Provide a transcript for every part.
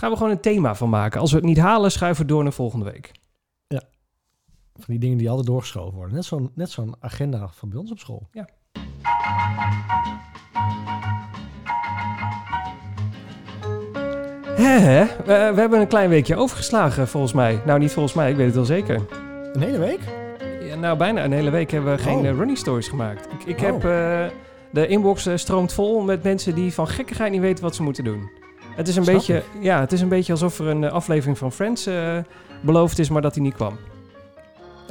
Gaan we gewoon een thema van maken. Als we het niet halen, schuiven we door naar volgende week. Van die dingen die altijd doorgeschoven worden. Net zo'n net zo'n agenda van bij ons op school. Hè, hè? We, we hebben een klein weekje overgeslagen, volgens mij. Nou, niet volgens mij, ik weet het wel zeker. Een hele week? Ja, nou, bijna een hele week hebben we geen Oh. eh, running stories gemaakt. Ik, ik Oh. heb... eh, de inbox eh, stroomt vol met mensen die van gekkigheid niet weten wat ze moeten doen. Het is een, Snap beetje, ja, het is een beetje alsof er een eh, aflevering van Friends eh, beloofd is, maar dat die niet kwam.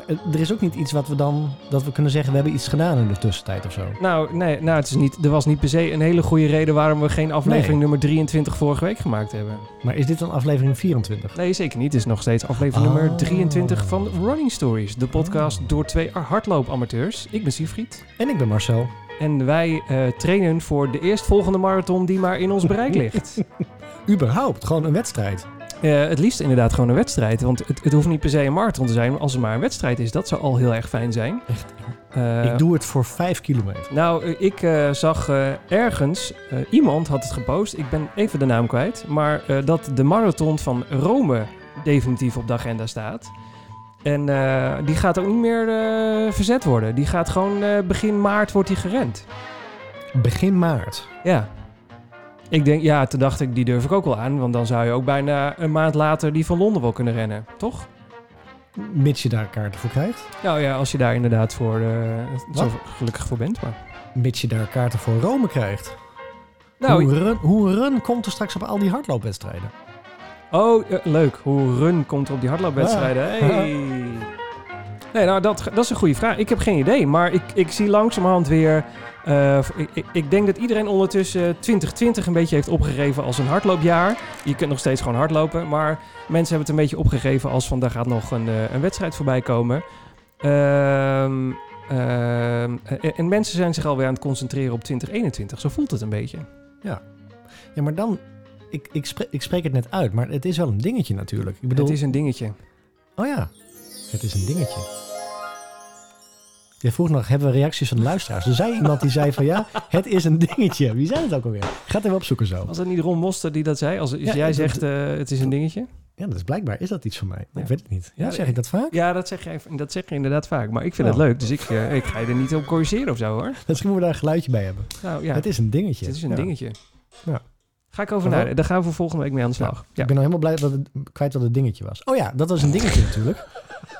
Eh, Er is ook niet iets wat we dan, dat we kunnen zeggen, we hebben iets gedaan in de tussentijd of zo. Nou, nee, nou het is niet, er was niet per se een hele goede reden waarom we geen aflevering Nee. nummer 23 vorige week gemaakt hebben. Maar is dit dan aflevering 24? Nee, zeker niet. Het is nog steeds aflevering Oh. nummer 23 van Running Stories. De podcast door twee hardloopamateurs. Ik ben Siegfried. En ik ben Marcel. En wij trainen voor de eerstvolgende marathon die maar in ons bereik ligt. Überhaupt, gewoon een wedstrijd. Eh, het liefst inderdaad gewoon een wedstrijd. Want het, het hoeft niet per se een marathon te zijn. Maar als het maar een wedstrijd is, dat zou al heel erg fijn zijn. Echt. Eh, ik doe het voor 5 kilometer. Nou, eh, ik zag ergens, iemand had het gepost, ik ben even de naam kwijt, maar dat de marathon van Rome definitief op de agenda staat. En die gaat ook niet meer verzet worden. Die gaat gewoon begin maart wordt die gerend. Begin maart. Ja. Ik denk, ja, toen dacht ik, die durf ik ook wel aan. Want dan zou je ook bijna een maand later die van Londen wel kunnen rennen, toch? Mits je daar kaarten voor krijgt. Nou ja, als je daar inderdaad voor, eh, gelukkig voor bent. Maar. Mits je daar kaarten voor Rome krijgt. Nou, hoe, run, hoe run komt er straks op al die hardloopwedstrijden? Oh, eh, leuk. Hoe run komt er op die hardloopwedstrijden? Ah. Hey. Nee, nou, dat, dat is een goede vraag. Ik heb geen idee, maar ik, ik zie langzamerhand weer... eh, ik, ik- denk dat iedereen ondertussen 2020 een beetje heeft opgegeven als een hardloopjaar. Je kunt nog steeds gewoon hardlopen, maar mensen hebben het een beetje opgegeven als van... daar gaat nog een, eh, een wedstrijd voorbij komen. Ehm, ehm, en, en mensen zijn zich alweer aan het concentreren op 2021. Zo voelt het een beetje. Ja, maar dan... Ik, ik, spreek, ik spreek het net uit, maar het is wel een dingetje natuurlijk. Ik bedoel, Het is een dingetje. oh ja, het is een dingetje. Je vroeg nog, hebben we reacties van de luisteraars? Er zei iemand die zei van ja, het is een dingetje. Wie zei het ook alweer? Ga het even opzoeken zo. Was dat niet Ron Moster die dat zei? Als, als Ja, jij zegt eh, het is een dingetje? Ja, dat is blijkbaar. Is dat iets van mij? Ja. Ik weet het niet. Ja, Ja, zeg ik dat vaak? Ja, dat zeg, je, dat zeg je inderdaad vaak. Maar ik vind Oh. het leuk, dus ik, eh, ik ga je er niet op corrigeren of zo hoor. Misschien moeten we daar een geluidje bij hebben. Nou ja, Het is een dingetje. het is een dingetje. Ja. Ga ik over naar. Daar gaan we volgende week mee aan de slag. Ja. Ik ben nou helemaal blij dat het kwijt wat het dingetje was. Oh ja, dat was een dingetje natuurlijk.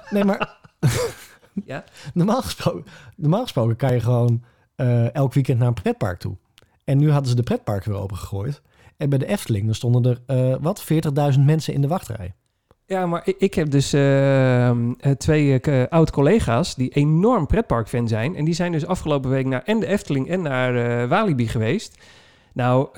Nee, maar Ja? normaal, gesproken, normaal gesproken kan je gewoon eh, elk weekend naar een pretpark toe. En nu hadden ze de pretpark weer opengegooid. En bij de Efteling dan stonden er, eh, wat, 40.000 mensen in de wachtrij. Ja, maar ik, ik heb dus eh, twee oud-collega's die enorm pretparkfan zijn. En die zijn dus afgelopen week naar en de Efteling en naar Walibi geweest. Nou,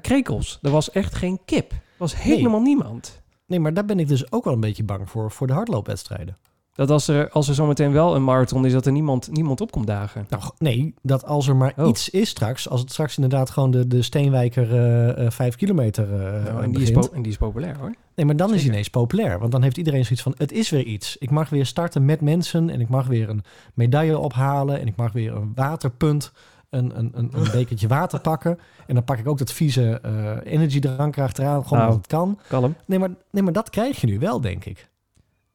krekels. Er was echt geen kip. Er was helemaal niemand. Nee, maar daar ben ik dus ook wel een beetje bang voor, voor de hardloopwedstrijden. Dat als er, als er zometeen wel een marathon is, dat er niemand, niemand op komt dagen. Nou, nee, dat als er maar Oh. iets is straks, als het straks inderdaad gewoon de, de Steenwijker eh, eh, 5 kilometer eh Nou, en, die is en die is populair hoor. Nee, maar dan is hij ineens populair. Want dan heeft iedereen zoiets van, het is weer iets. Ik mag weer starten met mensen en ik mag weer een medaille ophalen en ik mag weer een waterpunt, een, een, een, een bekertje water pakken. En dan pak ik ook dat vieze eh energiedrank erachteraan, gewoon Nou. het kan. Kalm. Nee maar, nee, maar dat krijg je nu wel, denk ik.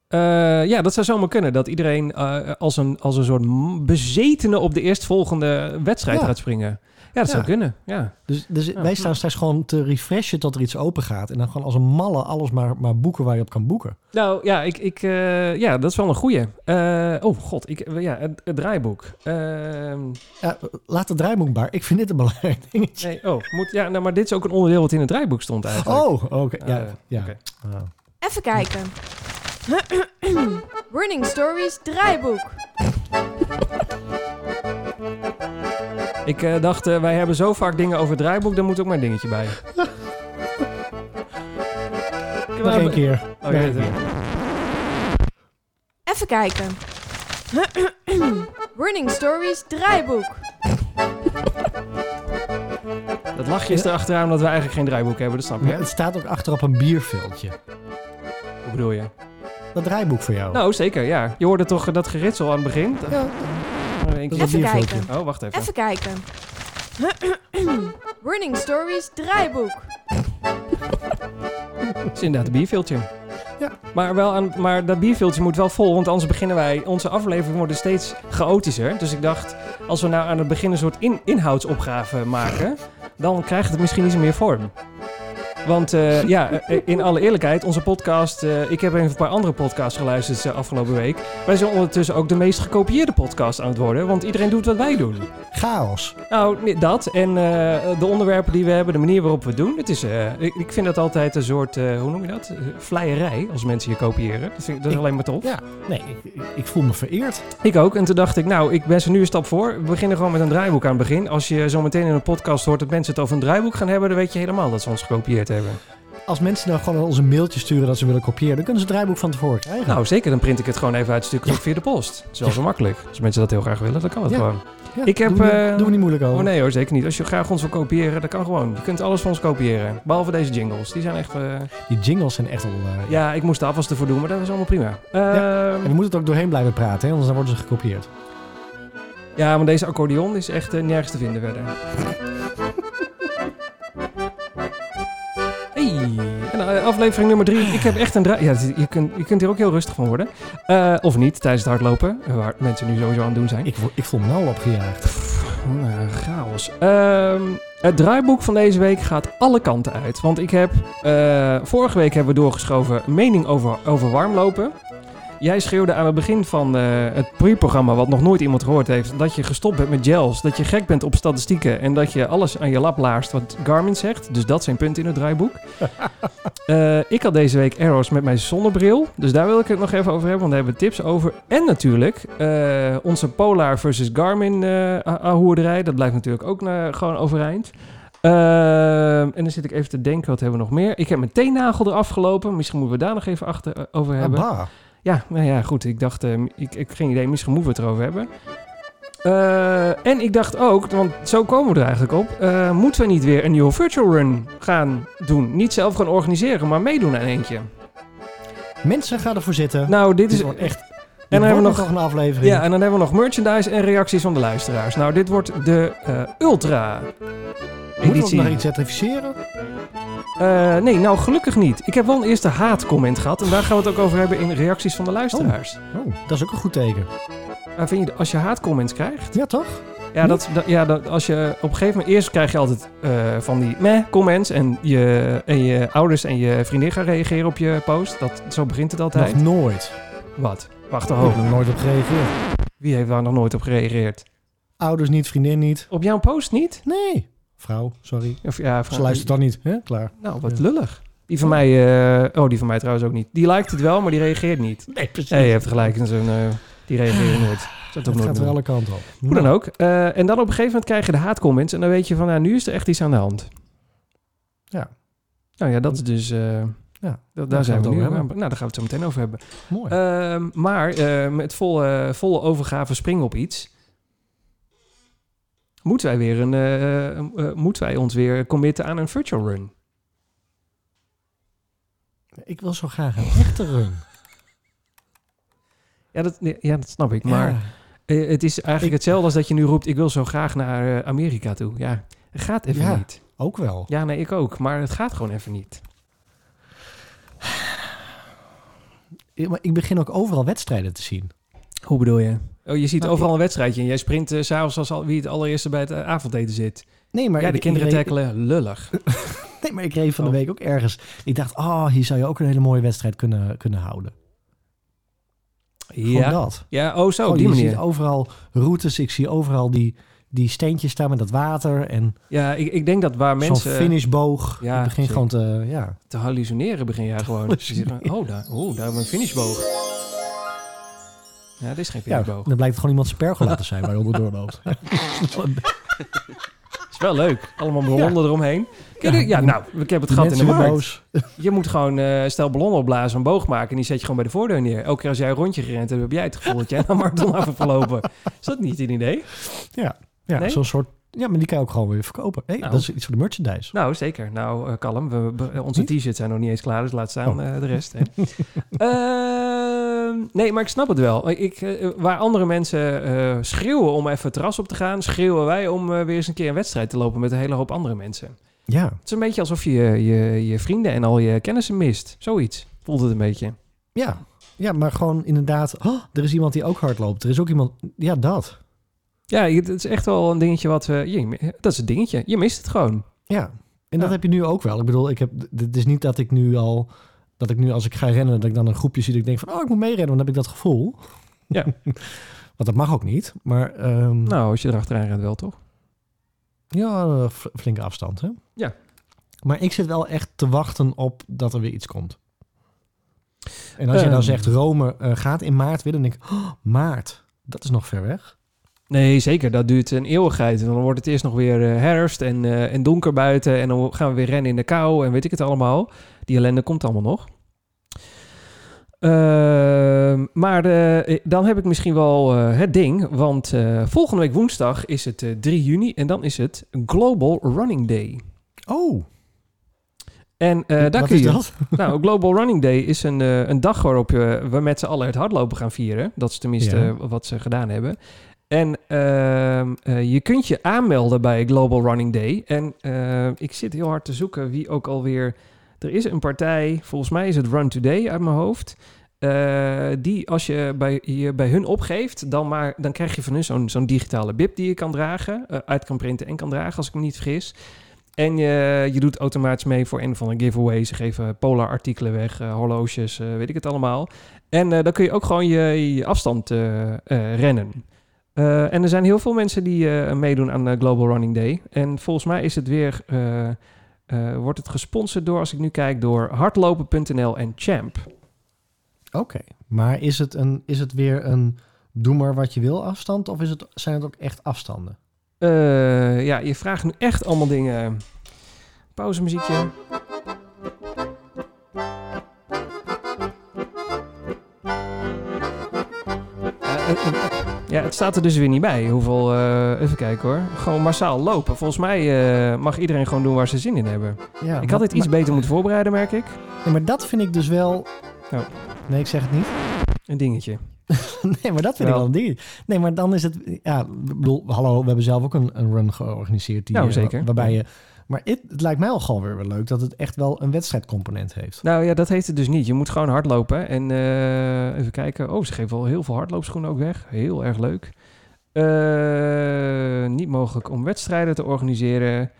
Eh, ja, dat zou zomaar kunnen. Dat iedereen eh, als, een, als een soort bezetene op de eerstvolgende wedstrijd Ja. gaat springen. Ja, dat Ja. zou kunnen. Ja. Dus, dus Ja. wij staan straks gewoon te refreshen tot er iets open gaat. En dan gewoon als een malle alles maar, maar boeken waar je op kan boeken. Nou ja, ik, ik, eh, ja, dat is wel een goeie. Eh, oh god, ik, ja, het, het draaiboek. Ehm, Ja, laat het draaiboek maar. Ik vind dit een belangrijk dingetje. nee, oh, moet, ja, nou, maar dit is ook een onderdeel wat in het draaiboek stond eigenlijk. Oh, oké. Ja, Eh, ja. oké. Even kijken. Running Stories draaiboek. Ik eh, dacht, eh, wij hebben zo vaak dingen over het draaiboek, daar moet ook maar een dingetje bij. Nog één keer. Oh, ja. Even kijken. Running Stories draaiboek. Dat lachje is erachteraan omdat we eigenlijk geen draaiboek hebben, dat snap je. Hè? het staat ook achter op een bierveeltje. Hoe bedoel je? Dat draaiboek voor jou. Nou, zeker, ja. Je hoorde toch eh, dat geritsel aan het begin? ja, Keer. Even kijken. Oh, wacht even. Even kijken. Running Stories draaiboek. is inderdaad een bierveeltje. Ja. Maar, wel aan, maar dat bierveeltje moet wel vol, want anders beginnen wij... Onze afleveringen worden steeds chaotischer. Dus ik dacht, als we nou aan het begin een soort in, inhoudsopgave maken... dan krijgt het misschien iets meer vorm. Want eh, ja, eh, in alle eerlijkheid, onze podcast... eh, ik heb even een paar andere podcasts geluisterd de afgelopen week. Wij zijn ondertussen ook de meest gekopieerde podcast aan het worden. Want iedereen doet wat wij doen. Chaos. Nou, dat en de onderwerpen die we hebben, de manier waarop we het doen. Het is, ik, ik vind dat altijd een soort, hoe noem je dat? Vleierij, als mensen je kopiëren. Dat, vind ik, dat is Ik- alleen maar tof. Ja, nee, ik voel me vereerd. Ik ook. En toen dacht ik, nou, ik ben ze nu een stap voor. We beginnen gewoon met een draaiboek aan het begin. Als je zo meteen in een podcast hoort dat mensen het over een draaiboek gaan hebben, dan weet je helemaal dat ze ons gekopieerd hebben. Als mensen nou gewoon ons een mailtje sturen dat ze willen kopiëren, dan kunnen ze het draaiboek van tevoren krijgen. Nou, zeker. Dan print ik het gewoon even uit stuk via de post. Dat is wel zo makkelijk. Als mensen dat heel graag willen, dan kan het gewoon. Ja, ik heb, Doe, niet- eh, doe er niet moeilijk over. Oh nee hoor, zeker niet. Als je graag ons wil kopiëren, dat kan gewoon. Je kunt alles van ons kopiëren. Behalve deze jingles. Die zijn echt... eh, Die jingles zijn echt wel... eh, Ja, ik moest de afwas ervoor doen, maar dat is allemaal prima. Ehm, En we moeten het ook doorheen blijven praten, hè, anders dan worden ze gekopieerd. ja, maar deze accordeon is echt nergens te vinden verder. Aflevering nummer drie. Ik heb echt een draai... Ja, je kunt, je kunt hier ook heel rustig van worden. Eh, of niet, tijdens het hardlopen. eh, Waar mensen nu sowieso aan het doen zijn. Ik, voel- ik voel me nou opgejaagd. Chaos. Ehm, het draaiboek van deze week gaat alle kanten uit. Want ik heb... eh, vorige week hebben we doorgeschoven mening over, over warmlopen. Jij schreeuwde aan het begin van eh, het pre-programma, wat nog nooit iemand gehoord heeft, dat je gestopt bent met gels, dat je gek bent op statistieken en dat je alles aan je lap laarst wat Garmin zegt. Dus dat zijn punten in het draaiboek. Eh, ik had deze week arrows met mijn zonnebril, dus daar wil ik het nog even over hebben, want daar hebben we tips over. En natuurlijk eh, onze Polar versus Garmin ahoerderij, dat blijft natuurlijk ook gewoon overeind. En dan zit ik even te denken, wat hebben we nog meer? Ik heb mijn teennagel eraf gelopen. Misschien moeten we daar nog even achter, over hebben. Ah, bah. Ja, nou ja, goed. Ik dacht, eh, ik, ik heb geen idee, misschien moeten we het erover hebben. Eh, en ik dacht ook, want zo komen we er eigenlijk op, eh, moeten we niet weer een nieuwe virtual run gaan doen? Niet zelf gaan organiseren, maar meedoen aan eentje. Mensen gaan ervoor zitten. Nou, dit Dit is... wordt echt... En dan hebben we nog... nog een aflevering. Ja, en dan hebben we nog merchandise en reacties van de luisteraars. Nou, dit wordt de eh, Ultra Moeten we nog iets certificeren? Eh, nee, nou gelukkig niet. Ik heb wel een eerste haatcomment gehad en daar gaan we het ook over hebben in reacties van de luisteraars. Oh, dat is ook een goed teken. Maar vind je, als je haatcomments krijgt, Ja, toch? Ja, dat, dat- ja dat, als je op een gegeven moment... Eerst krijg je altijd eh, van die meh comments... En je, en je ouders en je vriendin gaan reageren op je post. Dat, zo begint het altijd. Nog nooit. Wat? Wacht, Ik oh. heb er nooit op gereageerd. Wie heeft daar nog nooit op gereageerd? Ouders niet, vriendin niet. Op jouw post niet? Nee. Vrouw, sorry. Of, ja, Ze luistert dan niet. Hè? Klaar. Nou, wat Ja. lullig. Die van mij... eh, oh, die van mij trouwens ook niet. Die liked het wel, maar die reageert niet. Nee, precies. Nee, je hebt gelijk. in zo'n, eh, die reageren nooit. Dat gaat weer alle kanten op. Hoe dan ook. Eh, en dan op een gegeven moment krijg je de haatcomments. En dan weet je van, nou, nu is er echt iets aan de hand. Ja. Nou ja, dat is dus... eh, Ja, dat, daar daar zijn we nu aan. Nou, daar gaan we het zo meteen over hebben. Mooi. Ehm, maar eh, met volle, volle overgave springen op iets. Moeten wij, weer een, eh, eh, eh, moeten wij ons weer committen aan een virtual run? ik wil zo graag een echte run. Ja, dat, ja, dat snap ik. Maar het is eigenlijk Ik- hetzelfde als dat je nu roept... ik wil zo graag naar Amerika toe. Ja, het gaat even Ja. niet. Ook wel. Ja, nee, ik ook. Maar het gaat gewoon even niet. Maar ik begin ook overal wedstrijden te zien. Hoe bedoel je? Oh, je ziet Nou, overal een wedstrijdje en jij sprint s s'avonds als al, wie het allereerste bij het eh, avondeten zit. Nee, maar ja, ik- de kinderen ik reed- tackelen, lullig. Nee, maar ik reed van de Oh. week ook ergens. Ik dacht, oh, hier zou je ook een hele mooie wedstrijd kunnen, kunnen houden. Gewoon Ja, dat. ja oh zo, Gewoon, die je manier. ziet overal routes. Ik zie overal die, die steentjes staan met dat water. En Ja, ik, ik denk dat waar zo'n mensen finishboog. Ja, ik begin zeker. gewoon te... Ja. te hallucineren begin jij gewoon. Je Hallucineren. oh, daar, oh, daar hebben we een finishboog. Ja, dit is geen ja, finishboog. dan blijkt het gewoon iemand zijn pergola te zijn waar je onderdoor loopt. is wel leuk. Allemaal ballonnen eromheen. Ja, Ja, ja, nou, ik heb het gat in de markt. boos. Je moet gewoon eh stel ballonnen opblazen, een boog maken en die zet je gewoon bij de voordeur neer. Elke keer als jij een rondje gerend hebt, heb jij het gevoel dat jij een marathon af hebt verlopen. Is dat niet een idee? Ja, Nee? zo'n soort... Ja, maar die kan je ook gewoon weer verkopen. Hey, Nou. Dat is iets voor de merchandise. Nou, zeker. Nou, eh, kalm. We, we- onze t-shirts zijn nog niet eens klaar, dus laat staan Oh. eh, de rest. Hè. Ehm, nee, maar ik snap het wel. Ik, eh, waar andere mensen eh, schreeuwen om even het terras op te gaan, schreeuwen wij om eh, weer eens een keer een wedstrijd te lopen met een hele hoop andere mensen. Ja, Het is een beetje alsof je je, je vrienden en al je kennissen mist. Zoiets voelt het een beetje. ja. Ja, maar gewoon inderdaad, oh, er is iemand die ook hard loopt. Er is ook iemand, ja, dat. Ja, het is echt wel een dingetje wat... we je, dat is het dingetje. Je mist het gewoon. Ja, en dat heb je nu ook wel. Ik bedoel, ik heb, het is niet dat ik nu al, dat ik nu als ik ga rennen, dat ik dan een groepje zie dat ik denk van, oh, ik moet meerennen, want dan heb ik dat gevoel. Ja. Want dat mag ook niet, maar ehm, Nou, als je erachteraan rent wel, toch? ja, eh, flinke afstand, hè? Ja. Maar ik zit wel echt te wachten op dat er weer iets komt. En als je Ehm. dan zegt, Rome eh, gaat in maart weer, dan denk ik, oh, maart, dat is nog ver weg. Nee, zeker. Dat duurt een eeuwigheid. Dan wordt het eerst nog weer eh, herfst en, en donker buiten. En dan gaan we weer rennen in de kou en weet ik het allemaal. Die ellende komt allemaal nog. Ehm, maar eh, dan heb ik misschien wel eh, het ding. Want eh, volgende week woensdag is het eh, 3 juni. En dan is het Global Running Day. Oh, En eh, daar wat kun je... dat? Nou, Global Running Day is een, eh, een dag waarop je, we met z'n allen het hardlopen gaan vieren. Dat is tenminste Ja. eh, wat ze gedaan hebben. En ehm, eh, je kunt je aanmelden bij Global Running Day. En eh, ik zit heel hard te zoeken wie ook alweer... Er is een partij, volgens mij is het Run Today uit mijn hoofd... eh, die als je bij, je bij hun opgeeft, dan, maar, dan krijg je van hun zo'n zo'n digitale bib die je kan dragen, eh, uit kan printen en kan dragen, als ik me niet vergis. En je, je doet automatisch mee voor een of andere giveaway. Ze geven polar artikelen weg, eh, horloges, eh, weet ik het allemaal. En eh, dan kun je ook gewoon je, afstand eh, eh, rennen. Eh, en er zijn heel veel mensen die eh, meedoen aan Global Running Day. En volgens mij is het weer, eh, wordt het gesponsord door, als ik nu kijk, door hardlopen.nl en Champ. Oké, maar is het, een, is het weer een doe maar wat je wil afstand? Of is het, zijn het ook echt afstanden? Eh, ja, je vraagt nu echt allemaal dingen. Pauzemuziekje. Ja, het staat er dus weer niet bij. Hoeveel, eh, even kijken hoor. Gewoon massaal lopen. Volgens mij eh, mag iedereen gewoon doen waar ze zin in hebben. Ja, ik had dit iets maar, beter moeten voorbereiden, merk ik. nee, maar dat vind ik dus wel... Oh. Nee, ik zeg het niet. Een dingetje. Nee, maar dat vind Wel. ik wel een ding. Nee, maar dan is het... Ja, ik bedoel, hallo, we hebben zelf ook een, een run georganiseerd. Die, Nou, eh, zeker. Waarbij je... Maar het, het lijkt mij al gewoon weer wel leuk dat het echt wel een wedstrijdcomponent heeft. Nou ja, dat heeft het dus niet. Je moet gewoon hardlopen. En eh, even kijken. Oh, ze geven wel heel veel hardloopschoenen ook weg. Heel erg leuk. Eh, niet mogelijk om wedstrijden te organiseren.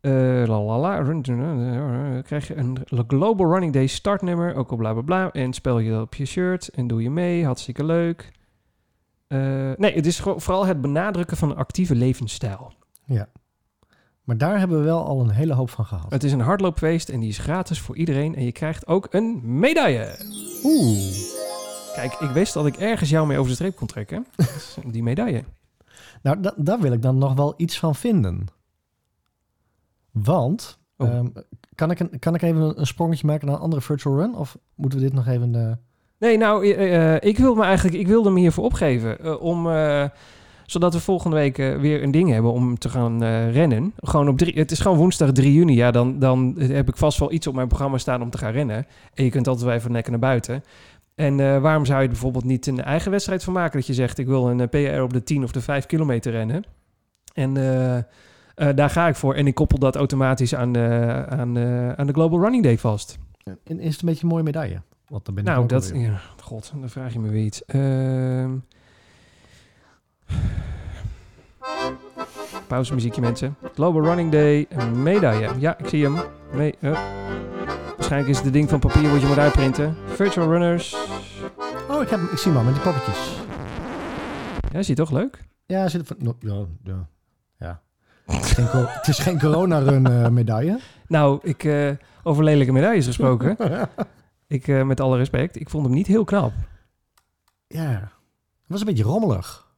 Eh lalala. Run- Dan krijg je een Global Running Day startnummer. Ook al bla bla bla. En spel je dat op je shirt. En doe je mee. Hartstikke leuk. Eh, nee, het is vooral het benadrukken van een actieve levensstijl. Maar daar hebben we wel al een hele hoop van gehad. Het is een hardloopfeest en die is gratis voor iedereen. En je krijgt ook een medaille. Oeh. Kijk, ik wist dat ik ergens jou mee over de streep kon trekken. Die medaille. Nou, da- daar wil ik dan nog wel iets van vinden. Want, Oh. ehm, kan, ik een, kan ik even een, een sprongetje maken naar een andere virtual run? Of moeten we dit nog even... eh, Nee, nou, eh, eh, ik wilde me eigenlijk, ik wilde me hiervoor opgeven. om, zodat we volgende week eh, weer een ding hebben om te gaan eh, rennen. Gewoon op drie, het is gewoon woensdag 3 juni. Ja, dan, dan heb ik vast wel iets op mijn programma staan om te gaan rennen. En je kunt altijd wel even nekken naar buiten. En eh, waarom zou je er bijvoorbeeld niet een eigen wedstrijd van maken? Dat je zegt, ik wil een PR op de 10 of de 5 kilometer rennen. En daar ga ik voor. En ik koppel dat automatisch aan, de aan, aan de Global Running Day vast. en is het een beetje een mooie medaille? Want dan ben ik Nou, dat... Ja, god, dan vraag je me weer iets. Pauzemuziekje, mensen. Global Running Day, medaille. Ja, ik zie hem. Waarschijnlijk is het de ding van papier wat je moet uitprinten. Virtual Runners. Oh, ik, heb, ik zie hem al met die poppetjes. Ja, is toch leuk? Ja, zit van, no, ja, ja. ja. Het, is geen, het is geen corona-run eh, medaille. Nou, ik, eh, over lelijke medailles gesproken. ik, eh, met alle respect, ik vond hem niet heel knap. ja, het was een beetje rommelig.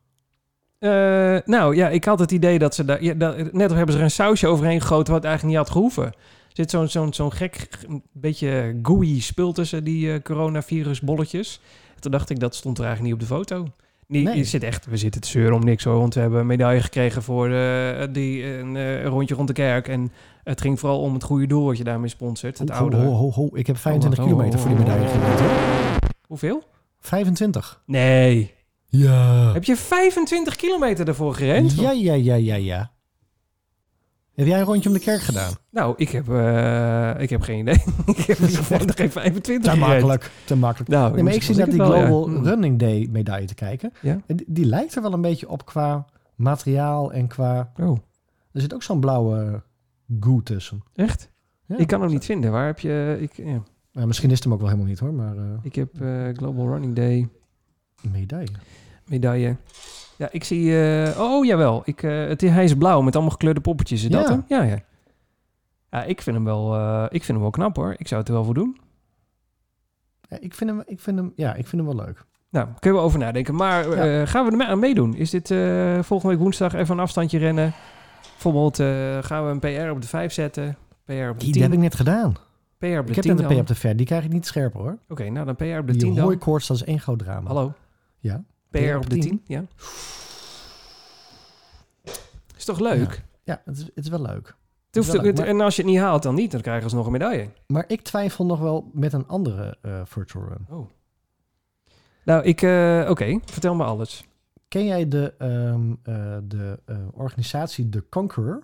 Eh, nou ja, ik had het idee dat ze daar. Ja, dat, net of hebben ze er een sausje overheen gegoten wat eigenlijk niet had gehoeven. Er zit zo'n zo'n zo'n gek, beetje gooey spul tussen die eh coronavirusbolletjes. Toen dacht ik, dat stond er eigenlijk niet op de foto. Nee, Nee. zit echt, we zitten te zeuren om niks hoor. Want we hebben een medaille gekregen voor eh, die, een rondje rond de kerk. En het ging vooral om het goede doel wat je daarmee sponsort. Het Ho, oude. ho, ho, ho. Ik heb 25 Oh, wacht, kilometer oh, voor die medaille hoor. Hoeveel? 25. Nee. Ja. Heb je 25 kilometer ervoor gerend? Ja, ja, ja, ja, ja. Heb jij een rondje om de kerk gedaan? Nou, ik heb, eh, ik heb geen idee. ik heb nog geen 25 Te makkelijk. Te makkelijk. Nou, Nee, maar ik zie was die ja. Global Hm. Running Day medaille te kijken. Ja? En die, die lijkt er wel een beetje op qua materiaal en qua... Oh, Er zit ook zo'n blauwe goo tussen. echt? Ja. Ik kan hem niet vinden. Waar heb je... Ik, ja. Nou, misschien is het hem ook wel helemaal niet hoor, maar eh, ik heb eh, Global Running Day medaille. Medaille. Ja, ik zie... eh, oh, jawel. Ik, eh, het, hij is blauw met allemaal gekleurde poppetjes. Is dat Ja. hem? Ja, ja. Ja, ik vind hem wel, eh, ik vind hem wel knap hoor. Ik zou het er wel voor doen. Ja, ik, vind hem, ik, vind hem, ja, ik vind hem wel leuk. Nou, kunnen we over nadenken. Maar gaan we er mee aan meedoen? Is dit volgende week woensdag even een afstandje rennen? Bijvoorbeeld gaan we een PR op de 5 zetten. PR op de Die, 10. heb ik net gedaan. PR op de Ik heb 10 net een dan. P op de ver. Die krijg ik niet scherper hoor. Oké, nou dan PR op de Die 10 dan. hooikoorts, dat is één groot drama. Hallo, Ja. PR op de 10. Ja. Is toch leuk? Ja, het is, het is wel leuk. Het hoeft ook En als je het niet haalt, dan niet. Dan krijgen ze nog een medaille. Maar ik twijfel nog wel met een andere eh, virtual run. Oh. Nou, ik... eh, Oké, vertel me alles. Ken jij de, eh, de organisatie The Conqueror?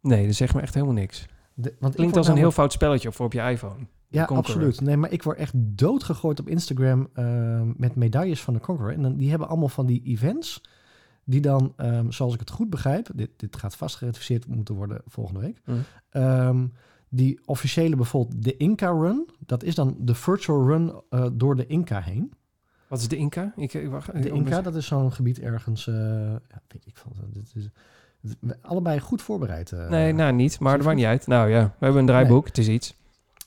Nee, dat zegt me echt helemaal niks. De, want Klinkt als een heel fout spelletje voor op je iPhone. Ja, absoluut. Nee, maar ik word echt doodgegooid op Instagram ehm, met medailles van de Conqueror. En dan, die hebben allemaal van die events die dan, ehm, zoals ik het goed begrijp, dit, dit gaat vast geratificeerd moeten worden volgende week. Mm. Ehm, die officiële bijvoorbeeld de Inca Run, dat is dan de virtual run eh, door de Inca heen. Wat is de Inca? Ik, ik wacht, De Inca, dat is zo'n gebied ergens, eh, ja, weet ik veel. Dit is, allebei goed voorbereid. eh. Nee, nou niet, maar dat maakt niet uit. Nou ja, we hebben een draaiboek, het is iets.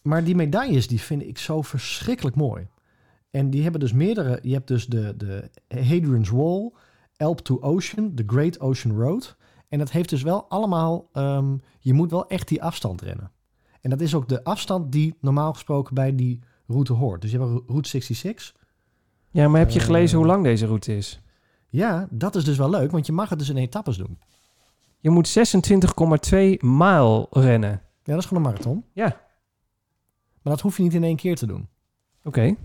Maar die medailles, die vind ik zo verschrikkelijk mooi. En die hebben dus meerdere. Je hebt dus de, de Hadrian's Wall, Elp to Ocean, de Great Ocean Road. En dat heeft dus wel allemaal. ehm, je moet wel echt die afstand rennen. En dat is ook de afstand die normaal gesproken bij die route hoort. Dus je hebt Route 66. Ja, maar heb je Eh, gelezen hoe lang deze route is? Ja, dat is dus wel leuk, want je mag het dus in etappes doen. Je moet 26,2 mijl rennen. Ja, dat is gewoon een marathon. Ja. Maar dat hoef je niet in één keer te doen. Oké.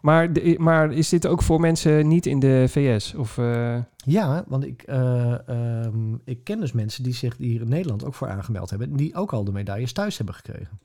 Maar, de- maar is dit ook voor mensen niet in de VS? Of, eh, Ja, want ik, eh, ehm, ik ken dus mensen die zich hier in Nederland ook voor aangemeld hebben. en Die ook al de medailles thuis hebben gekregen.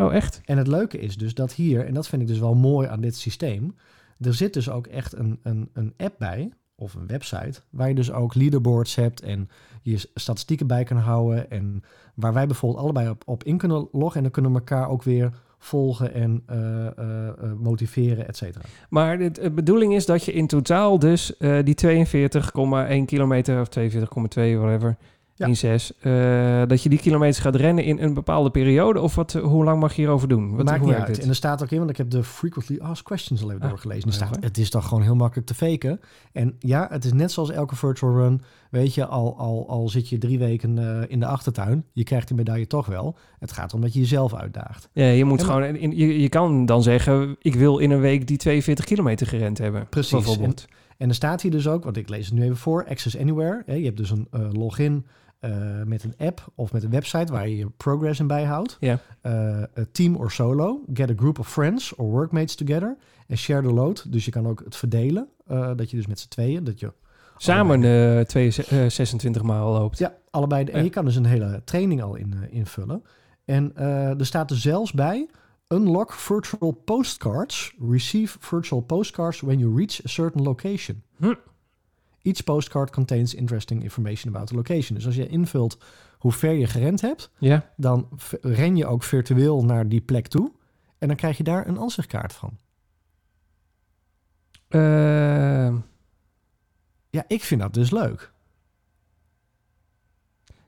Oh, echt? En het leuke is dus dat hier, en dat vind ik dus wel mooi aan dit systeem. Er zit dus ook echt een, een, een app bij, of een website, waar je dus ook leaderboards hebt en je statistieken bij kan houden. En waar wij bijvoorbeeld allebei op, op in kunnen loggen. En dan kunnen we elkaar ook weer volgen en eh, eh, eh, motiveren, et cetera. Maar de, de bedoeling is dat je in totaal dus die 42,1 kilometer of 42,2 whatever, Ja. 1,6, eh, dat je die kilometers gaat rennen in een bepaalde periode? Of wat, hoe lang mag je hierover doen? Wat, Maakt hoe niet werkt uit. dit? En er staat ook in, want ik heb de frequently asked questions al even Ah, doorgelezen. Er staat, het is toch gewoon heel makkelijk te faken. En ja, het is net zoals elke virtual run. Weet je, al, al, al zit je drie weken eh, in de achtertuin, je krijgt die medaille toch wel. Het gaat erom dat je jezelf uitdaagt. Ja, je moet En- gewoon, in, je, je kan dan zeggen, ik wil in een week die 42 kilometer gerend hebben. Precies. Bijvoorbeeld. En er staat hier dus ook, want ik lees het nu even voor, Access Anywhere. Je hebt dus een eh, login eh, met een app of met een website waar je je progress in bijhoudt. Ja. A team or solo. Get a group of friends or workmates together. En share the load. Dus je kan ook het verdelen. eh, dat je dus met z'n tweeën, dat je Samen eh, twee, eh, 26 maal loopt. Ja, allebei. de- En je kan dus een hele training al in, invullen. En er staat er zelfs bij... Unlock virtual postcards. Receive virtual postcards when you reach a certain location. Hm. Each postcard contains interesting information about the location. Dus als je invult hoe ver je gerend hebt... Ja. dan ren je ook virtueel naar die plek toe. En dan krijg je daar een ansichtkaart van. Eh, Ja, ik vind dat dus leuk.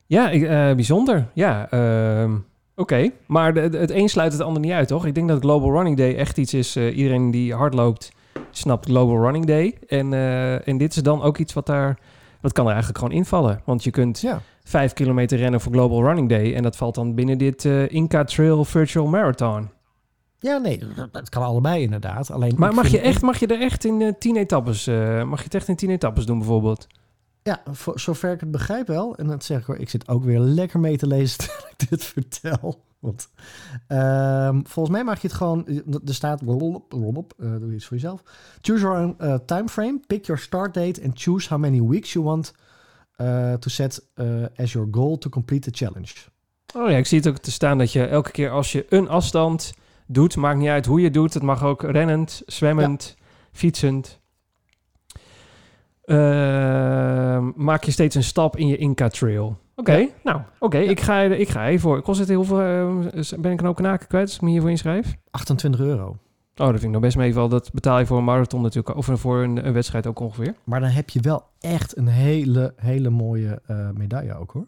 ja, ik- eh, bijzonder. Ja, ehm, oké. Maar de, de- het een sluit het ander niet uit, toch? Ik denk dat Global Running Day echt iets is... eh, iedereen die hard loopt, snapt Global Running Day. En, eh, en dit is dan ook iets wat daar... Dat kan er eigenlijk gewoon invallen. Want je kunt Ja. vijf kilometer rennen voor Global Running Day. En dat valt dan binnen dit eh, Inca Trail Virtual Marathon. Ja, nee, dat kan allebei inderdaad. Alleen Maar mag je, echt, mag je er echt in eh, tien etappes... mag je het echt in tien etappes doen bijvoorbeeld? Ja, voor zover ik het begrijp wel. En dat zeg ik hoor, ik zit ook weer lekker mee te lezen terwijl ik dit vertel. Ehm, volgens mij mag je het gewoon... Er staat... eh, doe je iets voor jezelf. Choose your own eh, time frame. Pick your start date. And choose how many weeks you want eh, to set eh, as your goal to complete the challenge. Oh ja, ik zie het ook te staan dat je elke keer als je een afstand doet, maakt niet uit hoe je het doet. Het mag ook rennend, zwemmend, fietsend. Eh, maak je steeds een stap in je Inca Trail. Oké, Ja. nou, oké, ik, ga, ik ga hiervoor. Kost het heel veel, eh, ben ik een ook knaken kwijt als ik me hiervoor inschrijf? 28 euro. Oh, dat vind ik nog best meeval. Dat betaal je voor een marathon natuurlijk, of voor een, een wedstrijd ook ongeveer. Maar dan heb je wel echt een hele, hele mooie eh, medaille ook hoor.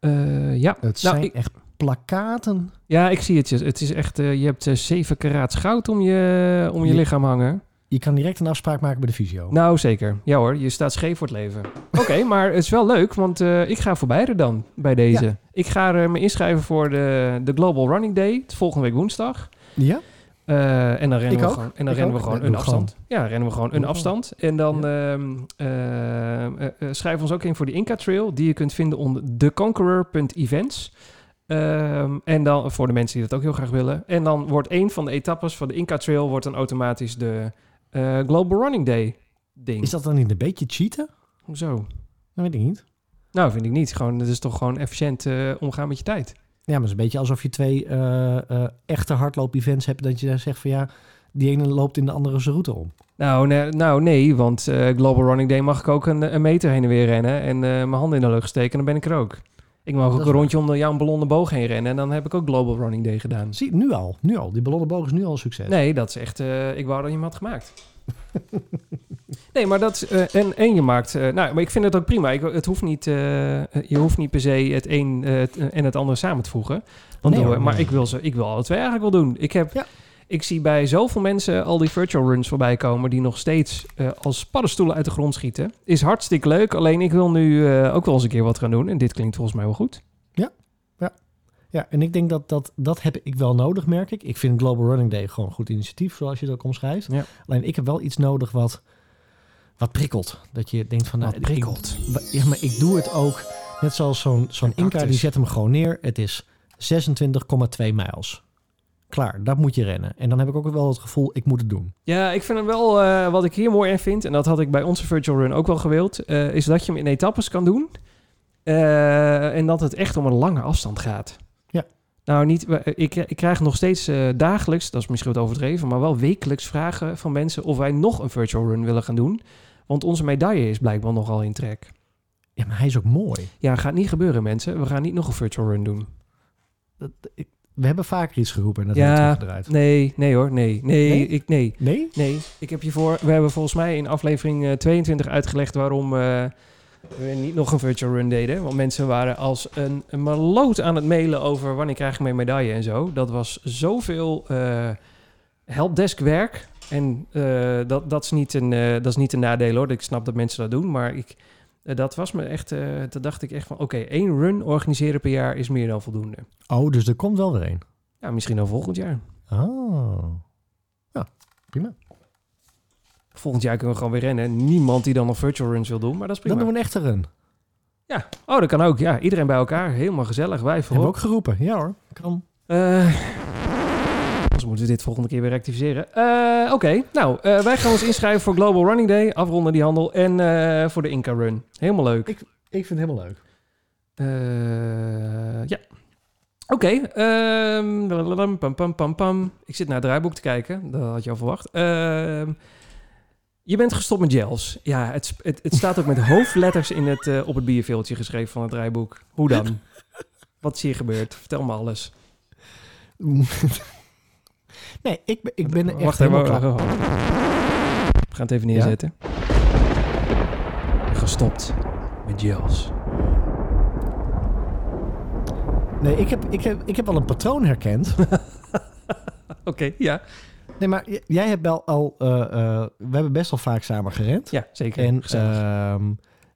Eh, ja. Het Nou, zijn ik- echt plakaten. ja, ik zie het. Het is echt, je hebt 7 karaats goud om je, om je Je- lichaam hangen. Je kan direct een afspraak maken bij de fysio. Nou, zeker. Ja hoor, je staat scheef voor het leven. Oké, maar het is wel leuk, want eh, ik ga voorbij er dan bij deze. Ik ga me inschrijven voor de, de Global Running Day. Volgende week woensdag. Ja? Eh, en dan rennen Ik we ook. gewoon, en dan Ik rennen ook. we gewoon een afstand. Ja, rennen we gewoon een afstand. En dan ehm, eh, schrijven we ons ook in voor de Inca Trail, die je kunt vinden onder theconqueror.events. Ehm en dan voor de mensen die dat ook heel graag willen. En dan wordt een van de etappes van de Inca Trail wordt dan automatisch de eh, Global Running Day ding. Is dat dan niet een beetje cheaten? Hoezo? Dat weet ik niet. Nou, vind ik niet. Gewoon, het is toch gewoon efficiënt eh, omgaan met je tijd. Ja, maar het is een beetje alsof je twee eh, echte hardloop-events hebt. Dat je dan zegt van ja, die ene loopt in de andere zijn route om. Nou, nee, nou, nee want Global Running Day mag ik ook een, een meter heen en weer rennen en mijn handen in de lucht steken en dan ben ik er ook. Ik mag ook een rondje om de jouw ballonnen boog heen rennen en dan heb ik ook Global Running Day gedaan. Zie, nu al. Nu al. Die ballonnenboog is nu al een succes. Nee, dat is echt, eh, ik wou dat je hem had gemaakt. nee, maar dat is, eh, en, en je maakt, eh, nou, maar ik vind het ook prima. Ik, het hoeft niet, eh, je hoeft niet per se het een en het andere samen te voegen. Want Nee, door- hoor, maar nee. ik wil, ze, ik wil alle twee eigenlijk wel doen. Ik heb, Ja. Ik zie bij zoveel mensen al die virtual runs voorbij komen die nog steeds eh, als paddenstoelen uit de grond schieten. Is hartstikke leuk, alleen ik wil nu eh, ook wel eens een keer wat gaan doen. En dit klinkt volgens mij wel goed. Ja, en ik denk dat, dat dat heb ik wel nodig, merk ik. Ik vind Global Running Day gewoon een goed initiatief, zoals je dat ook omschrijft. Ja. Alleen ik heb wel iets nodig wat, wat prikkelt. Dat je denkt van... nou, Wat prikkelt? Ik, ja, maar ik doe het ook net zoals zo'n zo'n Inca, die zet hem gewoon neer. Het is 26,2 mijls. Klaar, dat moet je rennen. En dan heb ik ook wel het gevoel, ik moet het doen. Ja, ik vind hem wel, eh, wat ik hier mooi in vind, en dat had ik bij onze virtual run ook wel gewild, eh, is dat je hem in etappes kan doen. Eh, en dat het echt om een lange afstand gaat. Ja. Nou, niet, ik, ik krijg nog steeds dagelijks, dat is misschien wat overdreven, maar wel wekelijks vragen van mensen of wij nog een virtual run willen gaan doen. Want onze medaille is blijkbaar nogal in trek. Ja, maar hij is ook mooi. Ja, gaat niet gebeuren, mensen. We gaan niet nog een virtual run doen. Dat, ik, we hebben vaker iets geroepen en dat Ja, hebben we teruggedraaid. Nee, nee hoor, nee. Nee, Nee? Ik, nee. Nee? Nee, ik heb je voor. We hebben volgens mij in aflevering eh, 22 uitgelegd waarom eh, we niet nog een virtual run deden. Want mensen waren als een, een maloot aan het mailen over wanneer krijg ik mijn medaille en zo. Dat was zoveel eh helpdesk werk. En eh, dat, dat, is niet een, eh, dat is niet een nadeel hoor. Ik snap dat mensen dat doen. Maar ik, eh, dat was me echt. eh toen dacht ik echt van: oké, één run organiseren per jaar is meer dan voldoende. Oh, dus er komt wel weer een. Ja, misschien dan volgend jaar. Oh. Ja, prima. Volgend jaar kunnen we gewoon weer rennen. Niemand die dan nog virtual runs wil doen, maar dat is prima. Dan doen we een echte run. Ja, oh, dat kan ook. Ja, iedereen bij elkaar. Helemaal gezellig. Wij Hebben voorop. ook geroepen. Ja hoor, kan. Eh moeten we dit volgende keer weer rectificeren. Eh, Oké, nou, eh, wij gaan ons inschrijven voor Global Running Day. Afronden die handel. En eh, voor de Inca Run. Helemaal leuk. Ik vind het helemaal leuk. Ja. Oké. ehm, blablabla, pam, pam, pam, pam. Ik zit naar het draaiboek te kijken. Dat had je al verwacht. Ehm, je bent gestopt met gels. Ja, het, het, het staat ook met hoofdletters in het, op het bierveeltje geschreven van het draaiboek. Hoe dan? Wat is hier gebeurd? Vertel me alles. nee, ik ben, ik ben er echt Wacht helemaal even. klaar. We gaan het even neerzetten. Gestopt met gels. Nee, ik heb, ik, heb, ik heb wel een patroon herkend. Oké, ja. Nee, maar jij hebt wel al... eh, eh, we hebben best wel vaak samen gerend. Ja, zeker. En ehm,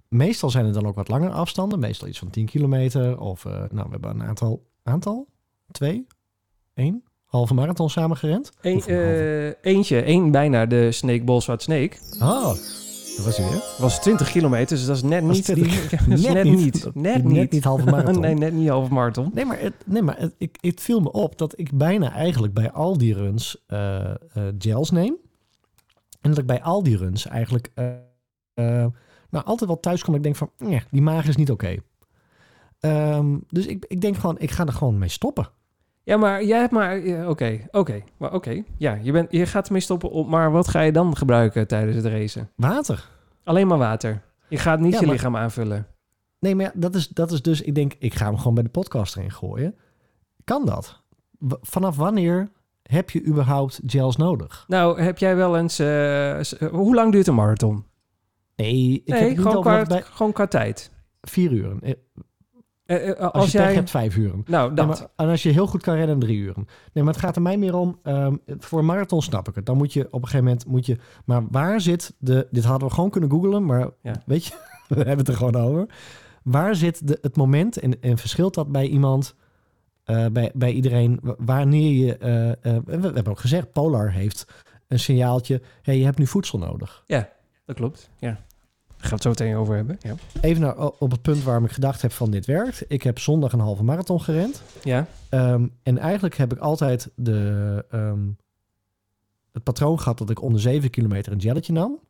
meestal zijn het dan ook wat langere afstanden. Meestal iets van 10 kilometer. Of, eh, nou, we hebben een aantal... Aantal? Twee? Eén? Halve marathon samen gerend? Eén- eh, eentje, één bijna de Snake Ball Zwart Snake. Oh, dat was hij weer. was 20 kilometer, dus dat is net niet. 20. Die, dat is net, niet. Net niet. Net niet halve marathon. nee, net niet halve marathon. Nee, maar, het, nee, maar het, ik, het viel me op dat ik bijna eigenlijk bij al die runs eh, gels neem. En dat ik bij al die runs eigenlijk nou, altijd wel thuis kom ik denk van, nee, die maag is niet oké. Ehm, dus ik, ik denk gewoon, ik ga er gewoon mee stoppen. Ja, maar jij hebt maar... ja, Oké, oké. maar oké. Ja, je, bent, je gaat ermee stoppen. Op, maar wat ga je dan gebruiken tijdens het racen? Water. Alleen maar water. Je gaat niet Ja, je maar- lichaam aanvullen. Nee, maar ja, dat is, dat is dus, ik denk, ik ga hem gewoon bij de podcast erin gooien. Kan dat? Vanaf wanneer heb je überhaupt gels nodig? Nou, heb jij wel eens... eh, eh, hoe lang duurt een marathon? Nee, ik heb nee, niet gewoon over qua, bij gewoon qua tijd. vier uren. Eh, Eh, Als, als je jij... hebt, vijf uren. Nou, dat. en als je heel goed kan rennen, drie uren. Nee, maar het gaat er mij meer om. ehm, voor een marathon snap ik het. Dan moet je op een gegeven moment moet je. Maar waar zit de. Dit hadden we gewoon kunnen googlen, maar Ja. weet je, we hebben het er gewoon over. Waar zit de, het moment en, en verschilt dat bij iemand, eh, bij, bij iedereen, wa- wanneer je. we, hebben ook gezegd, Polar heeft een signaaltje. hey, je hebt nu voedsel nodig. Dat klopt, ja. Gaan we het zo meteen over hebben. Ja. Even naar, op het punt waarom ik gedacht heb van dit werkt. Ik heb zondag een halve marathon gerend. ja. Ehm, en eigenlijk heb ik altijd de, ehm, het patroon gehad dat ik om de 7 kilometer een jelletje nam.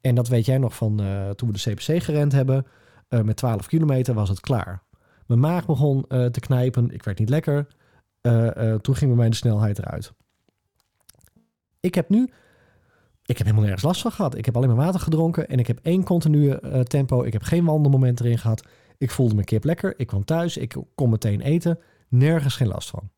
En dat weet jij nog van eh, toen we de CPC gerend hebben. Eh, met 12 kilometer was het klaar. Mijn maag begon eh, te knijpen. Ik werd niet lekker. Toen ging bij mij de snelheid eruit. Ik heb nu... Ik heb helemaal nergens last van gehad. Ik heb alleen maar water gedronken. En ik heb één continue eh, tempo. Ik heb geen wandelmoment erin gehad. Ik voelde mijn kip lekker. Ik kwam thuis. Ik kon meteen eten nergens geen last van.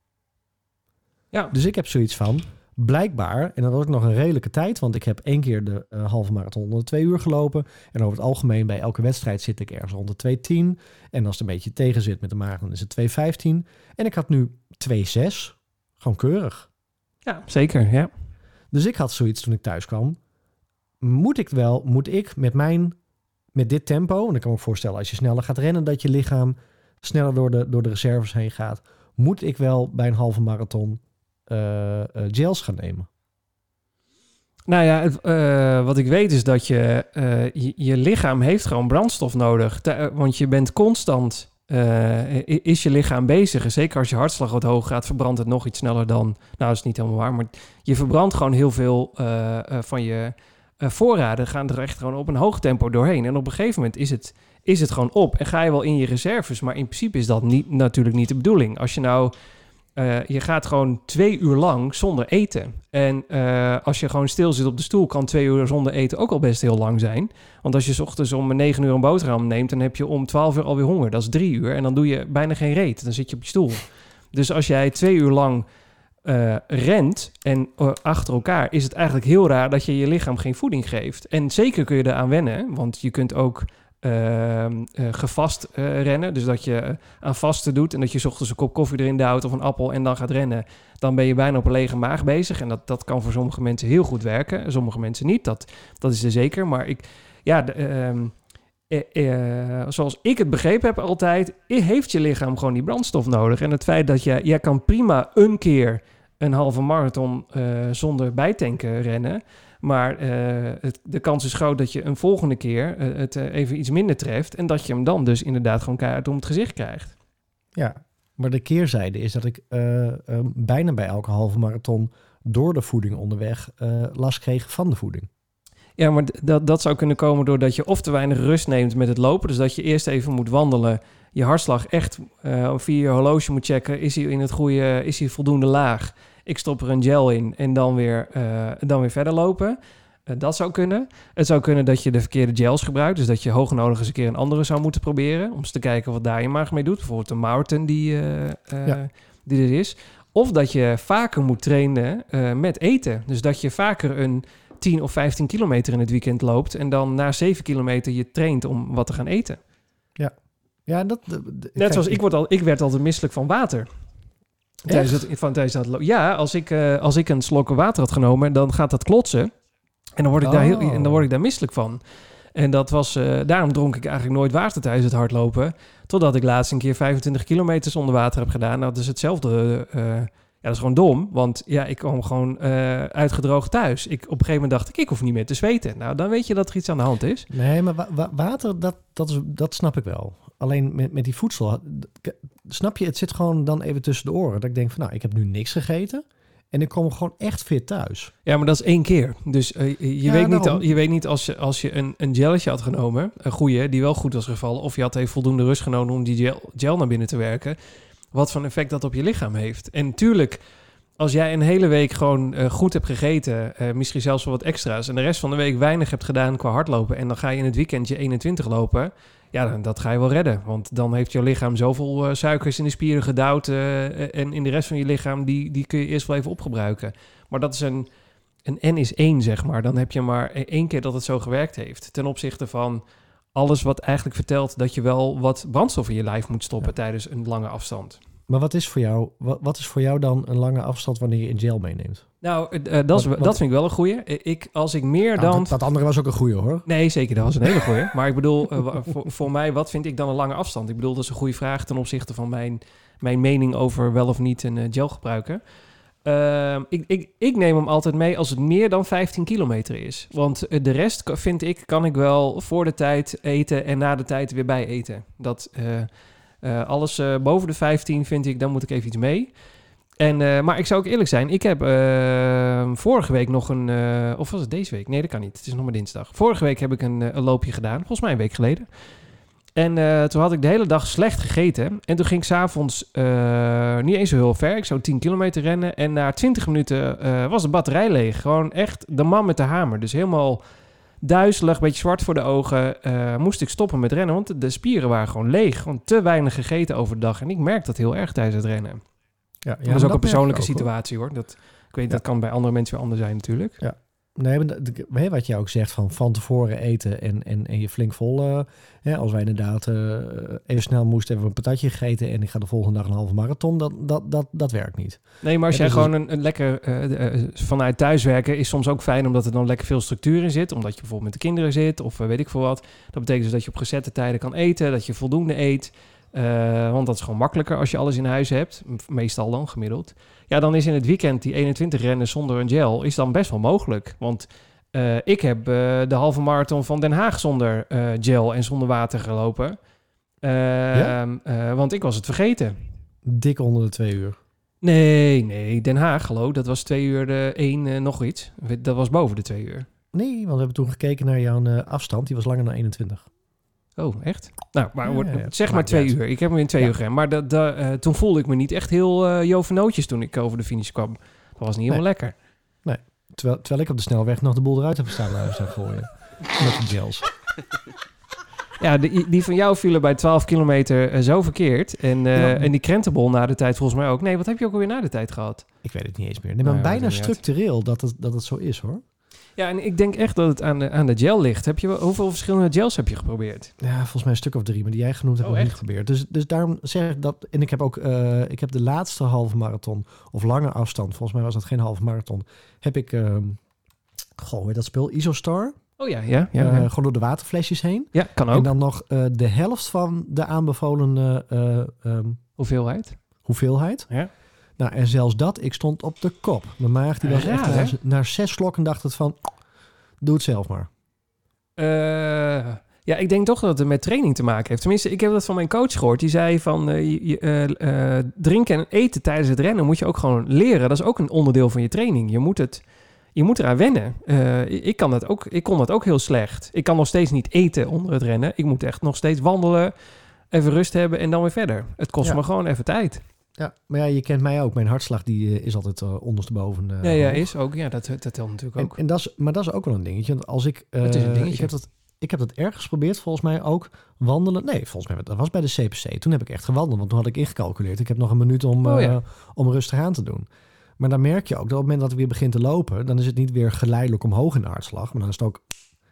Ja. Dus ik heb zoiets van, blijkbaar, en dat was ook nog een redelijke tijd, want ik heb één keer de eh, halve marathon onder de twee uur gelopen. En over het algemeen bij elke wedstrijd zit ik ergens onder 2.10. En als het een beetje tegen zit met de maag, dan is het 2.15. En ik had nu 2.6. Gewoon keurig. ja, zeker, ja. Dus ik had zoiets toen ik thuis kwam. Moet ik wel, moet ik met mijn, met dit tempo, en ik kan me voorstellen als je sneller gaat rennen, dat je lichaam sneller door de, door de reserves heen gaat. Moet ik wel bij een halve marathon eh, eh, gels gaan nemen? Nou ja, eh, wat ik weet is dat je, eh, je, je lichaam heeft gewoon brandstof nodig. Eh, want je bent constant, eh, is je lichaam bezig. En zeker als je hartslag wat hoog gaat, verbrandt het nog iets sneller dan... Nou, dat is niet helemaal waar, maar je verbrandt gewoon heel veel eh, eh, van je voorraden. Gaan er echt gewoon op een hoog tempo doorheen. En op een gegeven moment is het, is het gewoon op. En ga je wel in je reserves. Maar in principe is dat niet, natuurlijk niet de bedoeling. Als je nou... eh, je gaat gewoon twee uur lang zonder eten. En eh, als je gewoon stil zit op de stoel, kan twee uur zonder eten ook al best heel lang zijn. Want als je 's ochtends om negen uur een boterham neemt, dan heb je om twaalf uur alweer honger. Dat is drie uur. En dan doe je bijna geen reet. Dan zit je op je stoel. Dus als jij twee uur lang eh, rent en achter elkaar, is het eigenlijk heel raar dat je je lichaam geen voeding geeft. En zeker kun je eraan wennen, want je kunt ook gevast eh, rennen. Dus dat je eh, aan vasten doet en dat je ochtends een kop koffie erin duwt of een appel en dan gaat rennen. Dan ben je bijna op een lege maag bezig. En dat, dat kan voor sommige mensen heel goed werken. en Sommige mensen niet. Dat, dat is er zeker. Maar ik, ja, ehm, eh, eh, zoals ik het begrepen heb altijd, heeft je lichaam gewoon die brandstof nodig. En het feit dat je, jij kan prima een keer een halve marathon eh, zonder bijtanken rennen. Maar eh, het, de kans is groot dat je een volgende keer eh, het eh, even iets minder treft. En dat je hem dan dus inderdaad gewoon keihard om het gezicht krijgt. Ja, maar de keerzijde is dat ik bijna bij elke halve marathon door de voeding onderweg last kreeg van de voeding. Ja, maar dat, dat zou kunnen komen doordat je of te weinig rust neemt met het lopen. Dus dat je eerst even moet wandelen. Je hartslag echt via je horloge moet checken. Is hij in het goede, is hij voldoende laag? Ik stop er een gel in en dan weer, eh, dan weer verder lopen. Eh, dat zou kunnen. Het zou kunnen dat je de verkeerde gels gebruikt. Dus dat je hoog nodig eens een keer een andere zou moeten proberen. Om eens te kijken wat daar je maag mee doet. Bijvoorbeeld een Maarten die, eh, Ja. die er is. Of dat je vaker moet trainen met eten. Dus dat je vaker een 10 of 15 kilometer in het weekend loopt. En dan na 7 kilometer je traint om wat te gaan eten. Ja, dat, de- de- Net zoals ik, word al, ik werd altijd misselijk van water. Tijdens van, tijdens Ja, als ik, eh, als ik een slok water had genomen, dan gaat dat klotsen. En dan word ik, daar, heel, Oh. en dan word ik daar misselijk van. En dat was, eh, daarom dronk ik eigenlijk nooit water tijdens het hardlopen. Totdat ik laatst een keer 25 kilometer zonder water heb gedaan. Nou, dat is hetzelfde. eh, ja, dat is gewoon dom. Want ja, ik kwam gewoon uitgedroogd thuis. Ik, op een gegeven moment dacht ik, ik hoef niet meer te zweten. Nou, dan weet je dat er iets aan de hand is. Nee, maar wa- wa- water, dat, dat, is, dat snap ik wel. Alleen met, met die voedsel, snap je, het zit gewoon dan even tussen de oren. Dat ik denk van, nou, ik heb nu niks gegeten. En ik kom gewoon echt fit thuis. Ja, maar dat is één keer. Dus eh, je, Ja, weet niet, daarom. je weet niet als je, als je een, een gelletje had genomen, een goede, die wel goed was gevallen, of je had even voldoende rust genomen om die gel, gel naar binnen te werken, wat voor effect dat op je lichaam heeft. En tuurlijk, als jij een hele week gewoon eh, goed hebt gegeten, eh, misschien zelfs wel wat extra's, en de rest van de week weinig hebt gedaan qua hardlopen, en dan ga je in het weekend je 21 lopen, ja, dan, dat ga je wel redden. Want dan heeft jouw lichaam zoveel eh, suikers in de spieren gedouwd, eh, en in de rest van je lichaam, die, die kun je eerst wel even opgebruiken. Maar dat is een, een N is één, zeg maar. Dan heb je maar e- één keer dat het zo gewerkt heeft. Ten opzichte van alles wat eigenlijk vertelt dat je wel wat brandstof in je lijf moet stoppen Ja. tijdens een lange afstand. Maar wat is voor jou, wat, wat is voor jou dan een lange afstand wanneer je een gel meeneemt? Nou, eh, eh, dat, is, Wat- dat vind ik wel een goeie. Ik, als ik meer Nou, dan... dat, dat andere was ook een goeie hoor. Nee, zeker, dat was een hele goeie. Maar ik bedoel, eh, voor, voor mij, wat vind ik dan een lange afstand? Ik bedoel, dat is een goede vraag ten opzichte van mijn, mijn mening over wel of niet een gel gebruiken. Ehm, ik, ik, ik neem hem altijd mee als het meer dan 15 kilometer is. Want de rest vind ik, kan ik wel voor de tijd eten en na de tijd weer bij eten. Dat, alles eh, boven de 15 vind ik, dan moet ik even iets mee. En, eh, maar ik zou ook eerlijk zijn, ik heb eh, vorige week nog een... eh, of was het deze week? Nee, dat kan niet. Het is nog maar dinsdag. Vorige week heb ik een, eh, een loopje gedaan, volgens mij een week geleden. En eh, toen had ik de hele dag slecht gegeten. En toen ging ik s'avonds niet eens zo heel ver. Ik zou 10 kilometer rennen. En na 20 minuten was de batterij leeg. Gewoon echt de man met de hamer. Dus helemaal duizelig, een beetje zwart voor de ogen. Uh, moest ik stoppen met rennen, want de spieren waren gewoon leeg. Gewoon te weinig gegeten overdag. En ik merk dat heel erg tijdens het rennen. Ja, dat is ook een persoonlijke ook, situatie hoor. Dat, ik weet, Ja. dat kan bij andere mensen weer anders zijn natuurlijk. Nee, maar wat je ook zegt van van tevoren eten en, en, en je flink vol. eh, als wij inderdaad eh, even snel moesten, hebben we een patatje gegeten en ik ga de volgende dag een halve marathon. Dat, dat, dat, dat werkt niet. Nee, maar als Ja, jij dus gewoon een, een lekker eh, vanuit thuiswerken is soms ook fijn omdat er dan lekker veel structuur in zit. Omdat je bijvoorbeeld met de kinderen zit of weet ik veel wat. Dat betekent dus dat je op gezette tijden kan eten, dat je voldoende eet. Want dat is gewoon makkelijker als je alles in huis hebt. Meestal dan gemiddeld. Ja, dan is in het weekend die 21 rennen zonder een gel is dan best wel mogelijk. Want eh, ik heb eh, de halve marathon van Den Haag zonder eh, gel en zonder water gelopen. Ja? Ehm, eh, want ik was het vergeten. Dik onder de twee uur. Nee, nee, Den Haag, hallo. Dat was twee uur de één nog iets. Dat was boven de twee uur. Nee, want we hebben toen gekeken naar jouw afstand. Die was langer dan 21. Oh, echt? Nou, maar Ja, zeg maar twee uit. uur. Ik heb hem in twee Ja. uur gerend. Maar dat, dat, eh, toen voelde ik me niet echt heel uh, jovenootjes toen ik over de finish kwam. Dat was niet helemaal lekker. Terwijl, terwijl ik op de snelweg nog de boel eruit heb staan voor je. Met de gels. Ja, die, die van jou vielen bij 12 kilometer eh, zo verkeerd. En, eh, en die krentenbol na de tijd volgens mij ook. Nee, wat heb je ook alweer na de tijd gehad? Ik weet het niet eens meer. Nee, maar Nou bijna uit. structureel dat het, dat het zo is hoor. Ja, en ik denk echt dat het aan de, aan de gel ligt. Heb je, hoeveel verschillende gels heb je geprobeerd? Ja, volgens mij een stuk of drie, maar die jij genoemd hebt Oh, niet geprobeerd. Dus, dus daarom zeg ik dat. En ik heb ook, eh, ik heb de laatste halve marathon of lange afstand, volgens mij was dat geen halve marathon, heb ik, ehm goh, hoe heet dat speel? Isostar. Oh ja, ja, ja. Eh, ja. gewoon door de waterflesjes heen. ja kan En ook. dan nog eh, de helft van de aanbevolen eh, ehm, Hoeveelheid? hoeveelheid. Ja. Nou, en zelfs dat, ik stond op de kop. Mijn maag die was Raar, echt, hè? na, na zes slokken dacht het van, doe het zelf maar. Eh, ja, ik denk toch dat het met training te maken heeft. Tenminste, ik heb dat van mijn coach gehoord. Die zei van eh, je, eh, drinken en eten tijdens het rennen moet je ook gewoon leren. Dat is ook een onderdeel van je training. Je moet het, je moet eraan wennen. Ik kan dat ook. Ik kon dat ook heel slecht. Ik kan nog steeds niet eten onder het rennen. Ik moet echt nog steeds wandelen, even rust hebben en dan weer verder. Het kost Ja. me gewoon even tijd. Ja, maar ja, je kent mij ook. Mijn hartslag die eh, is altijd eh, ondersteboven. eh, ja, ja, is ook. Ja, dat, dat telt natuurlijk ook. en dat is, maar dat is ook wel een dingetje. Want als ik, Het is een dingetje. Ik heb, dat, ik heb dat ergens geprobeerd, volgens mij ook wandelen. Nee, volgens mij dat was bij de CPC. Toen heb ik echt gewandeld, want toen had ik ingecalculeerd. Ik heb nog een minuut om, Oh, ja. om rustig aan te doen. Maar dan merk je ook dat op het moment dat ik weer begin te lopen, dan is het niet weer geleidelijk omhoog in de hartslag. Maar dan is het ook,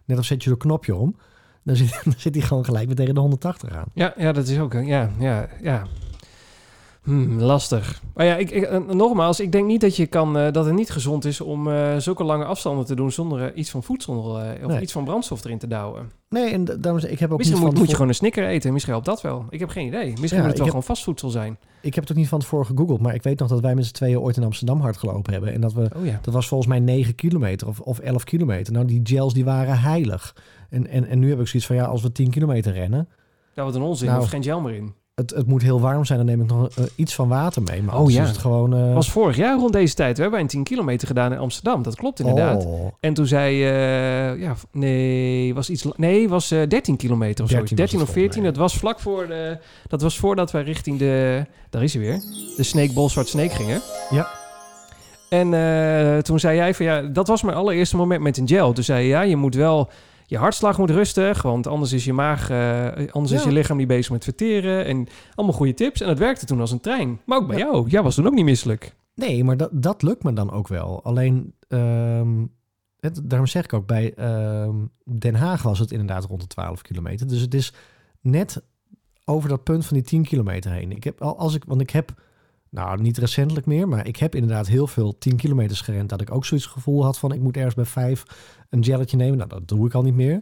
net als zet je zo'n knopje om, dan zit, dan zit hij gewoon gelijk weer tegen de 180 aan. Ja, ja, dat is ook. een- Ja, ja, ja. Hmm, lastig. Maar ja, ik, ik, eh, nogmaals, ik denk niet dat je kan, eh, dat het niet gezond is om eh, zulke lange afstanden te doen zonder iets van voedsel of Nee. iets van brandstof erin te douwen. Nee, en ik, heb ook Misschien niet moet, je gewoon een snicker eten. Misschien helpt dat wel. Ik heb geen idee. Misschien Ja, moet het wel heb- gewoon vastvoedsel zijn. Ik heb het ook niet van tevoren gegoogeld, maar ik weet nog dat wij met z'n tweeën ooit in Amsterdam hard gelopen hebben. En dat we Oh ja. Dat was volgens mij 9 kilometer of, of 11 kilometer. Nou, die gels die waren heilig. En, en, en nu heb ik zoiets van, ja, als we 10 kilometer rennen... Ja, wat een onzin. Nou. Er geen gel meer in. Het, het moet heel warm zijn, dan neem ik nog eh, iets van water mee. Maar Oh, ja. is het gewoon... eh, was vorig jaar rond deze tijd. We hebben een 10 kilometer gedaan in Amsterdam. Dat klopt inderdaad. Oh, En toen zei, eh, ja, nee, was iets, nee, was eh 13 kilometer of zo. 13 was 13 het of volgens 14. mij, Dat was vlak voor de, dat was voordat wij richting de, daar is hij weer, de Snake Bolsward Snake gingen. Ja. En toen zei jij van ja, dat was mijn allereerste moment met een gel. Toen zei je ja, je moet wel, je hartslag moet rustig, want anders is je maag, eh, anders is je lichaam niet bezig met verteren. En allemaal goede tips. En dat werkte toen als een trein. Maar ook bij Ja. jou. Jij was toen ook niet misselijk. Nee, maar dat, dat lukt me dan ook wel. Alleen, ehm, het, daarom zeg ik ook, bij ehm, Den Haag was het inderdaad rond de 12 kilometer. Dus het is net over dat punt van die 10 kilometer heen. Ik heb, al- als ik, want ik heb, nou niet recentelijk meer, maar ik heb inderdaad heel veel 10 kilometers gerend. Dat ik ook zoiets gevoel had van, ik moet ergens bij 5 een gelletje nemen. Nou, dat doe ik al niet meer.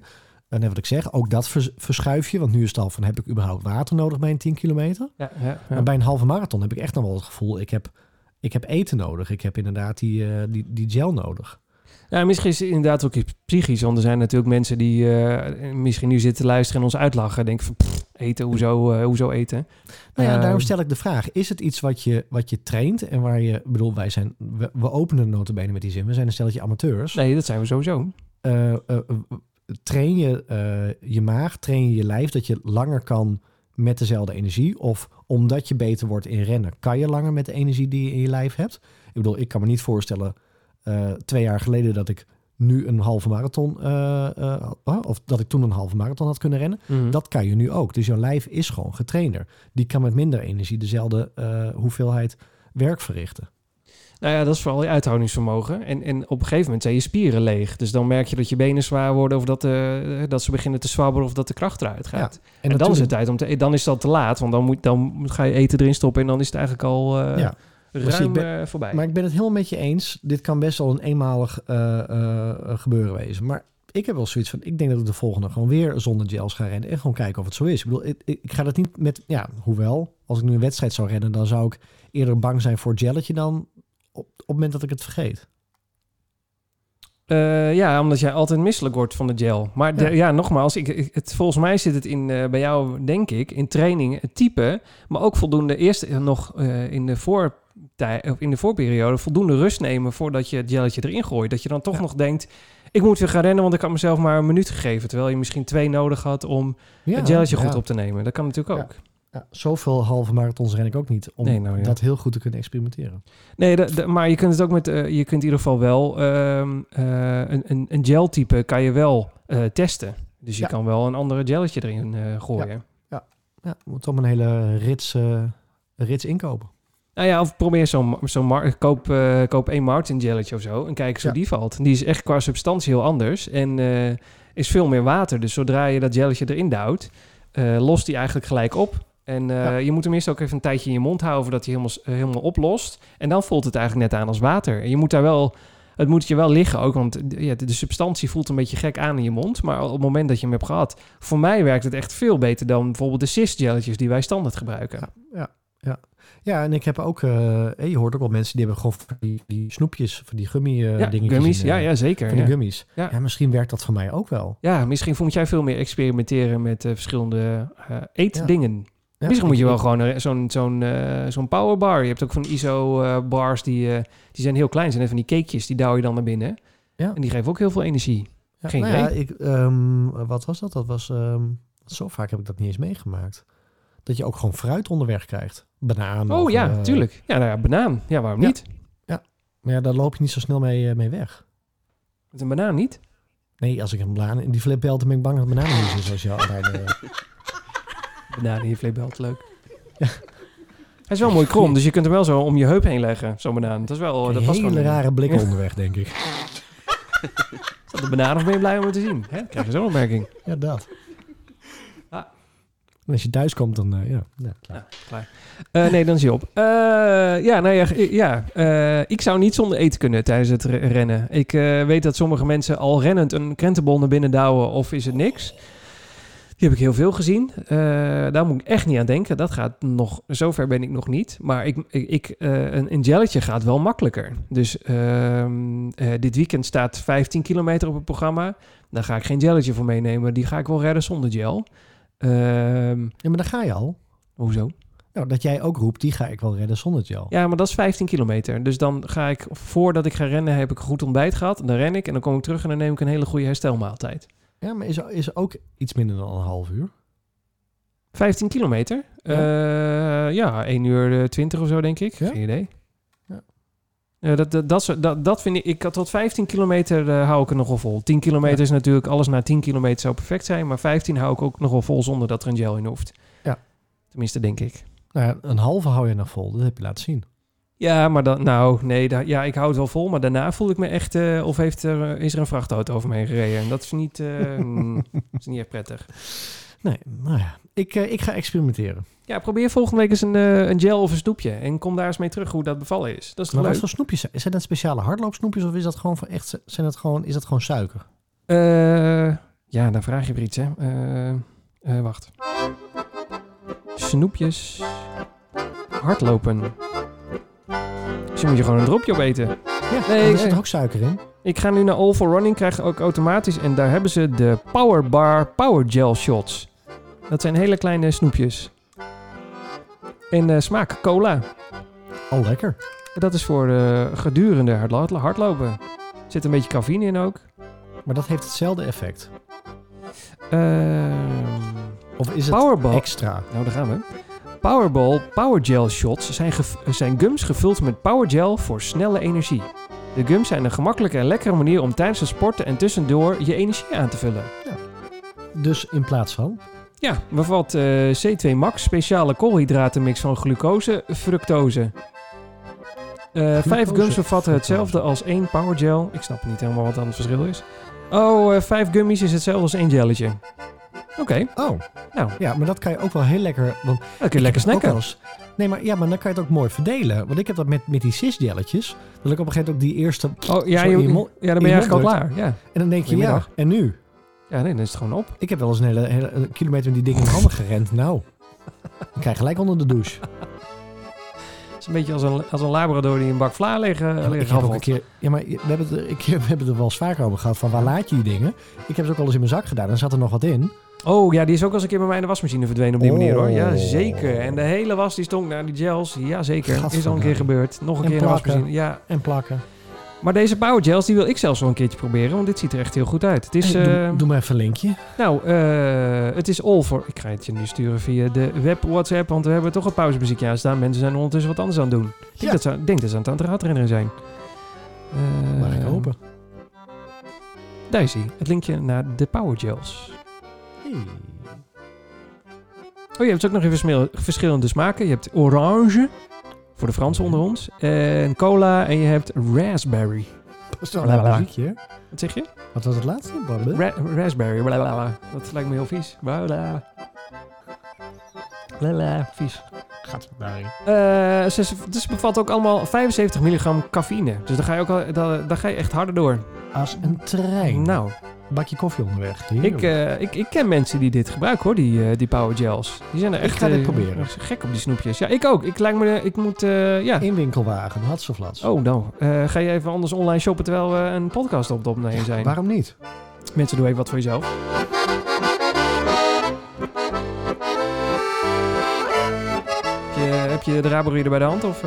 En net wat ik zeg, ook dat vers- verschuif je. Want nu is het al van, heb ik überhaupt water nodig bij een 10 kilometer? Ja, ja, Maar bij een halve marathon heb ik echt nog wel het gevoel, ik heb, ik heb eten nodig. Ik heb inderdaad die, eh, die, die gel nodig. Ja, misschien is het inderdaad ook iets psychisch. Want er zijn natuurlijk mensen die eh, misschien nu zitten luisteren en ons uitlachen. Denken van, pff, eten, hoezo, eh, hoezo eten? Nou ja, Ehm, daarom stel ik de vraag, is het iets wat je, wat je traint en waar je, bedoel, wij zijn, we, we openen de notabene met die zin, we zijn een stelletje amateurs. Nee, dat zijn we sowieso. Eh, train je je maag, train je je lijf dat je langer kan met dezelfde energie? Of omdat je beter wordt in rennen, kan je langer met de energie die je in je lijf hebt? Ik bedoel, ik kan me niet voorstellen twee jaar geleden dat ik nu een halve marathon, eh, eh, had- of dat ik toen een halve marathon had kunnen rennen. Mhm. Dat kan je nu ook. Dus jouw lijf is gewoon getrainder. Die kan met minder energie dezelfde eh, hoeveelheid werk verrichten. Nou ja, dat is vooral je uithoudingsvermogen. En, en op een gegeven moment zijn je spieren leeg. Dus dan merk je dat je benen zwaar worden... of dat, eh, dat ze beginnen te zwabberen of dat de kracht eruit gaat. En, dan is het tijd om te... Dan is al te laat, want dan, moet, dan ga je eten erin stoppen... en dan is het eigenlijk al eh Ja. Ruim ben- eh, voorbij. Maar ik ben het helemaal met je eens. Dit kan best wel een eenmalig eh, eh, gebeuren wezen. Maar ik heb wel zoiets van... Ik denk dat ik de volgende gewoon weer zonder gels ga rennen. En gewoon kijken of het zo is. Ik bedoel, ik, ik, ga dat niet met... Ja, hoewel, als ik nu een wedstrijd zou rennen... dan zou ik eerder bang zijn voor het gelletje dan... Op, op het moment dat ik het vergeet. Ja, omdat jij altijd misselijk wordt van de gel. Maar de- Ja. ja, nogmaals, ik, ik- het, volgens mij zit het in, bij jou, denk ik, in training, het type, maar ook voldoende eerst nog in, de of in de voorperiode voldoende rust nemen voordat je het gelletje erin gooit. Dat je dan toch Ja. nog denkt, ik moet weer gaan rennen, want ik had mezelf maar een minuut gegeven. Terwijl je misschien twee nodig had om Ja, het gelletje goed ja. op te nemen. Dat kan natuurlijk ook. Ja, zoveel halve marathons ren ik ook niet om Nee, nou ja. dat heel goed te kunnen experimenteren. Nee, maar je kunt het ook met, eh, je kunt in ieder geval wel ehm, eh, een, een, een geltype kan je wel eh, testen. Dus je Ja. kan wel een andere gelletje erin gooien. Ja, je moet om een hele rits, rits inkopen. Nou ja, of probeer zo'n zo'n koop, eh, koop één Martin gelletje of zo en kijk eens hoe Ja. die valt. Die is echt qua substantie heel anders en eh, is veel meer water. Dus zodra je dat gelletje erin duwt, eh, lost die eigenlijk gelijk op. En Ja. je moet hem eerst ook even een tijdje in je mond houden voordat hij helemaal, helemaal oplost. En dan voelt het eigenlijk net aan als water. En je moet daar wel, het moet je wel liggen ook, want de- ja, de, de substantie voelt een beetje gek aan in je mond. Maar op het moment dat je hem hebt gehad, voor mij werkt het echt veel beter dan bijvoorbeeld de cyst gelletjes die wij standaard gebruiken. Ja, ja, ja. Ja, en ik heb ook, eh, eh, je hoort ook wel mensen die hebben gewoon van die, die snoepjes, van die gummy eh ja, dingetjes. gummies, in, ja, eh, ja, zeker. Van die ja. gummies. Ja. Ja. misschien werkt dat voor mij ook wel. Ja, misschien moet jij veel meer experimenteren met eh, verschillende eh, eetdingen. Misschien moet je wel gewoon eh, zo'n zo'n eh, zo'n powerbar. Je hebt ook van ISO-bars die, eh, die zijn heel klein. Zijn van die cakejes, die douw je dan naar binnen. Ja. En die geven ook heel veel energie. Ja, Geen nou ik, ehm, wat was dat? Dat was, ehm, zo vaak heb ik dat niet eens meegemaakt. Dat je ook gewoon fruit onderweg krijgt. Banaan. Oh of, ja, eh, tuurlijk. Ja, nou ja, banaan. Ja, waarom Ja. niet? Maar ja, daar loop je niet zo snel mee, eh, mee weg. Met een banaan niet? Nee, als ik een banaan in die flipbelt, dan ben ik bang dat banaan niet is. Zoals je altijd... eh, Banaan in je flipbelt, leuk. Hij is wel mooi krom, dus je kunt hem wel zo om je heup heen leggen, zo'n banaan. Dat is wel, een dat past hele rare blik Ja. onderweg, denk ik. Is dat de banaan of ben je blij om het te zien? Hè? Krijg je zo'n opmerking. Ja, dat. En als je thuis komt, dan... eh, ja, ja, klaar. Ja, klaar. Eh, nee, dan is hij op. Eh, ja, nou ja, ja eh, ik zou niet zonder eten kunnen tijdens het re- rennen. Ik eh, weet dat sommige mensen al rennend een krentenbol naar binnen douwen of is het niks. Die heb ik heel veel gezien. Eh, daar moet ik echt niet aan denken. Dat gaat nog, zover ben ik nog niet. Maar ik, ik, ik, eh, een, een gelletje gaat wel makkelijker. Dus ehm, eh, dit weekend staat 15 kilometer op het programma. Daar ga ik geen gelletje voor meenemen. Die ga ik wel redden zonder gel. Ehm, Ja, maar daar ga je al. Hoezo? Nou, dat jij ook roept, die ga ik wel redden zonder gel. Ja, maar dat is 15 kilometer. Dus dan ga ik, voordat ik ga rennen, heb ik een goed ontbijt gehad. Dan ren ik en dan kom ik terug en dan neem ik een hele goede herstelmaaltijd. Ja, maar is, is ook iets minder dan een half uur. 15 kilometer? Ja, ja 1 uur eh, 20 of zo, denk ik. Ja? Geen idee. Ja. Ja, dat, dat, dat, dat, dat vind ik... ik had tot 15 kilometer eh, hou ik er nog wel vol. 10 kilometer Ja. is natuurlijk... Alles na 10 kilometer zou perfect zijn. Maar 15 hou ik ook nog wel vol zonder dat er een gel in hoeft. Ja. Tenminste, denk ik. Nou ja, een halve hou je nog vol. Dat heb je laten zien. Ja, maar dan... Nou, nee. da- ja, ik hou het wel vol. Maar daarna voel ik me echt... eh, of heeft er, is er een vrachtauto over me heen gereden. En dat is niet... eh, mm, is niet echt prettig. Nee, nou ja. Ik, eh, ik ga experimenteren. Ja, probeer volgende week eens een, eh, een gel of een snoepje. En kom daar eens mee terug hoe dat bevallen is. Dat is Maar wat leuk? voor snoepjes zijn? Zijn dat speciale hardloopsnoepjes of is dat gewoon van echt, zijn dat gewoon, is dat gewoon suiker? Eh, ja, dan vraag je weer iets, hè. Eh, wacht. Snoepjes. Hardlopen. Dus moet je gewoon een dropje op eten. Ja, Nee, er zit ook suiker in. Ik ga nu naar All for Running, krijg ook automatisch. En daar hebben ze de Power Bar Power Gel Shots. Dat zijn hele kleine snoepjes. En eh, smaak cola. Oh, lekker. Dat is voor eh, gedurende hardlo- hardlopen. Er zit een beetje cafeïne in ook. Maar dat heeft hetzelfde effect. Ehm Of is het Powerball. extra? Nou, daar gaan we. Powerball Power Gel Shots zijn, zijn gums gevuld met power gel voor snelle energie. De gums zijn een gemakkelijke en lekkere manier om tijdens het sporten en tussendoor je energie aan te vullen. Dus in plaats van? Ja, bevat eh, C2 Max, speciale koolhydratenmix van glucose, fructose. Eh, vijf gums bevatten hetzelfde als één power gel. Ik snap niet helemaal wat dan het verschil is. Oh, eh, vijf gummies is hetzelfde als één gelletje. Oké, Oh, nou, ja, maar dat kan je ook wel heel lekker... Want dan kun je lekker snacken. Nee, maar, ja, maar dan kan je het ook mooi verdelen. Want ik heb dat met, met die cisgelletjes. Dat ik op een gegeven moment ook die eerste... Oh, ja, je, ja dan ben je je eigenlijk al klaar. Ja. En dan denk je, ja, en nu? Ja, nee, dan is het gewoon op. Ik heb wel eens een hele, kilometer met die dingen in handen gerend. Nou, ik krijg gelijk onder de douche. Het is een beetje als een, als een labrador die een bak vla liggen, Ja, maar liggen ik heb ook een keer, ja, maar we hebben, het, er- ik, we hebben het er wel eens vaker over gehad. Van waar laat je die dingen? Ik heb ze ook wel eens in mijn zak gedaan. En zat er nog wat in. Oh ja, die is ook eens een keer bij mij in de wasmachine verdwenen op die manier hoor. Ja, Oh. zeker. En de hele was die stonk naar die gels. Ja, zeker. Is al een keer gebeurd. Nog een En keer in de plakken. wasmachine. Ja, En plakken. Maar deze power gels, die wil ik zelfs wel een keertje proberen, want dit ziet er echt heel goed uit. Het is, Hey, eh, doe, doe maar even een linkje. nou, eh, het is all for... Ik ga het je nu sturen via de web WhatsApp, want we hebben toch een pauzemuziekje aan staan. Mensen zijn ondertussen wat anders aan het doen. Ik denk, Ja. dat, ze, denk dat ze aan het raadrennen zijn. Eh, Mag ik hopen. Daar is hij. Het linkje naar de power gels. Hey. Oh, je hebt ook nog even verschillende smaken. Je hebt orange, voor de Fransen onder ons, en cola en je hebt raspberry. Dat is wel Blablabla. een muziekje. hè? Wat zeg je? Wat was het laatste? Ra- raspberry, blablabla. Dat lijkt me heel vies. Blablabla. Blablabla, vies. Gaat ze- dus bevat ook allemaal 75 milligram cafeïne. Dus daar ga je, ook al, daar ga je echt harder door. Als een trein. Nou, Bakje koffie onderweg. ik, eh, ik, ik ken mensen die dit gebruiken hoor, die, eh, die power gels. Die zijn er Ik echt ga dit eh, proberen. gek op die snoepjes. Ja, ik ook. Ik, lijkt me, ik moet, ja. In winkelwagen. Hatseflats. Oh, nou. ga je even anders online shoppen terwijl we een podcast op het opnemen zijn? Waarom niet? Mensen, doe even wat voor jezelf. Heb je, heb je de bij de hand? Of?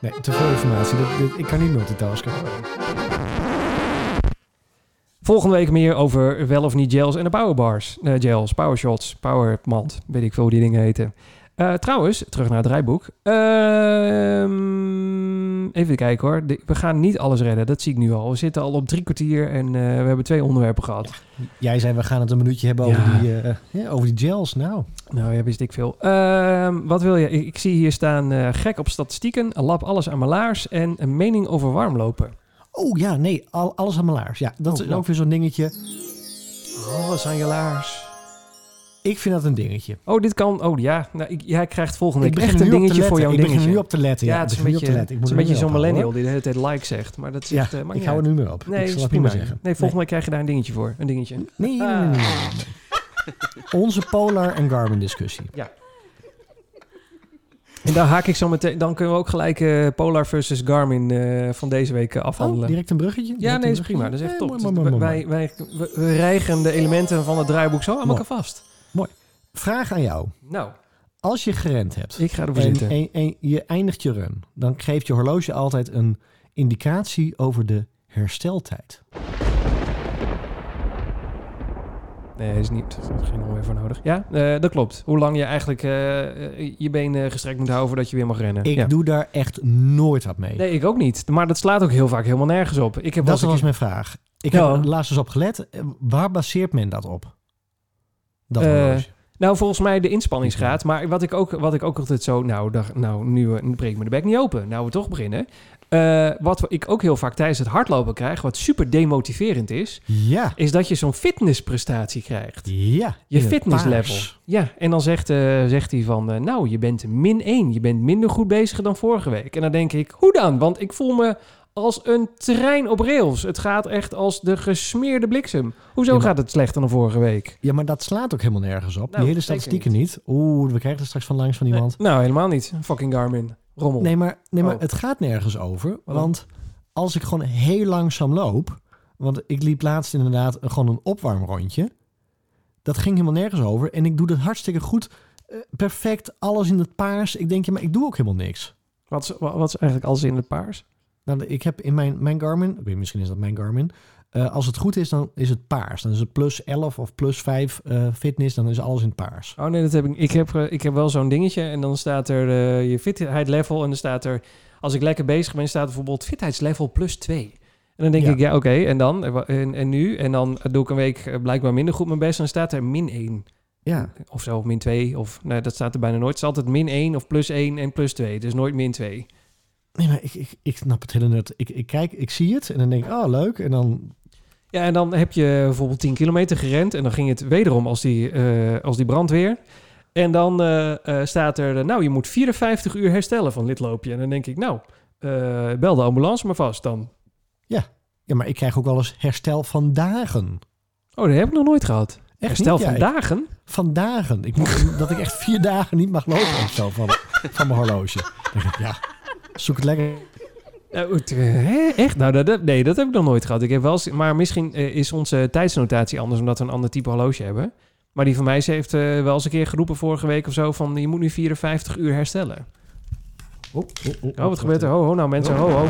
Nee, te veel informatie. Ik kan niet multitasken. Volgende week meer over wel of niet gels en de powerbars. Eh gels, powershots, powermand, weet ik veel hoe die dingen heten. Eh, trouwens, terug naar het draaiboek. Ehm, even kijken hoor. De- we gaan niet alles redden, dat zie ik nu al. We zitten al op drie kwartier en eh, we hebben twee onderwerpen gehad. Jij zei, we gaan het een minuutje hebben over, die, ja, over die gels. Nou, Nou, ja, wist ik veel. Ehm, wat wil je? Ik, ik zie hier staan gek op statistieken, lap alles aan mijn laars en een mening over warmlopen. Oh ja, nee, al, alles aan mijn laars. Ja, dat Oh, is nou. ook weer zo'n dingetje. Alles aan je laars. Ik vind dat een dingetje. Oh, dit kan. Oh ja, nou, ik, jij krijgt volgende Ik week echt een dingetje voor letten. jouw Ik begin dingetje. nu op te letten. Ja, ja, het is een beetje, het is moet een beetje zo'n millennial die de hele tijd like zegt. Maar dat eh, Ja, maakt ik hou er nu meer op. Nee, ik zal het prima. niet meer zeggen. Nee, volgende week krijg je daar een dingetje voor. Een dingetje. Nee, nee, nee, nee, nee, nee, nee. Onze Polar en Garmin discussie. En daar haak ik zo meteen. Dan kunnen we ook gelijk eh, Polar versus Garmin eh, van deze week eh, Oh, afhandelen. direct een bruggetje? ja, Direct nee, dat is prima. Dat is echt top. mooi, mooi, mooi, wij, mooi. wij, wij, we rijgen de elementen van het draaiboek zo aan Mooi. elkaar vast. Vraag aan jou. Nou, Als je gerend hebt ik ga ervoor en, zitten. en, en je eindigt je run, dan geeft je horloge altijd een indicatie over de hersteltijd. Nee, is niet. Er is geen onweer voor nodig. Ja, eh, dat klopt. Hoe lang je eigenlijk eh, eh, je benen gestrekt moet houden voordat je weer mag rennen. Ik ja. doe daar echt nooit wat mee. Nee, ik ook niet. Maar dat slaat ook heel vaak helemaal nergens op. Ik heb dat was mijn vraag. Ik heb er laatst eens op gelet. Waar baseert men dat op? Dat horloge. Nou, volgens mij de inspanningsgraad. Maar wat ik ook, wat ik ook altijd zo... Nou, dag, nou nu, nu breek ik me de bek niet open. Nou, we toch beginnen. Eh, wat ik ook heel vaak tijdens het hardlopen krijg... wat super demotiverend is... Ja. is dat je zo'n fitnessprestatie krijgt. Ja. Je fitnesslevel. Ja, en dan zegt, eh, zegt hij van... eh, nou, je bent min 1. Je bent minder goed bezig dan vorige week. En dan denk ik, hoe dan? Want ik voel me als een trein op rails. Het gaat echt als de gesmeerde bliksem. Hoezo Ja, maar- gaat het slechter dan vorige week? Ja, maar dat slaat ook helemaal nergens op. Nou, Die hele statistieken niet. Oeh, we krijgen er straks van langs van iemand. Nee, nou, helemaal niet. Fucking Garmin. Rommel. Nee, maar, nee, maar Oh. het gaat nergens over. Waarom? Want als ik gewoon heel langzaam loop... Want ik liep laatst inderdaad gewoon een opwarmrondje. Dat ging helemaal nergens over. En ik doe dat hartstikke goed. Eh, perfect, alles in het paars. Ik denk, ja, maar ik doe ook helemaal niks. Wat, is, wa- wat is eigenlijk alles in het paars? Nou, ik heb in mijn, mijn Garmin... Misschien is dat mijn Garmin. Eh, als het goed is, dan is het paars. Dan is het plus 11 of plus 5 eh, fitness. Dan is alles in het paars. Oh nee, dat heb ik. Ik heb, ik heb wel zo'n dingetje en dan staat er eh, je fitheidslevel en dan staat er... Als ik lekker bezig ben, staat er bijvoorbeeld fitheidslevel plus 2. En dan denk Ja. ik, ja oké, en dan? En En, nu? En dan doe ik een week blijkbaar minder goed mijn best en dan staat er min 1. Ja, Of zo, of min 2. Of nee, dat staat er bijna nooit. Het is altijd min 1 of plus 1 en plus 2. Dus nooit min 2. Nee, maar ik, ik, ik snap het hele net. Ik, ik kijk, ik zie het en dan denk ik, oh leuk. En dan, Ja, en dan heb je bijvoorbeeld 10 kilometer gerend en dan ging het wederom als die, eh, als die brandweer. En dan eh, eh, staat er, nou, je moet 54 uur herstellen van dit loopje. En dan denk ik, nou, bel de ambulance maar vast dan. ja, maar ik krijg ook wel eens herstel van dagen. Oh, dat heb ik nog nooit gehad. Echt Herstel niet? Ja, van ik- dagen? van dagen. Ik moet, dat ik echt vier dagen niet mag lopen of zo van, van mijn horloge. Dan denk ik, ja, zoek het lekker. Eh? Echt? Nou, dat, dat- nee, dat heb ik nog nooit gehad. Ik heb wel maar misschien eh, is onze tijdsnotatie anders omdat we een ander type horloge hebben. Maar die van mij ze heeft eh, wel eens een keer geroepen vorige week of zo van je moet nu 54 uur herstellen. Oh, oh, oh, Oh, wat gebeurt er? Ho, ho, nou mensen, ho, ho.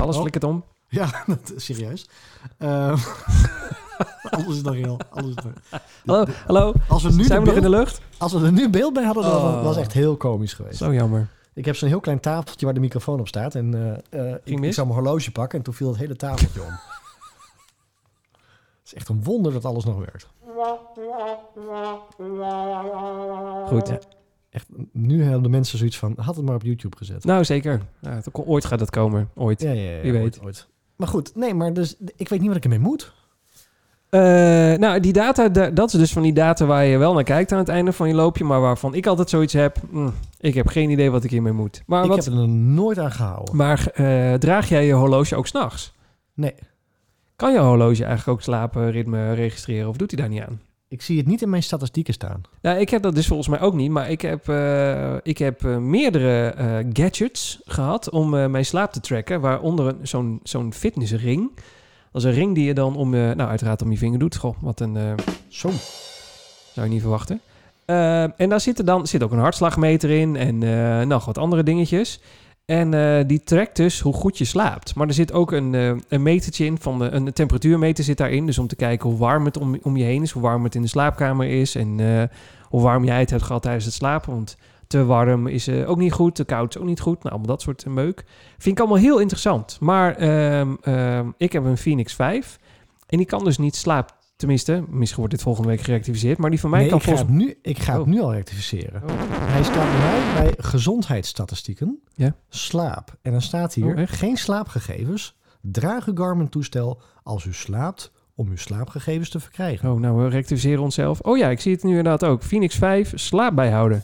Alles oh. flikkert om. Ja, dat serieus. Ehm, alles is nog heel. Alles nog. Hallo, hallo. Als we, nu Zijn we nog in de lucht? als we er nu beeld bij hadden, Oh. was echt heel komisch geweest. Zo jammer. Ik heb zo'n heel klein tafeltje waar de microfoon op staat. En eh, eh, ik, zou mijn horloge pakken en toen viel het hele tafeltje om. Het is echt een wonder dat alles nog werkt. Goed. Echt, nu hebben de mensen zoiets van, had het maar op YouTube gezet. Nou, zeker. Ja, ooit gaat dat komen. Ooit. Ja, ja, ja, Wie ooit, weet. ooit. Maar goed, nee, maar dus, ik weet niet wat ik ermee moet. Eh, nou, die data, da- dat is dus van die data waar je wel naar kijkt aan het einde van je loopje, maar waarvan ik altijd zoiets heb. mm, ik heb geen idee wat ik hiermee moet. Maar, ik wat, heb er nooit aan gehouden. maar eh, draag jij je horloge ook s'nachts? Nee, Kan je horloge eigenlijk ook slaapritme registreren of doet hij daar niet aan? ik zie het niet in mijn statistieken staan. Nou, ik heb dat dus volgens mij ook niet, maar ik heb, eh, ik heb meerdere gadgets gehad om mijn slaap te tracken, waaronder zo'n zo'n fitnessring. Dat is een ring die je dan om, je, nou uiteraard om je vinger doet. Goh, wat een, eh, Zo. zou je niet verwachten. Eh, en daar zit, er dan, zit ook een hartslagmeter in en eh, nog wat andere dingetjes. En die trackt dus hoe goed je slaapt. Maar er zit ook een, een metertje in, van de, een temperatuurmeter zit daarin. Dus om te kijken hoe warm het om, om je heen is, hoe warm het in de slaapkamer is. En hoe warm jij het hebt gehad tijdens het slapen. Want te warm is eh, ook niet goed, te koud is ook niet goed. Nou, allemaal dat soort eh, meuk. Vind ik allemaal heel interessant. Maar ehm, ehm, ik heb een Phoenix 5. En die kan dus niet slaap. Tenminste, misschien wordt dit volgende week gerectificeerd. Maar die van mij Nee, kan ik ga, volgens nu, ik ga het Oh. nu al rectificeren. Oh. Hij staat bij mij bij gezondheidsstatistieken. Ja. Slaap. En dan staat hier, Oh, geen slaapgegevens. Draag uw Garmin-toestel als u slaapt om uw slaapgegevens te verkrijgen. Oh, nou, we rectificeren onszelf. Oh ja, ik zie het nu inderdaad ook. Phoenix 5, slaap bijhouden.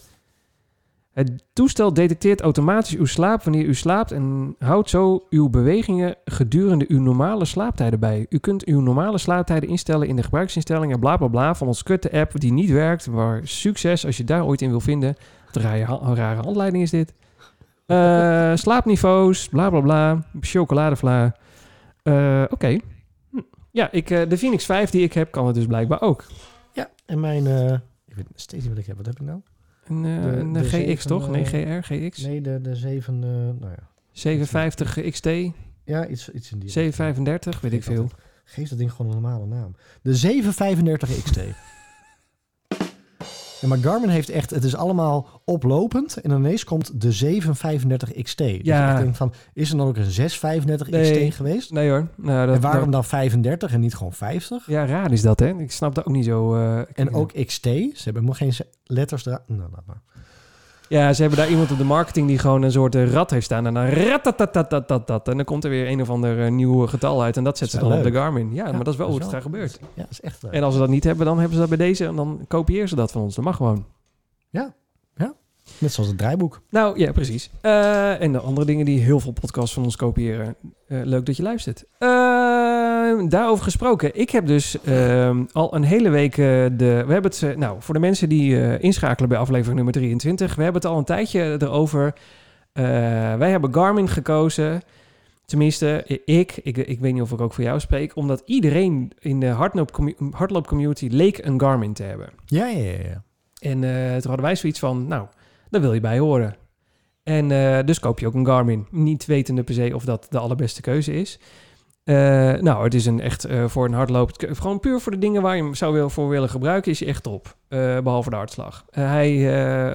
Het toestel detecteert automatisch uw slaap wanneer u slaapt en houdt zo uw bewegingen gedurende uw normale slaaptijden bij. U kunt uw normale slaaptijden instellen in de gebruiksinstellingen bla bla bla van ons kutte app die niet werkt. Maar succes als je daar ooit in wil vinden. Wat een rare, ha- een rare handleiding is dit. Eh, slaapniveaus, bla bla bla. Chocoladevla. Eh, Oké. Hm. Ja, ik, eh, de Phoenix 5 die ik heb kan het dus blijkbaar ook. Ja, en mijn... eh, ik weet weet steeds niet wat ik heb. Wat heb ik nou? Een, eh, De- een de GX toch? Nee, eh, GR, GX. Nee, de, de 7, eh, nou ja. 750 XT, Ja, iets, iets in die. 735, weet ik veel. Geef dat ding gewoon een normale naam. De 735 XT. Ja, maar Garmin heeft echt, het is allemaal oplopend. En ineens komt de 735 XT. Dus Ja. ik denk van, is er dan ook een 635 Nee. XT geweest? Nee hoor. Nou, dat, en waarom dat- dan 35 en niet gewoon 50? ja, raar is dat, hè? Ik snap dat ook niet zo. eh, En ook XT, ze hebben helemaal geen letters eraan. Nou, laat maar. Ja, ze hebben daar iemand op de marketing die gewoon een soort eh, rat heeft staan. En dan ratatatatatatatat. En dan komt er weer een of ander eh, nieuw getal uit. En dat zet ze dan op de Garmin. Ja, maar dat is wel hoe het daar gebeurt. Ja, dat is echt... En als ze dat niet hebben, dan hebben ze dat bij deze. En dan kopieeren ze dat van ons. Dat mag gewoon. Net zoals het draaiboek. Nou, ja, precies. Eh, en de andere dingen die heel veel podcasts van ons kopiëren. Leuk dat je luistert. Eh, daarover gesproken. Ik heb dus ehm, al een hele week eh, de... We hebben het... eh, nou, voor de mensen die eh, inschakelen bij aflevering nummer 23. We hebben het al een tijdje erover. Wij hebben Garmin gekozen. Tenminste, ik, ik. Ik weet niet of ik ook voor jou spreek. Omdat iedereen in de hardloop, hardloopcommunity leek een Garmin te hebben. Ja, ja, ja. ja. En toen hadden wij zoiets van, nou, daar wil je bij horen. En dus koop je ook een Garmin. Niet wetende per se of dat de allerbeste keuze is. Eh, nou, het is een echt eh, voor een hardloop... Gewoon puur voor de dingen waar je hem zou wil, voor willen gebruiken... is hij echt top. Eh, behalve de hartslag. Hij,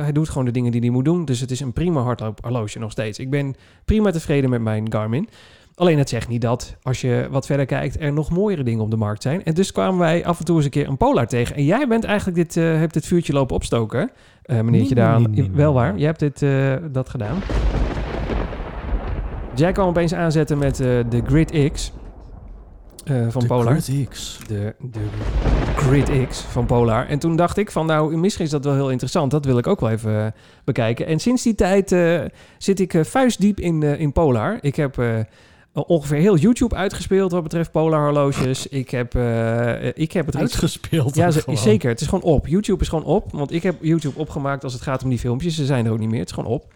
hij doet gewoon de dingen die hij moet doen. Dus het is een prima hardloophorloge nog steeds. Ik ben prima tevreden met mijn Garmin. Alleen het zegt niet dat, als je wat verder kijkt... er nog mooiere dingen op de markt zijn. En dus kwamen wij af en toe eens een keer een Polar tegen. En jij bent eigenlijk dit, hebt dit vuurtje lopen opstoken... Meneertje Nee, daar. nee, nee, nee, wel waar. Je hebt dit, dat gedaan. Jij kwam opeens aanzetten met de Grid X eh, van De Polar. Grid X. De, de Grid X van Polar. En toen dacht ik van nou, misschien is dat wel heel interessant. Dat wil ik ook wel even eh, bekijken. En sinds die tijd eh, zit ik vuistdiep in, in Polar. Ik heb ongeveer heel YouTube uitgespeeld wat betreft Polar horloges. Ik heb, ik heb het Uitgespeeld. ja, gewoon. zeker. Het is gewoon op. YouTube is gewoon op. Want ik heb YouTube opgemaakt als het gaat om die filmpjes. Ze zijn er ook niet meer. Het is gewoon op.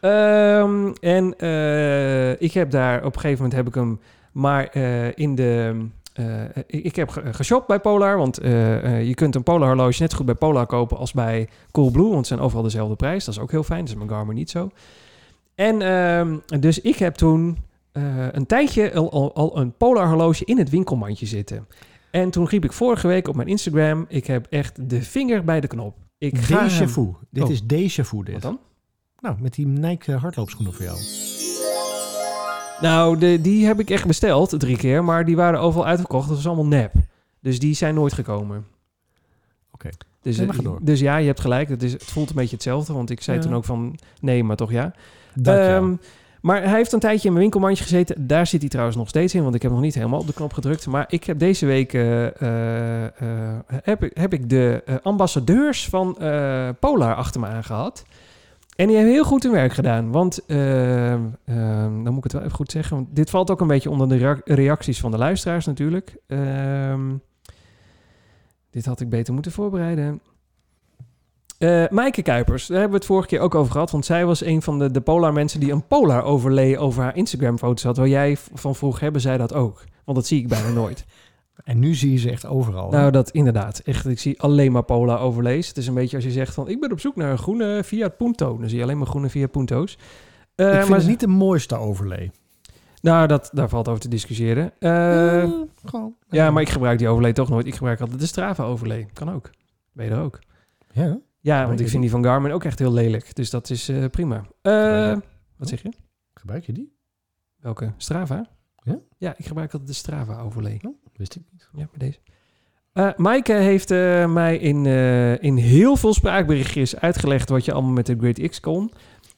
Ehm, en ik heb daar... Op een gegeven moment heb ik hem maar eh, in de... eh, ik, ik heb ge- geshopt bij Polar. Want eh, eh, je kunt een Polar horloge net zo goed bij Polar kopen als bij Coolblue. Want ze zijn overal dezelfde prijs. Dat is ook heel fijn. Dat is mijn Garmin niet zo. En ehm, dus ik heb toen eh, een tijdje al, al, al een Polar horloge in het winkelmandje zitten. En toen riep ik vorige week op mijn Instagram: ik heb echt de vinger bij de knop. Ik ga Déjà vu. Dit Oh. is déjà vu dit. Wat dan? Nou, met die Nike eh, hardloopschoenen voor jou. Nou, de, die heb ik echt besteld drie keer, maar die waren overal uitverkocht. Dat was allemaal nep. Dus die zijn nooit gekomen. Oké. Dus, Nee, dus ja, je hebt gelijk. Het, is, het voelt een beetje hetzelfde. Want ik zei Ja. toen ook van nee, maar toch ja. Dat ja. Ehm, maar hij heeft een tijdje in mijn winkelmandje gezeten. Daar zit hij trouwens nog steeds in, want ik heb nog niet helemaal op de knop gedrukt. Maar ik heb deze week eh, eh, eh, heb, ik- heb ik de eh, ambassadeurs van eh, Polar achter me aangehad. En die hebben heel goed hun werk gedaan. Want, eh, eh, dan moet ik het wel even goed zeggen. Want dit valt ook een beetje onder de rea- reacties van de luisteraars natuurlijk. Ehm, dit had ik beter moeten voorbereiden. Eh Maaike Kuipers, daar hebben we het vorige keer ook over gehad. Want zij was een van de, de Polar mensen die een Polar overlay over haar Instagram foto's had. Waar jij van vroeg, hebben zij dat ook? Want dat zie ik bijna nooit. En nu zie je ze echt overal. hè? Nou, dat inderdaad. Echt, ik zie alleen maar Polar overlays. Het is een beetje als je zegt van, ik ben op zoek naar een groene Fiat Punto. Dan zie je alleen maar groene Fiat Punto's. Eh, ik vind maar het niet de mooiste overlay. Nou, dat, daar valt over te discussiëren. Eh, Eh, gewoon. ja, maar ik gebruik die overlay toch nooit. Ik gebruik altijd de Strava overlay. Kan ook. Ben je er ook. Ja. Ja, want ik vind die van Garmin ook echt heel lelijk. Dus dat is eh, prima. Wat zeg je? Gebruik je die? Welke? Strava? Ja? Ja, ik gebruik altijd de Strava overlay. Wist ik niet. Ja, bij deze. Eh Maaike heeft eh, mij in, eh, in heel veel spraakberichtjes uitgelegd wat je allemaal met de Great X kon.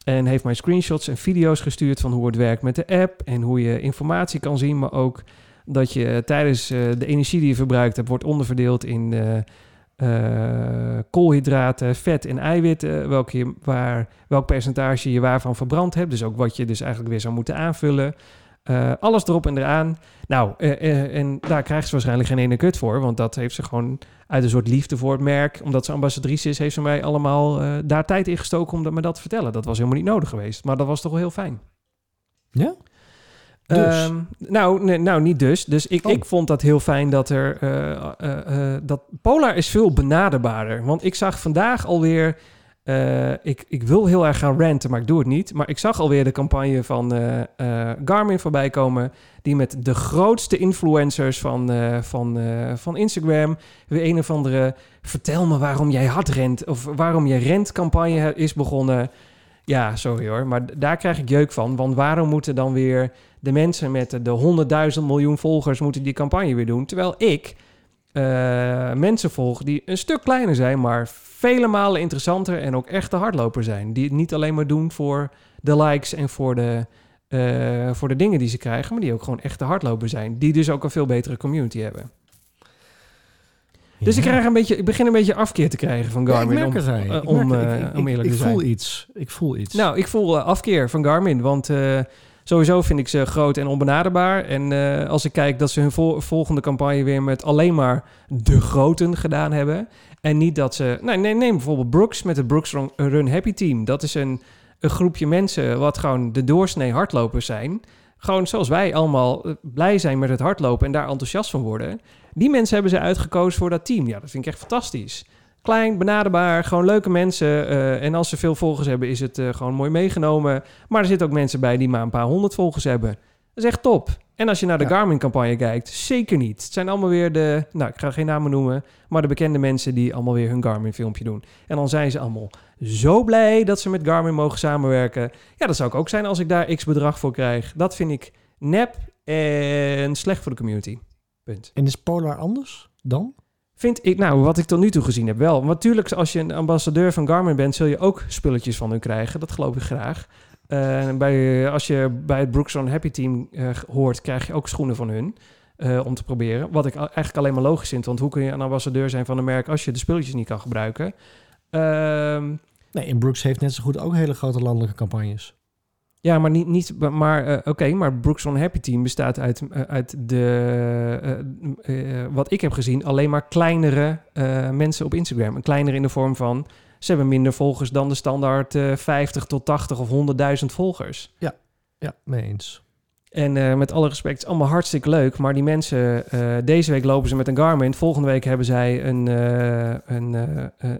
En heeft mij screenshots en video's gestuurd van hoe het werkt met de app. En hoe je informatie kan zien. Maar ook dat je tijdens de energie die je verbruikt hebt, wordt onderverdeeld in koolhydraten, vet en eiwitten. Welke je, waar, welk percentage je waarvan verbrand hebt. Dus ook wat je dus eigenlijk weer zou moeten aanvullen. Eh, alles erop en eraan. Nou, eh, eh, en daar krijgt ze waarschijnlijk geen ene kut voor. Want dat heeft ze gewoon uit een soort liefde voor het merk. Omdat ze ambassadrice is, heeft ze mij allemaal daar tijd in gestoken om dat, me dat te vertellen. Dat was helemaal niet nodig geweest. Maar dat was toch wel heel fijn. Ja? Dus? Ehm, nou, nee, nou, niet dus. Dus ik, Oh. ik vond dat heel fijn dat er... dat Polar is veel benaderbaarder. Want ik zag vandaag alweer... eh, ik, ik wil heel erg gaan ranten, maar ik doe het niet. Maar ik zag alweer de campagne van eh, eh, Garmin voorbij komen... die met de grootste influencers van, van, van Instagram... weer een of andere... vertel me waarom jij hard rent... of waarom je rentcampagne is begonnen... Ja, sorry hoor, maar daar krijg ik jeuk van. Want waarom moeten dan weer de mensen met de 100.000 miljoen volgers moeten die campagne weer doen? Terwijl ik eh, mensen volg die een stuk kleiner zijn, maar vele malen interessanter en ook echte hardloper zijn. Die het niet alleen maar doen voor de likes en voor de, eh, voor de dingen die ze krijgen, maar die ook gewoon echte hardloper zijn. Die dus ook een veel betere community hebben. Dus ik, krijg een beetje, ik begin een beetje afkeer te krijgen van Ja, Garmin. ik merk om, het, hey. eh, Ik om, Ik- om ik- eerlijk ik te zijn. voel iets. Ik voel iets. Nou, ik voel afkeer van Garmin, want sowieso vind ik ze groot en onbenaderbaar. En eh, als ik kijk dat ze hun vol- volgende campagne weer met alleen maar de groten gedaan hebben. En niet dat ze... Nee, nee, neem bijvoorbeeld Brooks met het Brooks Run- Run Happy Team. Dat is een, een groepje mensen wat gewoon de doorsnee hardlopers zijn. Gewoon zoals wij allemaal eh, blij zijn met het hardlopen en daar enthousiast van worden. Die mensen hebben ze uitgekozen voor dat team. Ja, dat vind ik echt fantastisch. Klein, benaderbaar, gewoon leuke mensen. eh, en als ze veel volgers hebben, is het eh, gewoon mooi meegenomen. Maar er zitten ook mensen bij die maar een paar honderd volgers hebben. Dat is echt top. En als je naar de Ja. Garmin-campagne kijkt, zeker niet. Het zijn allemaal weer de, nou, ik ga geen namen noemen, maar de bekende mensen die allemaal weer hun Garmin-filmpje doen. En dan zijn ze allemaal zo blij dat ze met Garmin mogen samenwerken. Ja, dat zou ik ook zijn als ik daar x bedrag voor krijg. Dat vind ik nep en slecht voor de community. Punt. En is Polar anders dan? Vind ik, nou, wat ik tot nu toe gezien heb wel. Want natuurlijk, als je een ambassadeur van Garmin bent, zul je ook spulletjes van hun krijgen. Dat geloof ik graag. Eh, bij, als je bij het Brooks Run Happy Team eh, hoort, krijg je ook schoenen van hun. eh, om te proberen. Wat ik eigenlijk alleen maar logisch vind. Want hoe kun je een ambassadeur zijn van een merk als je de spulletjes niet kan gebruiken? Ehm, Nee, en Brooks heeft net zo goed ook hele grote landelijke campagnes. Ja, maar niet, niet maar eh, oké, maar Brooks on Happy Team bestaat uit, eh, uit de, eh, wat ik heb gezien, alleen maar kleinere mensen op Instagram. Een kleinere in de vorm van, ze hebben minder volgers dan de standaard eh 50 tot 80 of 100.000 volgers. Ja, mee eens. En eh, met alle respect, het is allemaal hartstikke leuk. Maar die mensen, eh, deze week lopen ze met een Garmin. Volgende week hebben zij een, eh een,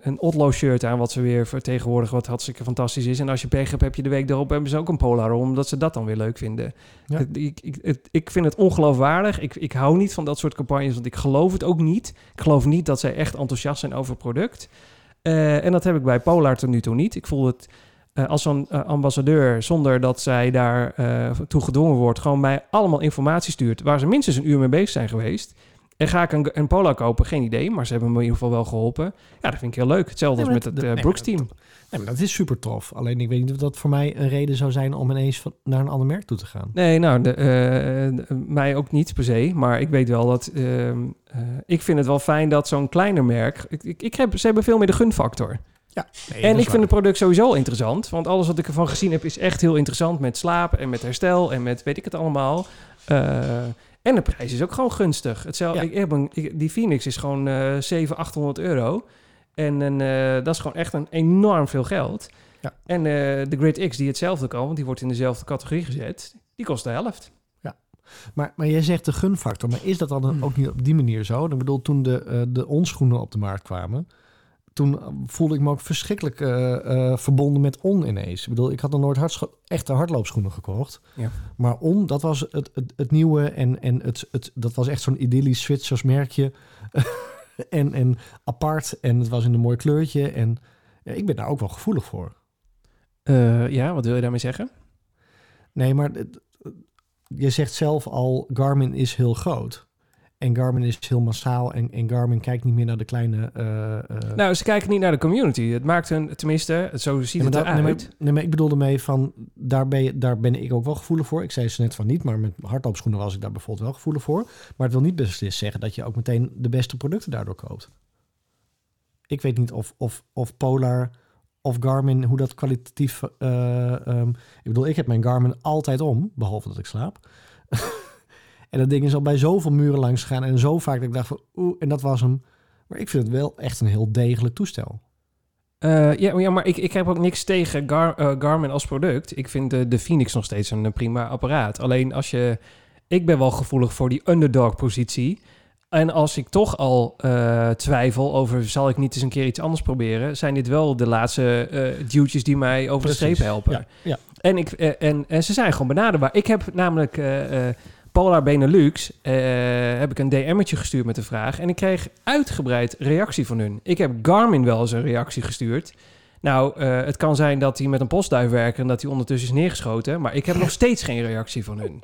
een Otlo shirt aan. Wat ze weer vertegenwoordigen, wat hartstikke fantastisch is. En als je pech hebt, heb je de week erop hebben ze ook een Polar om, omdat ze dat dan weer leuk vinden. Ja. Ik, ik, het- ik vind het ongeloofwaardig. Ik, ik hou niet van dat soort campagnes, want ik geloof het ook niet. Ik geloof niet dat zij echt enthousiast zijn over het product. En dat heb ik bij Polar tot nu toe niet. Ik voel het eh, als zo'n eh, ambassadeur, zonder dat zij daar eh, toe gedwongen wordt, gewoon mij allemaal informatie stuurt waar ze minstens een uur mee bezig zijn geweest. En ga ik een, een Polar kopen? Geen idee, maar ze hebben me in ieder geval wel geholpen. Ja, dat vind ik heel leuk. Hetzelfde Nee, als met het eh, nee, Brooks maar team. Nee, maar dat is super tof. Alleen ik weet niet of dat voor mij een reden zou zijn om ineens van, naar een ander merk toe te gaan. Nee, nou, de, de- mij ook niet per se. Maar ik weet wel dat... ehm, eh, ik vind het wel fijn dat zo'n kleiner merk... Ik, ik, ik heb, ze hebben veel meer de gunfactor. En ik vind het product sowieso interessant. Want alles wat ik ervan gezien heb is echt heel interessant. Met slaap en met herstel en met weet ik het allemaal. Eh, en de prijs is ook gewoon gunstig. Hetzelfde, Ja. ik heb een, ik- die Phoenix is gewoon eh 700, 800 euro. En eh, dat is gewoon echt een enorm veel geld. Ja. En eh, de Grid X die hetzelfde kan, want die wordt in dezelfde categorie gezet. Die kost de helft. Maar, maar jij zegt de gunfactor, maar is dat dan Hmm. ook niet op die manier zo? Ik bedoel, toen de, eh, de onschoenen op de markt kwamen, toen voelde ik me ook verschrikkelijk eh, eh, verbonden met On ineens. Ik bedoel, ik had nog nooit hardscho- echte hardloopschoenen gekocht. Ja. Maar On, dat was het, het, het nieuwe en, en het, het, dat was echt zo'n idyllisch Zwitsers merkje. en, en apart en het was in een mooi kleurtje. En ja, ik ben daar ook wel gevoelig voor. Eh, ja, wat wil je daarmee zeggen? Nee, maar je zegt zelf al, Garmin is heel groot. En Garmin is heel massaal. En, en Garmin kijkt niet meer naar de kleine... eh, eh, Nou, ze kijken niet naar de community. Het maakt hun, tenminste, zo ziet nee, het eruit. nee, nee, maar ik bedoelde mee van, daar ben, je, daar ben ik ook wel gevoelig voor. Ik zei ze net van niet, maar met hardloopschoenen was ik daar bijvoorbeeld wel gevoelig voor. Maar het wil niet beslist zeggen dat je ook meteen de beste producten daardoor koopt. Ik weet niet of, of, of Polar of Garmin, hoe dat kwalitatief... eh, ehm, ik bedoel, ik heb mijn Garmin altijd om, behalve dat ik slaap. en dat ding is al bij zoveel muren langs gegaan en zo vaak dat ik dacht van, oeh, en dat was hem. Maar ik vind het wel echt een heel degelijk toestel. Eh, ja, ja, maar ik, ik heb ook niks tegen Gar, eh, Garmin als product. Ik vind de, de Phoenix nog steeds een, prima apparaat. Alleen als je... Ik ben wel gevoelig voor die underdog-positie. En als ik toch al eh, twijfel over... zal ik niet eens een keer iets anders proberen... zijn dit wel de laatste eh duwtjes die mij over de streep helpen. Ja, ja. En, ik, en, en ze zijn gewoon benaderbaar. Ik heb namelijk Polar Benelux... eh, heb ik een DM'tje gestuurd met de vraag... en ik kreeg uitgebreid reactie van hun. Ik heb Garmin wel eens een reactie gestuurd... Nou, eh, het kan zijn dat hij met een postduif werkt en dat hij ondertussen is neergeschoten. Maar ik heb nog steeds geen reactie van hun.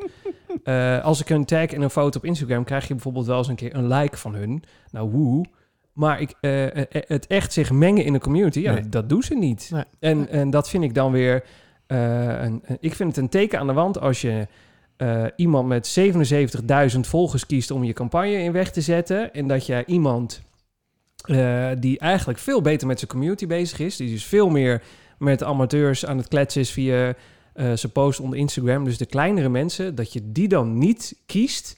Eh, als ik een tag en een foto op Instagram krijg je bijvoorbeeld wel eens een keer een like van hun. Nou, woe. Maar ik, het echt zich mengen in de community, ja, Nee. dat doen ze niet. Nee. En, en dat vind ik dan weer... een, een- ik vind het een teken aan de wand als je eh, iemand met 77.000 volgers kiest om je campagne in weg te zetten. En dat jij iemand eh, die eigenlijk veel beter met zijn community bezig is. Die dus veel meer met amateurs aan het kletsen is via eh, zijn post onder Instagram. Dus de kleinere mensen, dat je die dan niet kiest,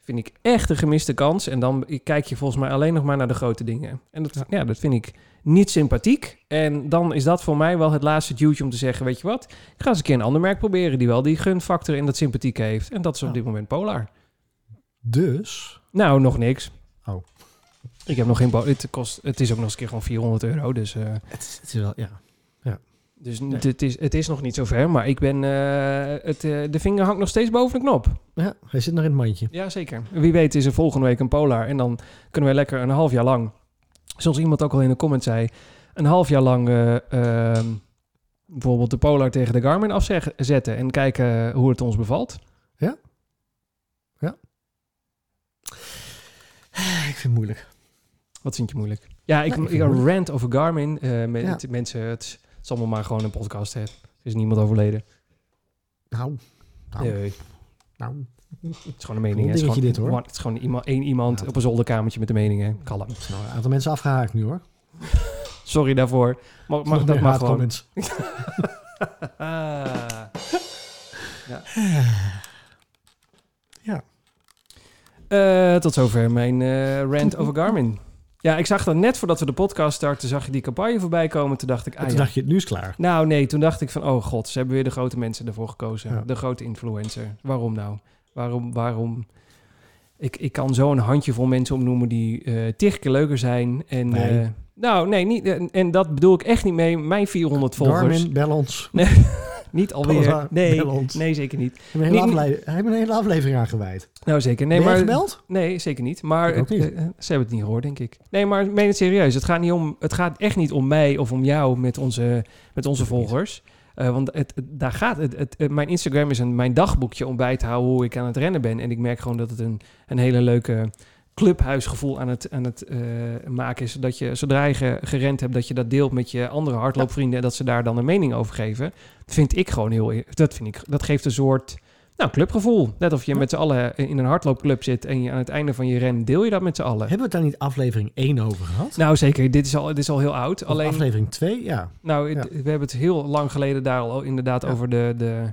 vind ik echt een gemiste kans. En dan kijk je volgens mij alleen nog maar naar de grote dingen. En dat, ja. Ja. dat vind ik niet sympathiek. En dan is dat voor mij wel het laatste duwtje om te zeggen, weet je wat? Ik ga eens een keer een ander merk proberen die wel die gunfactor en dat sympathiek heeft. En dat is op Ja. dit moment Polar. Dus, Nou, nog niks. Oh. Ik heb nog geen... Het, kost, het is ook nog eens een keer gewoon 400 euro. Dus, eh, het is, het is wel, ja. dus Nee. het, is, het is nog niet zover. Maar ik ben... eh, het, eh, de vinger hangt nog steeds boven de knop. Ja, hij zit nog in het mandje. Ja, zeker. Wie weet is er volgende week een Polar. En dan kunnen wij lekker een half jaar lang... Zoals iemand ook al in de comment zei... Een half jaar lang... eh, ehm, bijvoorbeeld de Polar tegen de Garmin afzetten. En kijken hoe het ons bevalt. Ik vind het moeilijk. Wat vind je moeilijk? Ja, ik, Ja, ik een rant over Garmin. eh, met, Ja. mensen, het is, het is allemaal maar gewoon een podcast. Hè. Er is niemand overleden. Nou, nou, Nee, nou. Het is gewoon een mening. Een. Het dingetje dit, hoor. Het is gewoon iemand, één iemand Ja. op een zolderkamertje met de meningen. Kalm. Er zijn al een aantal mensen afgehaakt nu hoor. Sorry daarvoor. Mag, mag, dat mag gewoon. Ah. Ja. Eh, tot zover mijn eh, rant over Garmin. Ja, ik zag dat net voordat we de podcast starten, zag je die campagne voorbij komen. Toen dacht ik, ah toen ja. dacht je, nu is het klaar. Nou nee, toen dacht ik van, oh god, ze hebben weer de grote mensen ervoor gekozen. Ja. De grote influencer. Waarom nou? Waarom, waarom? Ik, ik kan zo een handjevol mensen opnoemen die eh tig keer leuker zijn. En, Nee. eh, nou, nee, niet, en, en dat bedoel ik echt niet mee. Mijn 400 volgers. Bel ons. Niet alweer. Nee, nee, zeker niet. We hebben een hele, een aflevering aangeweid. Nou, zeker. Nee, ben je maar, gebeld? Nee, zeker niet. Maar niet. eh, eh, ze hebben het niet gehoord, denk ik. Nee, maar meen het serieus. Het gaat, niet om, het gaat echt niet om mij of om jou met onze, met onze niet. Eh, want het, daar gaat het, Mijn Instagram is een, mijn dagboekje om bij te houden hoe ik aan het rennen ben. En ik merk gewoon dat het een, een hele leuke clubhuisgevoel aan het, aan het eh, maken is. Dat je zodra je ge- gerend hebt, dat je dat deelt met je andere hardloopvrienden. En dat ze daar dan een mening over geven. Vind ik gewoon heel... Dat, vind ik, dat geeft een soort... Nou, clubgevoel. Net of je met z'n allen in een hardloopclub zit en je aan het einde van je ren deel je dat met z'n allen. Hebben we het daar niet aflevering 1 over gehad? Nou, zeker. Dit is al, dit is al heel oud. Of Alleen, aflevering 2? Ja. nou, ja. we hebben het heel lang geleden daar al inderdaad Ja. over de, de,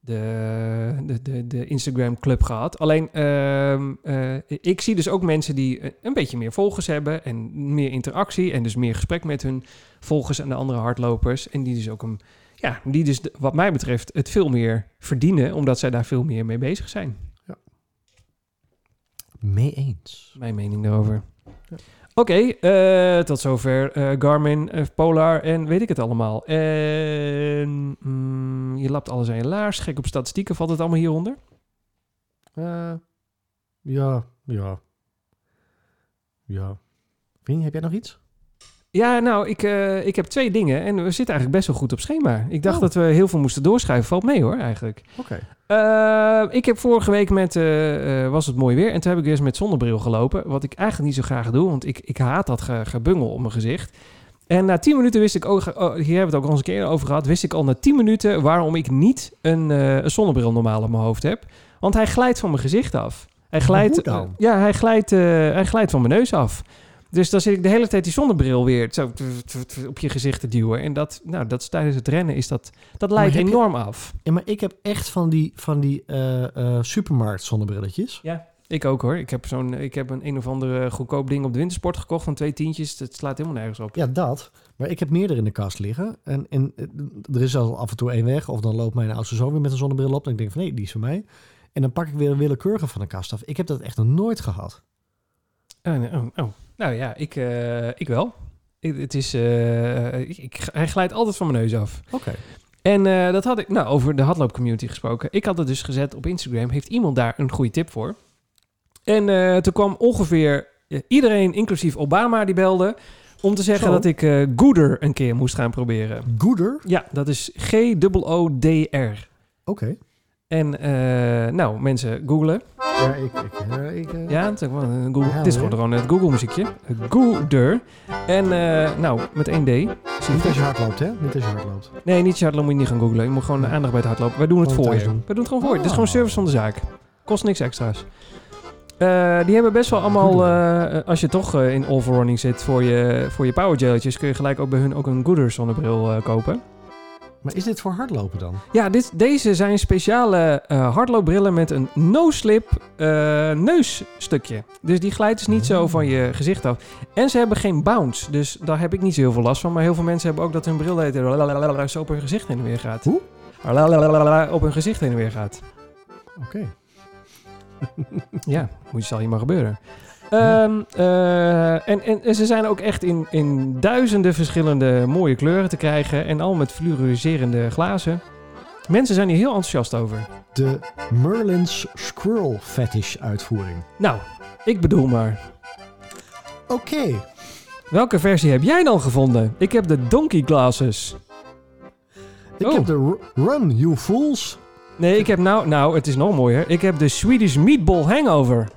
de, de, de, de Instagram club gehad. Alleen, ehm, eh, ik zie dus ook mensen die eh, een beetje meer volgers hebben en meer interactie en dus meer gesprek met hun volgers en de andere hardlopers. En die dus ook een, ja, die dus wat mij betreft het veel meer verdienen, omdat zij daar veel meer mee bezig zijn. Mee eens. Mijn mening daarover. Ja. Oké, eh, tot zover eh, Garmin, eh, Polar en weet ik het allemaal. En mm, je lapt alles aan je laars. Gek op statistieken, valt het allemaal hieronder? Ja, ja. Ja. Heb jij nog iets? Ja, nou, ik, eh, ik heb twee dingen en we zitten eigenlijk best wel goed op schema. Ik dacht Oh. dat we heel veel moesten doorschuiven. Valt mee hoor, eigenlijk. Oké. Eh, ik heb vorige week met, eh, was het mooi weer. En toen heb ik weer eens met zonnebril gelopen. Wat ik eigenlijk niet zo graag doe, want ik, ik haat dat ge- gebungel op mijn gezicht. En na 10 minuten wist ik ook, oh, hier hebben we het ook al eens een keer over gehad, wist ik al na 10 minuten waarom ik niet een, een zonnebril normaal op mijn hoofd heb. Want hij glijdt van mijn gezicht af. Hij glijdt, hoe dan? ja, hij glijdt, hij glijdt van mijn neus af. Dus dan zit ik de hele tijd die zonnebril weer zo op je gezicht te duwen. En dat, nou, dat is tijdens het rennen is dat, dat je- enorm af. Ja, maar ik heb echt van die, van die eh, eh, supermarkt zonnebrilletjes. Ja, Ik ook hoor. Ik heb, zo'n, ik heb een een of andere goedkoop ding op de wintersport gekocht van twee tientjes. Het slaat helemaal nergens op. Ja, dat. Maar ik heb meerdere in de kast liggen. En, en eh, er is al af en toe één weg. Of dan loopt mijn oudste zoon weer met een zonnebril op. En ik denk van nee, die is van mij. En dan pak ik weer een willekeurige van de kast af. Ik heb dat echt nog nooit gehad. Oh, oh, oh. Nou ja, ik, eh, ik wel. Ik- het is, eh, ik, ik- hij glijdt altijd van mijn neus af. Oké. En eh, dat had ik, nou, over de hardloopcommunity gesproken. Ik had het dus gezet op Instagram. Heeft iemand daar een goede tip voor? En toen kwam ongeveer iedereen, inclusief Obama, die belde. Om te zeggen Zo. dat ik eh Gooder een keer moest gaan proberen. Gooder? Ja, dat is G-O-O-D-R. Oké. En eh, nou, mensen googlen. Ja, ik... ik, eh, ik eh, Ja, het gewoon Google, Ja, het is gewoon het Google muziekje. Gooder. En nou, met één D. Zie je Niet als je hard loopt, hè? Niet als je hard loopt. Nee, niet je hardlopen moet je niet gaan googlen. Je moet gewoon aandacht bij het hardlopen. Wij doen het Gewoon voor je. doen. Wij doen het gewoon voor je. Het is gewoon Ah. service van de zaak. Kost niks extra's. Die hebben best wel allemaal, als je toch in all for running zit voor je, voor je power gelletjes, kun je gelijk ook bij hun ook een Gooder zonnebril kopen. Maar is dit voor hardlopen dan? Ja, dit, deze zijn speciale eh, hardloopbrillen met een no-slip eh, neusstukje. Dus die glijdt dus niet zo van je gezicht af. En ze hebben geen bounce, dus daar heb ik niet zo heel veel last van. Maar heel veel mensen hebben ook dat hun bril lalalala zo op hun gezicht heen en weer gaat. Hoe? Op hun gezicht heen en weer gaat. Oké. Ja, moet je zal hier maar gebeuren. Ehm, eh, en, en, en ze zijn ook echt in, in duizenden verschillende mooie kleuren te krijgen. En al met fluoriserende glazen. Mensen zijn hier heel enthousiast over. De Merlin's Squirrel Fetish uitvoering. Nou, ik bedoel maar. Oké. Welke versie heb jij dan gevonden? Ik heb de Donkey Glasses. Ik Oh. heb de Ru- Run, You Fools. Nee, ik heb nou... Nou, het is nog mooier. Ik heb de Swedish Meatball Hangover.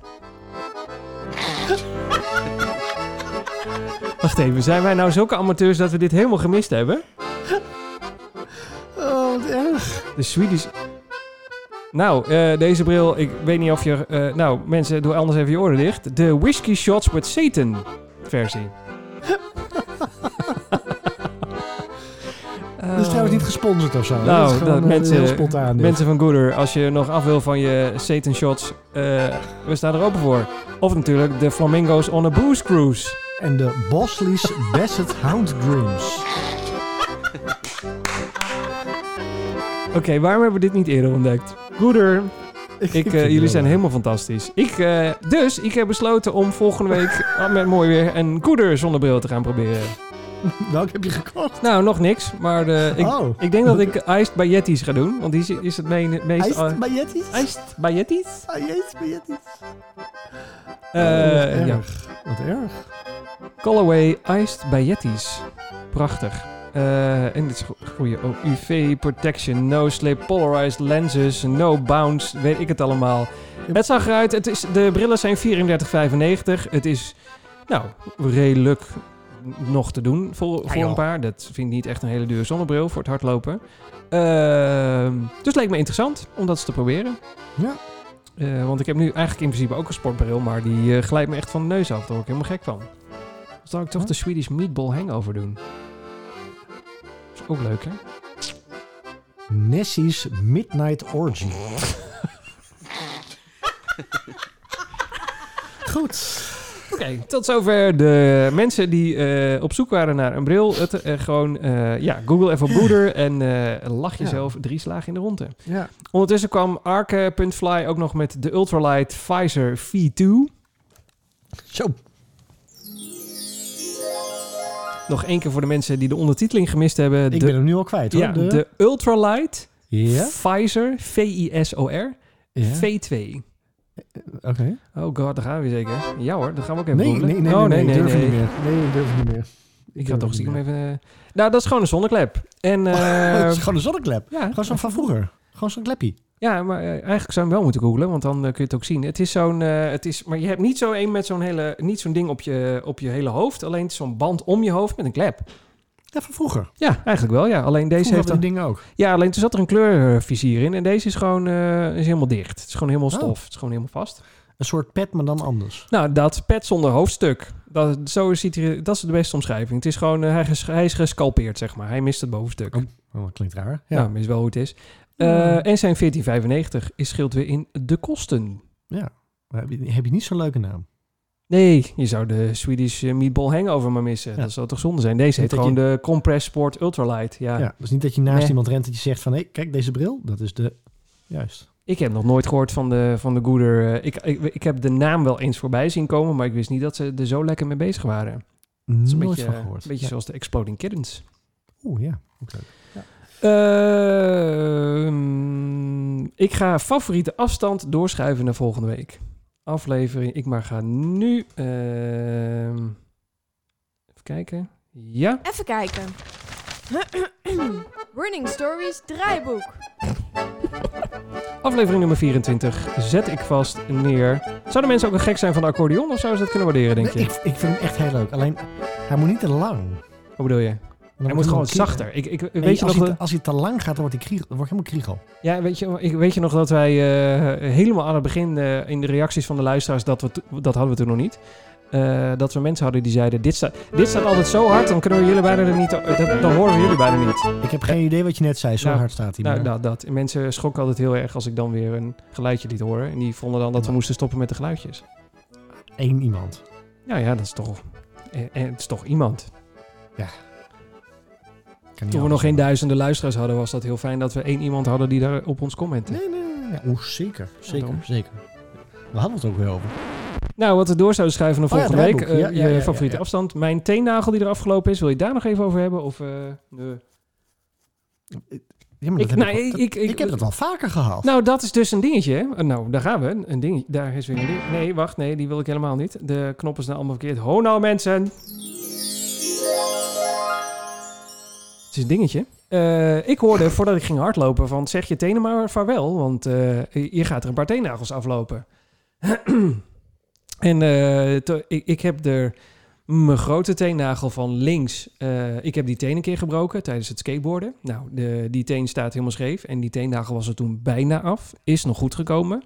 Wacht even, zijn wij nou zulke amateurs dat we dit helemaal gemist hebben? Oh, wat erg. De Swedish... Nou, eh, deze bril, ik weet niet of je... eh, nou, mensen, doe anders even je oren dicht. De Whiskey Shots with Satan versie. Dat is trouwens niet gesponsord of zo. Nou, dat is gewoon dat eh, mensen- heel spontaan. dit. Mensen van Gooder, als je nog af wil van je Satan shots, we staan er open voor. Of natuurlijk de Flamingos on a Booze Cruise. En de Bosley's Basset Hound Dreams. Oké, waarom hebben we dit niet eerder ontdekt? Gooder, ik, eh, jullie zijn helemaal fantastisch. Ik, eh, dus ik heb besloten om volgende week ah, met mooi weer een Gooder zonnebril te gaan proberen. Welke heb je gekocht? Nou, nog niks, maar de, ik, oh. ik denk dat ik Iced by Yetis ga doen, want die is, is het me- meest... Iced uh, Bayetis? Iced by Yetis? Eh, Oh, ja. erg. Wat erg. Colorway Iced by Yetis. Prachtig. Eh, en dit is go- goeie. Oh, UV protection, no slip, polarized lenses, no bounce, weet ik het allemaal. Het zag eruit, het is, de brillen zijn 34,95. Het is, nou, redelijk nog te doen voor, voor een paar. Dat vind ik niet echt een hele dure zonnebril voor het hardlopen. Ehm, dus het leek me interessant om dat eens te proberen. Ja. Eh, want ik heb nu eigenlijk in principe ook een sportbril, maar die eh, glijdt me echt van de neus af. Daar word ik helemaal gek van. Dus zal ik toch Huh? de Swedish Meatball Hangover doen. is ook leuk, hè? Nessie's Midnight Orgy. Goed. Oké, tot zover de mensen die eh, op zoek waren naar een bril. Het, eh, gewoon, eh, ja, Google even op Gooder en lach jezelf drie slagen in de ronde. Ja. Ondertussen kwam Arke.fly ook nog met de Ultralight Pfizer V2. Zo. Nog één keer voor de mensen die de ondertiteling gemist hebben. Ik de, ben hem nu al kwijt hoor. ja, de Ultralight. Pfizer V-I-S-O-R ja. V2. Oké. Oh god, daar gaan we zeker. Ja hoor, daar gaan we ook even Nee, googlen. nee, nee, oh, nee, nee, durf nee. niet meer. Nee, ik durf niet meer. Ik ga toch stiekem even... eh, Nou, dat is gewoon een zonneklep. En, eh, het is gewoon een zonneklep. ja, Gewoon zo'n van vroeger. Gewoon zo'n kleppie. ja, maar eh, eigenlijk zou je hem wel moeten googlen, want dan eh, kun je het ook zien. Het is zo'n... eh, het is, maar je hebt niet zo een met zo'n hele... Niet zo'n ding op je, op je hele hoofd. Alleen zo'n band om je hoofd met een klep. Ja, van vroeger. Ja, eigenlijk wel, ja. Alleen deze Vroeger heeft... Dan, dingen ook. ja, alleen toen zat er een kleurvisier in. En deze is gewoon eh, is helemaal dicht. Het is gewoon helemaal Oh. stof. Het is gewoon helemaal vast. Een soort pet, maar dan anders. Nou, dat pet zonder hoofdstuk. Dat, zo ziet hij, dat is de beste omschrijving. Het is gewoon, eh, hij, ges- hij is gescalpeerd, zeg maar. Hij mist het bovenstuk. Oh. Oh, dat klinkt raar. Ja, Ja. maar is wel hoe het is. Eh. En zijn 1495 is scheelt weer in de kosten. Maar heb je, heb je niet zo'n leuke naam? Nee, je zou de Swedish eh, Meatball Hangover maar missen. Ja. Dat zou toch zonde zijn? Deze heet dat gewoon de Compress Sport Ultralight. Ja. Ja. dus niet dat je naast Nee. iemand rent dat je zegt van... hé, kijk, deze bril, dat is de... Juist. Ik heb nog nooit gehoord van de, van de Gooder. eh, Ik, ik, ik heb de naam wel eens voorbij zien komen, maar ik wist niet dat ze er zo lekker mee bezig waren. Is een beetje, van een gehoord. beetje Ja. zoals de Exploding Kittens. Oeh, ja. Ook leuk. Ehm, ik ga favoriete afstand doorschuiven naar volgende week. Aflevering. Ik maar ga nu. ehm, even kijken. Ja. Even kijken. Running Stories draaiboek. Aflevering nummer 24 zet ik vast neer. Zouden mensen ook een gek zijn van de accordeon of zouden ze dat kunnen waarderen, denk je? Ik, ik vind hem echt heel leuk. Alleen, hij moet niet te lang. Wat bedoel je? Hij moet gewoon zachter. Ik, ik, weet je als, nog hij, als hij te lang gaat, dan wordt hij kriegel. Dan wordt helemaal kriegel. ja, weet je, ik, weet je nog dat wij eh, helemaal aan het begin eh, in de reacties van de luisteraars, dat, we dat hadden we toen nog niet. eh, dat we mensen hadden die zeiden: dit staat, dit staat altijd zo hard, dan kunnen we jullie bijna er niet. dat- dan horen we jullie bijna niet. Ik heb geen idee wat je net zei. Zo Nou, hard staat hij. Nou, maar- dat. En mensen schrokken altijd heel erg als ik dan weer een geluidje liet horen. En die vonden dan dat we Ja. moesten stoppen met de geluidjes. Eén iemand. Nou ja, dat is toch, eh, het is toch iemand. Niet Toen we nog geen duizenden luisteraars hadden, was dat heel fijn dat we één iemand hadden die daar op ons commentte. Nee, nee, nee. nee. Oeh, zeker. Zeker, zeker. We hadden het ook weer over. Nou, wat we door zouden schuiven naar Oh ja, volgende week. eh, Ja, je favoriete afstand. Mijn teennagel die er afgelopen is. Wil je daar nog even over hebben? Of, eh, nee. Ja, maar Ik- heb nou, ik, wel- ik- heb dat wel vaker gehaald. Nou, dat is dus een dingetje. hè. Eh, Nou, daar gaan we. Een ding, daar is weer een ding. Nee, wacht. Nee, die wil ik helemaal niet. De knoppen zijn allemaal verkeerd. Ho nou, mensen. Is een dingetje. Eh, ik hoorde voordat ik ging hardlopen van zeg je tenen maar vaarwel, want eh, je gaat er een paar teennagels aflopen. en eh, ik, ik heb er mijn grote teennagel van links. ik heb die teen een keer gebroken tijdens het skateboarden. Nou, de, die teen staat helemaal scheef en die teennagel was er toen bijna af. Is nog goed gekomen.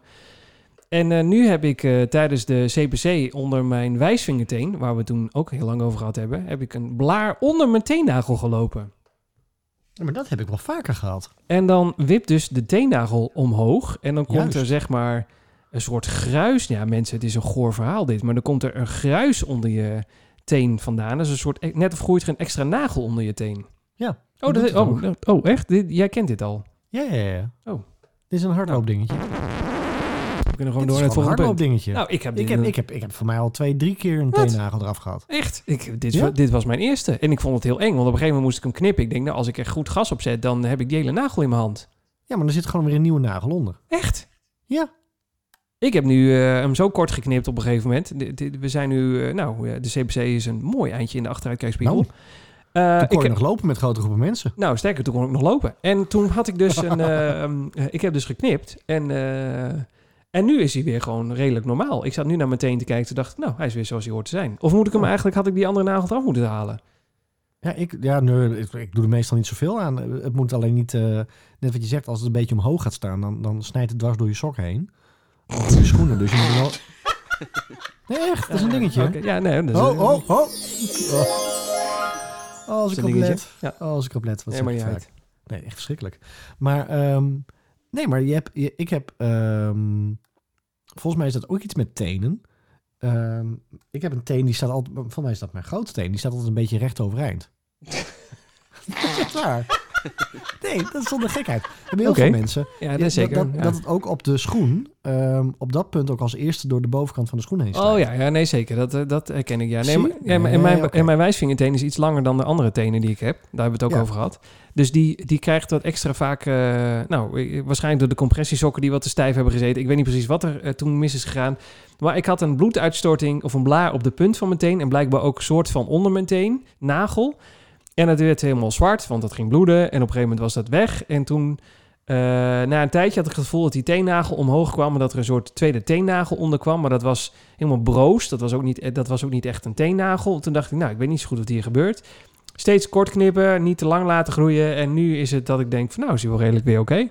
En nu heb ik tijdens de CPC onder mijn wijsvingerteen, waar we toen ook heel lang over gehad hebben, heb ik een blaar onder mijn teennagel gelopen. Ja, maar dat heb ik wel vaker gehad. En dan wipt dus de teennagel omhoog. En dan komt Juist. er zeg maar een soort gruis. Ja, mensen, het is een goor verhaal dit. Maar dan komt er een gruis onder je teen vandaan. Dat is een soort, net of groeit er een extra nagel onder je teen. Ja, Oh, dat, oh, oh echt? Dit, jij kent dit al. Ja, ja, ja. Oh. Dit is een hardloopdingetje. We kunnen gewoon Dit door naar het volgende punt. hardloopdingetje. Nou, ik heb, ik, heb, ik, heb, ik heb voor mij al twee, drie keer een teennagel eraf gehad. Echt? Ik, dit, Ja? dit was mijn eerste. En ik vond het heel eng. Want op een gegeven moment moest ik hem knippen. Ik denk, nou, als ik er goed gas op zet, dan heb ik die hele nagel in mijn hand. Ja, maar er zit gewoon weer een nieuwe nagel onder. Echt? Ja. Ik heb nu eh, hem zo kort geknipt op een gegeven moment. De- de- we zijn nu, eh, nou, de CPC is een mooi eindje in de achteruitkijkspiegel. Nou, Eh, kon ik heb- nog lopen met grote groepen mensen. nou, sterker, toen kon ik nog lopen. En toen had ik dus een, ik heb dus geknipt. En, eh, en nu is hij weer gewoon redelijk normaal. Ik zat nu naar mijn teen te kijken. Toen dacht ik, nou, hij is weer zoals hij hoort te zijn. Of moet ik hem eigenlijk, had ik die andere nagel eraf moeten halen? Ja, ik, ja nee, ik, ik doe er meestal niet zoveel aan. Het moet alleen niet, eh, net wat je zegt, als het een beetje omhoog gaat staan, dan, dan snijdt het dwars door je sok heen. Of door je schoenen, dus je moet wel... Nee, echt, dat is een dingetje. Ja, nee. Dat is, Oh, oh, oh. Oh, als ik op let. Ja. Oh, als ik op let. Wat Nee, maar niet uit. Nee, echt verschrikkelijk. Maar, ehm, nee, maar je hebt, je- ik heb, ehm, volgens mij is dat ook iets met tenen. Ehm, ik heb een teen die staat altijd, volgens mij is dat mijn grote teen, die staat altijd een beetje recht overeind. dat is waar. Nee, dat is zonder gekheid. Er hebben heel veel mensen. Ja, dat is zeker. Dat, ja. dat het ook op de schoen, ehm, op dat punt ook als eerste door de bovenkant van de schoen heen staat. Oh ja, ja, nee zeker. Dat, eh, dat herken ik. Ja. Nee, maar, je? ja, maar- en, mijn, en mijn wijsvingerteen is iets langer dan de andere tenen die ik heb. Daar hebben we het ook over gehad. Dus die, die krijgt wat extra vaak... eh, nou, eh, waarschijnlijk door de compressiesokken die wat te stijf hebben gezeten. Ik weet niet precies wat er toen mis is gegaan. Maar ik had een bloeduitstorting of een blaar op de punt van mijn teen. En blijkbaar ook een soort van onder mijn teen, nagel. En het werd helemaal zwart, want dat ging bloeden. En op een gegeven moment was dat weg. En toen... eh, na een tijdje had ik het gevoel dat die teennagel omhoog kwam... en dat er een soort tweede teennagel onder kwam. Maar dat was helemaal broos. Dat was ook niet, eh, dat was ook niet echt een teennagel. Toen dacht ik, nou, ik weet niet zo goed wat hier gebeurt. Steeds kort knippen, niet te lang laten groeien. En nu is het dat ik denk van, nou, is hij wel redelijk weer oké.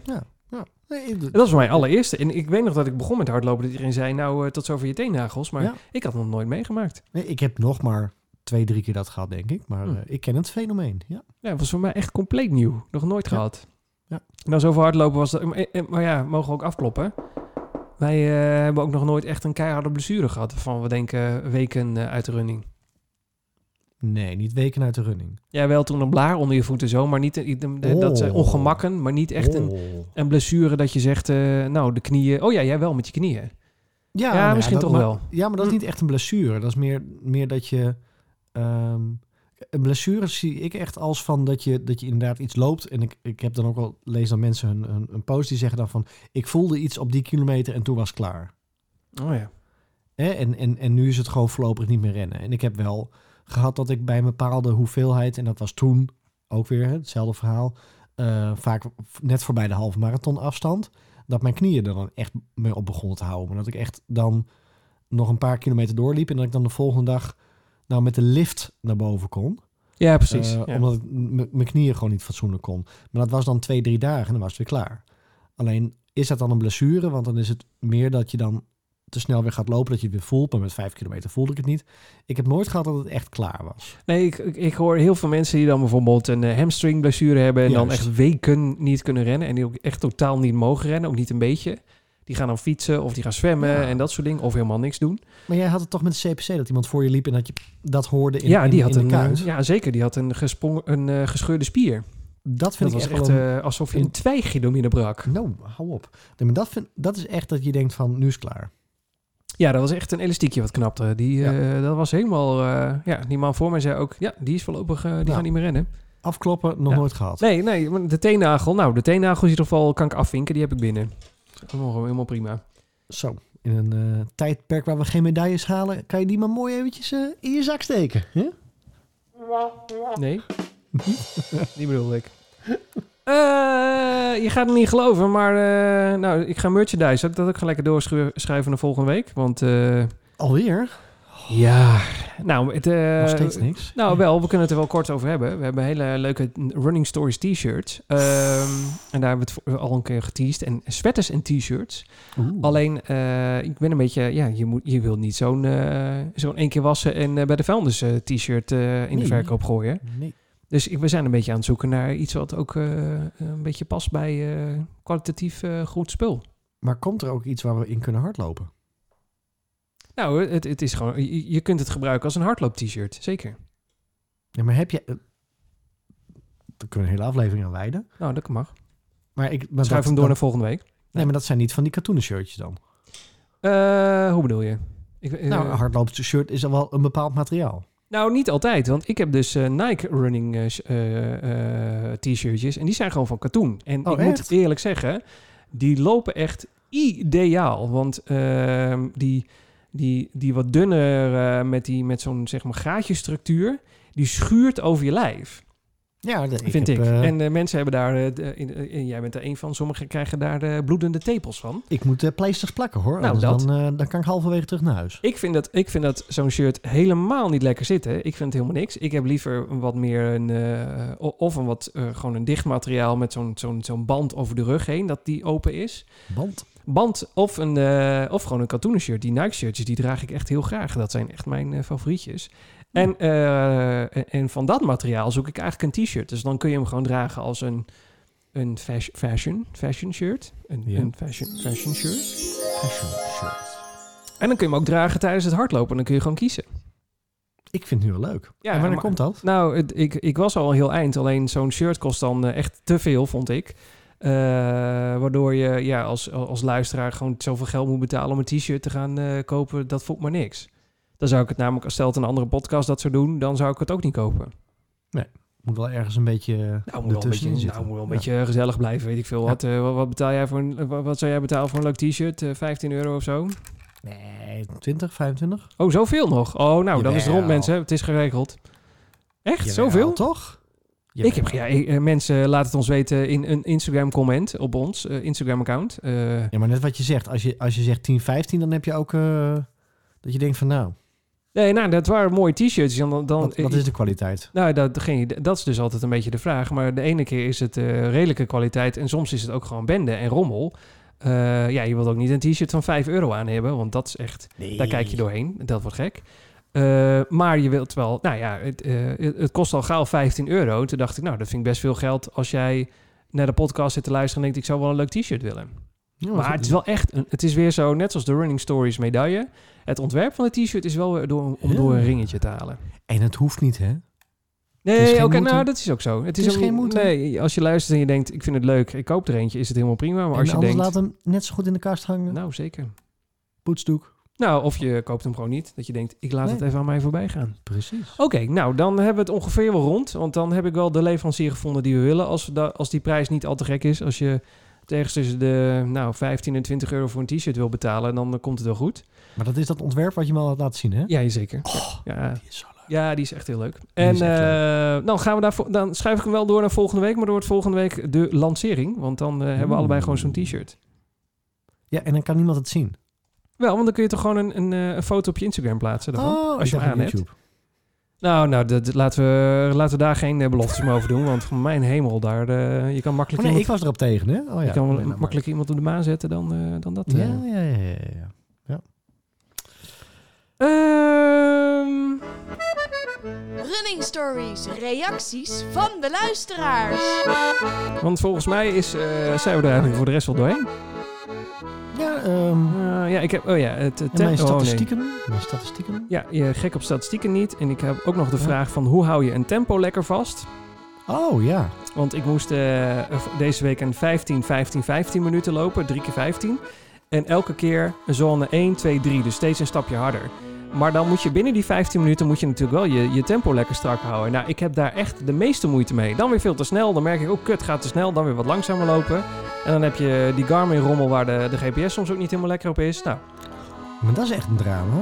Nee, ik- Dat was mijn allereerste. En ik weet nog dat ik begon met hardlopen... dat iedereen zei, nou, eh, tot zover je teennagels. Maar Ja. ik had nog nooit meegemaakt. Nee, ik heb nog maar twee, drie keer dat gehad, denk ik. Maar Hm. eh, ik ken het fenomeen. Ja. Ja, het was voor mij echt compleet nieuw. Nog nooit Ja. gehad. Ja. Nou, zoveel hardlopen was dat... Maar, eh, maar ja, mogen we ook afkloppen? Wij eh, hebben ook nog nooit echt een keiharde blessure gehad. Van we denken weken eh, uit de running. Nee, niet weken uit de running. Jij wel toen een blaar onder je voeten zo, maar niet de- dat zijn Oh. ongemakken, maar niet echt een, Oh. een blessure dat je zegt, eh, nou de knieën. Oh ja, jij wel met je knieën. Ja, Ja, nou misschien dat- toch maar- wel. Ja, maar dat is Hm. niet echt een blessure. Dat is meer, meer dat je... ehm, een blessure zie ik echt als van dat je, dat je inderdaad iets loopt. En ik, ik heb dan ook wel lees dan mensen een, een, een post die zeggen dan van... Ik voelde iets op die kilometer en toen was het klaar. Oh ja. Hè? En, en, en nu is het gewoon voorlopig niet meer rennen. En ik heb wel gehad dat ik bij een bepaalde hoeveelheid... En dat was toen ook weer hè, hetzelfde verhaal. eh, vaak net voorbij de halve marathon afstand. Dat mijn knieën er dan echt mee op begonnen te houden. Maar dat ik echt dan nog een paar kilometer doorliep. En dat ik dan de volgende dag nou met de lift naar boven kon. Ja, precies. Eh, ja. Omdat mijn knieën gewoon niet fatsoenlijk kon. Maar dat was dan twee, drie dagen en dan was het weer klaar. Alleen is dat dan een blessure? Want dan is het meer dat je dan te snel weer gaat lopen, dat je het weer voelt. Maar met vijf kilometer voelde ik het niet. Ik heb nooit gehad dat het echt klaar was. Nee, ik, ik, ik hoor heel veel mensen die dan bijvoorbeeld een eh, hamstringblessure hebben en dan echt weken niet kunnen rennen en die ook echt totaal niet mogen rennen, ook niet een beetje. Die gaan dan fietsen of die gaan zwemmen Ja. en dat soort dingen of helemaal niks doen. Maar jij had het toch met de CPC dat iemand voor je liep en dat je dat hoorde in, ja, in, die had in een, de kuit. ja, zeker. Die had een, gesprongen, een eh, gescheurde spier. dat vind Dat ik was echt, een- eh, alsof je een- een twijgje door midden brak. Nou, hou op. Nee, maar dat, vind, dat is echt dat je denkt van, nu is het klaar. Ja, dat was echt een elastiekje wat knapte. Die, eh, dat was helemaal... ja, die man voor mij zei ook... Ja, die is voorlopig... die Ja. gaat niet meer rennen. Afkloppen, nog Ja. nooit gehad. Nee, nee. De teennagel... Nou, de teennagel in ieder geval kan ik afvinken. Die heb ik binnen. Helemaal, helemaal prima. Zo, in een eh, tijdperk waar we geen medailles halen, kan je die maar mooi eventjes eh, in je zak steken. hè? Nee? die bedoel ik. Eh, je gaat het niet geloven, maar... nou, ik ga merchandise. Ik dat ook gaan lekker doorschrijven naar volgende week? Want... Alweer? Ja... Nou, het... eh, Nog steeds niks. Nou, wel, we kunnen het er wel kort over hebben. We hebben hele leuke Running Stories t-shirts. Ehm, en daar hebben we het al een keer geteased. En sweaters en t-shirts. Alleen, eh, ik ben een beetje... Ja, je, moet, je wilt niet zo'n eh, zo'n één keer wassen en bij de vuilnis t-shirt in de verkoop gooien. Nee. Dus ik, we zijn een beetje aan het zoeken naar iets wat ook een beetje past bij kwalitatief goed spul. Maar komt er ook iets waar we in kunnen hardlopen? Nou, het, het is gewoon... Je, je kunt het gebruiken als een hardloop t-shirt. Zeker. Nee, maar heb je... eh, daar kunnen we een hele aflevering aan wijden. Nou, dat mag. Maar ik... Maar Schuif dat- hem door dat- naar volgende week. Nee, maar dat zijn niet van die katoenen shirtjes dan. Eh, hoe bedoel je? Ik, eh, nou, een hardloopshirt is al wel een bepaald materiaal. nou, niet altijd. Want ik heb dus eh, Nike running eh, sh- eh, eh, t-shirtjes. En die zijn gewoon van katoen. En Oh, ik moet echt? eerlijk zeggen, die lopen echt ideaal. Want ehm, die, die, die wat dunner eh, met, die, met zo'n zeg maar gaatjestructuur... die schuurt over je lijf, Ja, de, vind ik. eh, en eh, mensen hebben daar... in, eh, jij bent er een van. Sommigen krijgen daar de bloedende tepels van. ik moet pleisters plakken hoor. Nou, dat. Dan, dan kan ik halverwege terug naar huis. Ik vind dat, ik vind dat zo'n shirt helemaal niet lekker zitten. Ik vind het helemaal niks. Ik heb liever een wat meer een... of een wat... gewoon een dicht materiaal met zo'n zo'n zo'n band over de rug heen... dat die open is. Band. Band of, een, eh, of gewoon een katoenen shirt. Die Nike shirtjes, die draag ik echt heel graag. Dat zijn echt mijn eh, favorietjes. En, eh, en, en van dat materiaal zoek ik eigenlijk een t-shirt. Dus dan kun je hem gewoon dragen als een, een fas- fashion, fashion shirt. Een, een fashion, fashion shirt. Fashion shirt. En dan kun je hem ook dragen tijdens het hardlopen. Dan kun je gewoon kiezen. Ik vind het nu wel leuk. Ja, en wanneer maar- komt dat? Nou, het, ik, ik was al heel eind. Alleen zo'n shirt kost dan echt te veel, vond ik. Eh, waardoor je ja, als, als luisteraar gewoon zoveel geld moet betalen om een t-shirt te gaan eh, kopen. Dat voelt maar niks. Dan zou ik het namelijk, als stelt een andere podcast dat zou doen, dan zou ik het ook niet kopen. Moet wel ergens een beetje Nou, moet wel een beetje, zitten. nou, moet wel een Ja. beetje gezellig blijven, weet ik veel. Ja. Wat, eh, wat, wat betaal jij voor een, wat, zou jij betalen voor een leuk t-shirt? Eh, 15 euro of zo? Nee, 20, 25? Oh, zoveel nog? Oh, nou, dan is het rond, Jawel. mensen. Het is geregeld. Echt? Jawel, Zoveel? toch? Ik heb, ja, eh, mensen laten het ons weten in een Instagram comment op ons eh, Instagram account. Eh, Ja, maar net wat je zegt. Als je, als je zegt 10, 15, dan heb je ook... dat je denkt van nou, nee, nou, dat waren mooie t-shirts. Dan, dan, wat, wat is de kwaliteit? Nou, dat, geen dat is dus altijd een beetje de vraag. Maar de ene keer is het redelijke kwaliteit en soms is het ook gewoon bende en rommel. Ja, je wilt ook niet een t-shirt van 5 euro aan hebben, want dat is echt, daar kijk je doorheen. Dat wordt gek. Eh, maar je wilt wel, nou ja, het, eh, het, kost al gauw 15 euro. Toen dacht ik, nou, dat vind ik best veel geld als jij naar de podcast zit te luisteren en denkt, ik zou wel een leuk t-shirt willen. Ja, Maar het is wel echt, een, het is weer zo, net zoals de Running Stories medaille. Het ontwerp van het t-shirt is wel weer door, om Ja. door een ringetje te halen. En het hoeft niet, hè? Nee, oké, nou dat is ook zo. Het is, is ook geen moeten. Nee, als je luistert en je denkt, ik vind het leuk, ik koop er eentje, is het helemaal prima. Maar en als je denkt, laat hem net zo goed in de kast hangen. nou zeker. Poetsdoek. Nou, of je koopt hem gewoon niet. Dat je denkt, ik laat Nee. het even aan mij voorbij gaan. Precies. Oké, nou dan hebben we het ongeveer wel rond. Want dan heb ik wel de leverancier gevonden die we willen. Als, we da- als die prijs niet al te gek is. Als je ergens tussen de nou, 15 en 20 euro voor een t-shirt wil betalen, dan komt het wel goed. Maar dat is dat ontwerp wat je me al had laten zien, hè? Ja, zeker. Oh, Ja, die is zo leuk. ja, die is echt heel leuk. Die En eh, dan gaan we daarvoor, dan schuif ik hem wel door naar volgende week, maar door het volgende week de lancering. Want dan eh, hebben we allebei gewoon zo'n t-shirt. Ja, en dan kan niemand het zien. Wel, want dan kun je toch gewoon een, een, eh, een foto op je Instagram plaatsen daarvan. oh, als je ik hem aan hebt. YouTube. Nou, nou dat, dat- laten, we, laten we daar geen eh, beloftes meer over doen. Want van mijn hemel, daar, eh, je kan Oh, makkelijk, ik iemand, was erop tegen, hè? Oh ja. je kan Nee, nou, maar- makkelijk iemand op de maan zetten dan, eh, dan dat. eh. Ja, ja, ja, ja, ja. Ehm, Running Stories, reacties van de luisteraars. want volgens mij is, eh, zijn we er eigenlijk voor de rest wel doorheen. Ja, Eh, ja, ik heb... Oh ja, het... het mijn oh, nee. statistieken. Mijn statistieken. Ja, je gek op statistieken niet. En ik heb ook nog de Ja. vraag van hoe hou je een tempo lekker vast? Oh, ja. Want ik moest eh, deze week een 15, 15, 15 minuten lopen. Drie keer 15. En elke keer zone 1, 2, 3. Dus steeds een stapje harder. Maar dan moet je binnen die 15 minuten moet je natuurlijk wel je, je tempo lekker strak houden. Nou, ik heb daar echt de meeste moeite mee. Dan weer veel te snel. Dan merk ik ook, kut, gaat te snel. Dan weer wat langzamer lopen. En dan heb je die Garmin-rommel waar de, de GPS soms ook niet helemaal lekker op is. Nou, Maar dat is echt een drama.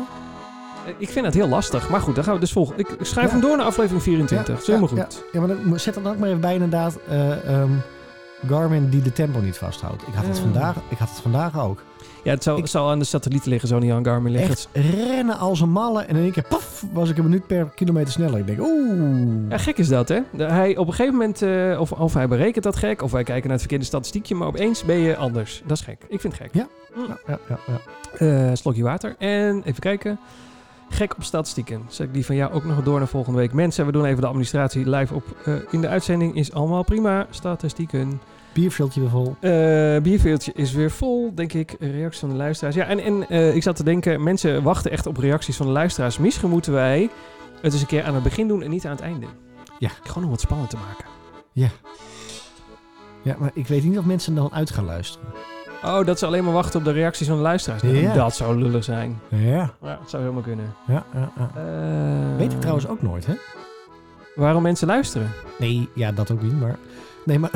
eh, ik vind het heel lastig. Maar goed, dan gaan we dus volgen. Ik schrijf Ja. hem door naar aflevering 24. Ja, is helemaal ja, goed. Ja, maar dan zet dan ook maar even bij inderdaad eh, ehm, Garmin die de tempo niet vasthoudt. Ik had, het Ja. vandaag, ik had het vandaag ook. Ja, het zal, Ik- zal aan de satellieten liggen, zo niet aan Garmin liggen. Echt rennen als een malle en in één keer paf, was ik een minuut per kilometer sneller. Ik denk, oeh. Ja, gek is dat, hè? Hij, op een gegeven moment, eh, of, of hij berekent dat gek, of wij kijken naar het verkeerde statistiekje, maar opeens ben je anders. Dat is gek. Ik vind het gek. Ja. Ja, ja, ja, ja. Eh, slokje water. En even kijken. Gek op statistieken. Zet ik die van jou ook nog door naar volgende week. Mensen, we doen even de administratie live op eh, in de uitzending. Is allemaal prima. Statistieken. Bierveeltje weer vol. Eh bierveeltje is weer vol, denk ik. Reacties van de luisteraars. Ja, en, en eh, ik zat te denken, mensen wachten echt op reacties van de luisteraars. Misschien moeten wij het eens een keer aan het begin doen en niet aan het einde. Ja. Gewoon om het spannend te maken. Ja, maar ik weet niet of mensen dan uit gaan luisteren. Oh, dat ze alleen maar wachten op de reacties van de luisteraars. Nou, Ja. Dat zou lullig zijn. Ja. Ja, dat zou helemaal kunnen. Ja, ja, ja. Eh, Weet ik trouwens ook nooit, hè? Waarom mensen luisteren? Nee, ja, dat ook niet, maar... Nee, maar...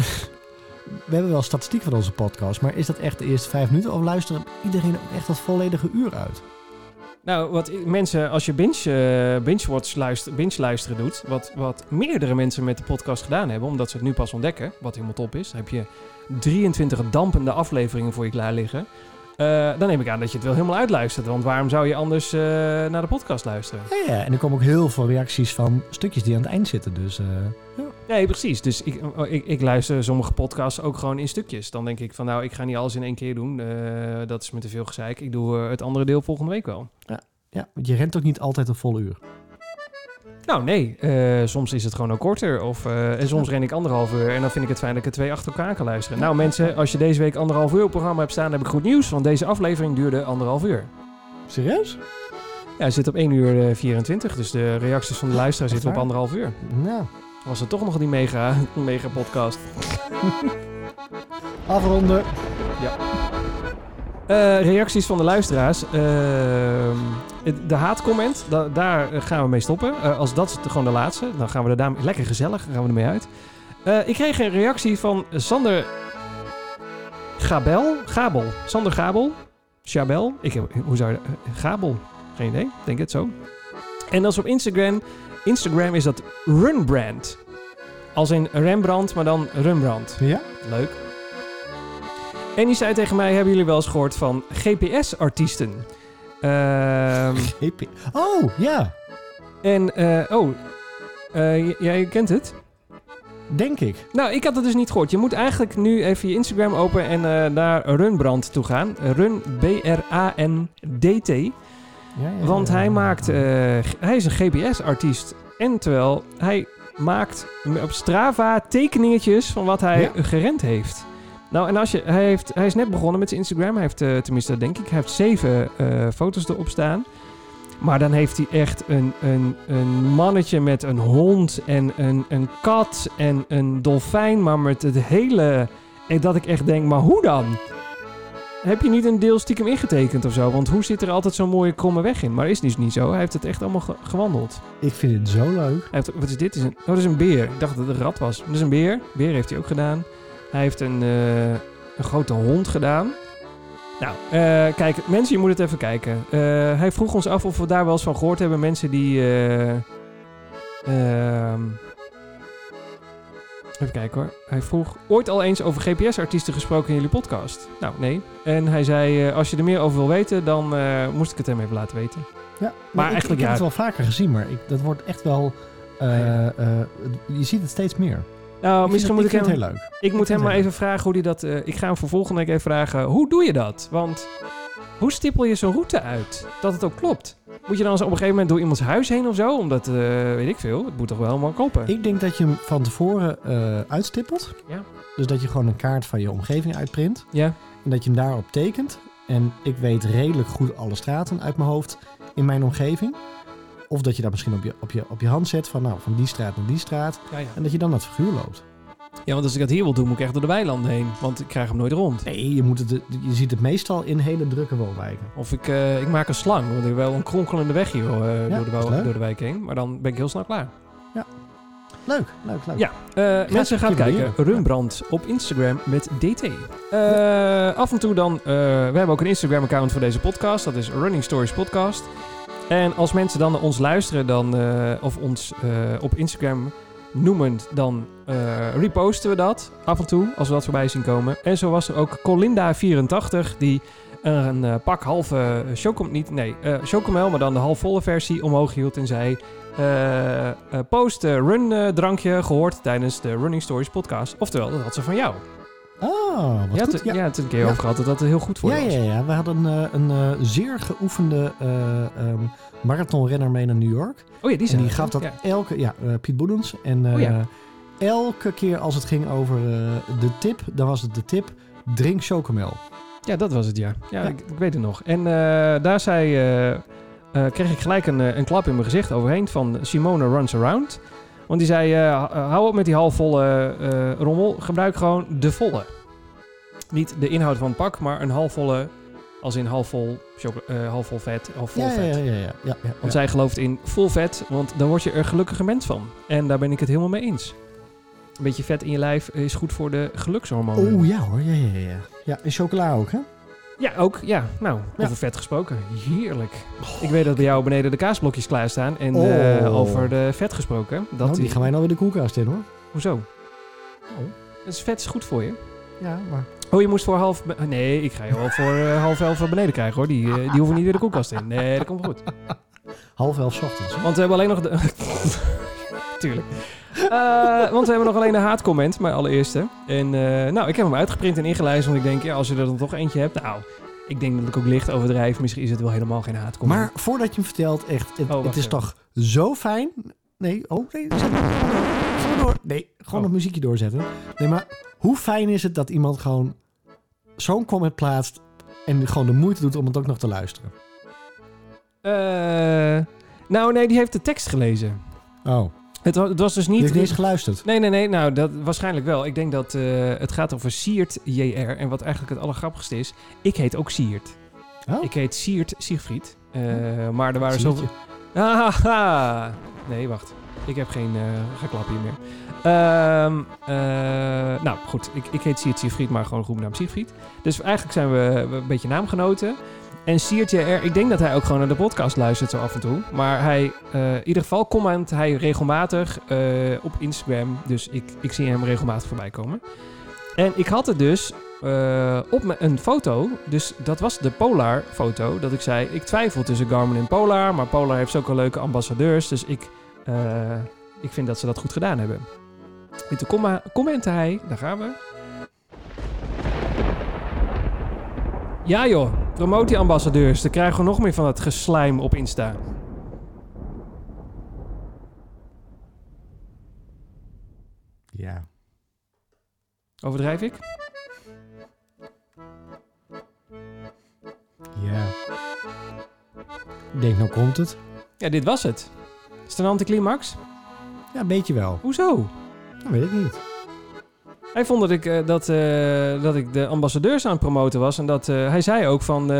We hebben wel statistiek van onze podcast, maar is dat echt de eerste vijf minuten? Of luistert iedereen ook echt dat volledige uur uit? Nou, wat mensen, als je binge, eh, binge, watch luister, binge luisteren doet, wat, wat meerdere mensen met de podcast gedaan hebben, omdat ze het nu pas ontdekken, wat helemaal top is, dan heb je 23 dampende afleveringen voor je klaar liggen. Eh, dan neem ik aan dat je het wel helemaal uitluistert, want waarom zou je anders eh, naar de podcast luisteren? Ja, ja, en er komen ook heel veel reacties van stukjes die aan het eind zitten, dus... Nee, precies. Dus ik, ik, ik luister sommige podcasts ook gewoon in stukjes. Dan denk ik van, nou, ik ga niet alles in één keer doen. Eh, dat is me te veel gezeik. Ik doe eh, het andere deel volgende week wel. ja, want je rent ook niet altijd een vol uur. Nou, nee. eh, soms is het gewoon ook korter. Of, en soms ren ik anderhalf uur. En dan vind ik het fijn dat ik er twee achter elkaar kan luisteren. Nou, mensen, als je deze week anderhalf uur op programma hebt staan, heb ik goed nieuws. Want deze aflevering duurde anderhalf uur. Serieus? Ja, hij zit op 1 uur eh, 24. Dus de reacties van de luisteraar zitten op anderhalf uur. Nou, Was het toch nog die mega, mega podcast. afronden. Eh, reacties van de luisteraars. Het- de haatcomment, da- daar eh, gaan we mee stoppen. Eh, als dat is gewoon de laatste, dan gaan we er daar lekker gezellig gaan we ermee uit. Eh, ik kreeg een reactie van Sander Gabel. Gabel. Sander Gabel. Chabel. Ik heb, hoe zou je eh, Gabel. Geen idee. Denk het zo. En dat is op Instagram. Instagram is dat Runbrand. Als in Rembrandt, maar dan Rembrandt. Ja? Leuk. En die zei tegen mij, hebben jullie wel eens gehoord van GPS-artiesten? Ehm, GP. Oh, ja. en, eh, oh, eh, j- jij kent het? Denk ik. Nou, ik had het dus niet gehoord. Je moet eigenlijk nu even je Instagram open en eh, naar Runbrand toe gaan. Run, B-R-A-N-D-T. Ja, ja, Want hij maakt, eh, hij is een GPS-artiest. En terwijl hij maakt op Strava tekeningetjes van wat hij gerend heeft. Nou, en als je, hij, heeft, hij is net begonnen met zijn Instagram. Hij heeft, eh, tenminste, dat denk ik, hij heeft zeven eh, foto's erop staan. Maar dan heeft hij echt een, een, een mannetje met een hond en een, een kat en een dolfijn. Maar met het hele... Dat ik echt denk, maar hoe dan? Heb je niet een deel stiekem ingetekend of zo? Want hoe zit er altijd zo'n mooie kromme weg in? Maar is dus niet zo. Hij heeft het echt allemaal ge- gewandeld. Ik vind het zo leuk. Hij heeft, wat is dit? Is een, oh, dat is een beer. Ik dacht dat het een rat was. Dat is een beer. Beer heeft hij ook gedaan. Hij heeft een, eh, een grote hond gedaan. Nou, eh, kijk, mensen, je moet het even kijken. Eh, hij vroeg ons af of we daar wel eens van gehoord hebben. Mensen die... even kijken hoor. Hij vroeg ooit al eens over GPS-artiesten gesproken in jullie podcast. Nou, nee. En hij zei, eh, als je er meer over wil weten, dan eh, moest ik het hem even laten weten. Ja, Maar ik, eigenlijk ik heb ja. het wel vaker gezien, maar ik, dat wordt echt wel... eh, je ziet het steeds meer. Nou, Ik misschien moet ik hem... heel leuk. Ik moet hem maar even vragen hoe hij dat... ik ga hem voor volgende week even vragen. Hoe doe je dat? Want hoe stippel je zo'n route uit? Dat het ook klopt. Moet je dan op een gegeven moment door iemands huis heen of zo? Omdat, eh, weet ik veel, het moet toch wel helemaal kloppen? Ik denk dat je hem van tevoren eh, uitstippelt. Ja. Dus dat je gewoon een kaart van je omgeving uitprint. Ja, En dat je hem daarop tekent. En ik weet redelijk goed alle straten uit mijn hoofd in mijn omgeving. Of dat je dat misschien op je, op je, op je hand zet van nou, van die straat naar die straat. ja, ja. En dat je dan dat figuur loopt. Ja, want als ik dat hier wil doen, moet ik echt door de weilanden heen. Want ik krijg hem nooit rond. Nee, je, moet het, je ziet het meestal in hele drukke woonwijken. Of ik, eh, ik maak een slang, want ik heb wel een kronkelende weg hier eh, Ja, door, de, wou- leuk. door de wijk heen. Maar dan ben ik heel snel klaar. Leuk, leuk, leuk. Ja, eh, mensen gaan kijken. Rumbrand op Instagram met DT. Af en toe dan, we hebben ook een Instagram-account voor deze podcast. Dat is Running Stories Podcast. En als mensen dan naar ons luisteren, dan, of ons op Instagram noemen, dan eh, reposten we dat af en toe, als we dat voorbij zien komen. En zo was er ook Colinda84, die een eh, pak halve chocom, niet, nee, eh chocomel, maar dan de halfvolle versie omhoog hield en zei... eh eh, post eh, run eh, drankje gehoord tijdens de Running Stories podcast. Oftewel, dat had ze van jou. Oh, wat ja, goed. Ja. ja. toen een keer over gehad dat dat heel goed voor Ja, was. ja, ja. We hadden eh, een eh, zeer geoefende ehm, marathonrenner mee naar New York. Oh ja, die en zijn die er. gaf dat elke... Ja, Piet Boedens. En Oh elke keer als het ging over de tip, dan was het de tip... Drink chocomel. Ja, dat was het, ja. Ja. Ik, ik weet het nog. En daar zei, kreeg ik gelijk een, een klap in mijn gezicht overheen van Simone Runs Around. Want die zei, eh, h- hou op met die halfvolle eh rommel. Gebruik gewoon de volle. Niet de inhoud van het pak, maar een halfvolle, als in halfvol, eh, halfvol vet of vol Ja, ja, vet. ja, ja, ja, ja, ja. Want zij gelooft in vol vet, want dan word je er gelukkiger mens van. En daar ben ik het helemaal mee eens. Een beetje vet in je lijf is goed voor de gelukshormonen. Oh ja hoor, ja, ja, ja. Ja, en chocola ook, hè? Ja, ook. Ja, nou, Ja. over vet gesproken. Heerlijk. Ik weet dat bij jou beneden de kaasblokjes klaarstaan. En Oh. eh, over de vet gesproken. Dat nou, die gaan wij nou weer de koelkast in, hoor. Hoezo? Oh. Dat is vet is goed voor je. Ja, maar... Oh, je moest voor half... Nee, ik ga je wel voor eh, half elf beneden krijgen hoor. Die, eh, die hoeven niet weer de koelkast in. Nee, dat komt goed. Half elf ochtends. Want we hebben alleen nog de... Tuurlijk. Eh, want we hebben nog alleen de haatcomment, mijn allereerste. En eh, nou, ik heb hem uitgeprint en ingelijst. Want ik denk, ja, als je er dan toch eentje hebt... Nou, ik denk dat ik ook licht overdrijf. Misschien is het wel helemaal geen haatcomment. Maar voordat je hem vertelt, echt, het, Oh, het is even. toch zo fijn. Nee, oh nee, zet maar gewoon door. Nee, gewoon Oh. het muziekje doorzetten. Nee, maar hoe fijn is het dat iemand gewoon zo'n comment plaatst en gewoon de moeite doet om het ook nog te luisteren? Eh, nou, nee, die heeft de tekst gelezen. Oh, Het, wa- het was dus niet... niet eens geluisterd. Nee, nee, nee. Nou, dat waarschijnlijk wel. Ik denk dat eh, het gaat over Siert JR. En wat eigenlijk het allergrappigste is, ik heet ook Siert. Oh, Ik heet Siert Siegfried. Eh, maar er waren zoveel... Haha. Nee, wacht. Ik heb geen uh, geklap hier meer. Ehm, eh, nou, goed. Ik, ik heet Siert Siegfried, maar gewoon groepnaam Siegfried. Dus eigenlijk zijn we, we een beetje naamgenoten. En Siert JR, ik denk dat hij ook gewoon naar de podcast luistert zo af en toe. Maar hij, eh, in ieder geval comment hij regelmatig eh, op Instagram. Dus ik, ik zie hem regelmatig voorbij komen. En ik had het dus eh, op een foto. Dus dat was de Polar foto. Dat ik zei, ik twijfel tussen Garmin en Polar. Maar Polar heeft zulke leuke ambassadeurs. Dus ik, ik vind dat ze dat goed gedaan hebben. En toen commentte hij, daar gaan we. Ja joh, promotieambassadeurs, die ambassadeurs. Dan krijgen we nog meer van dat geslijm op Insta. Ja. Overdrijf ik? Ja. Ik denk, nou komt het. Ja, dit was het. Is het een anticlimax? Ja, een beetje wel. Hoezo? Dat weet ik niet. Hij vond dat ik, eh, dat, eh, dat ik de ambassadeurs aan het promoten was. En dat eh, hij zei ook van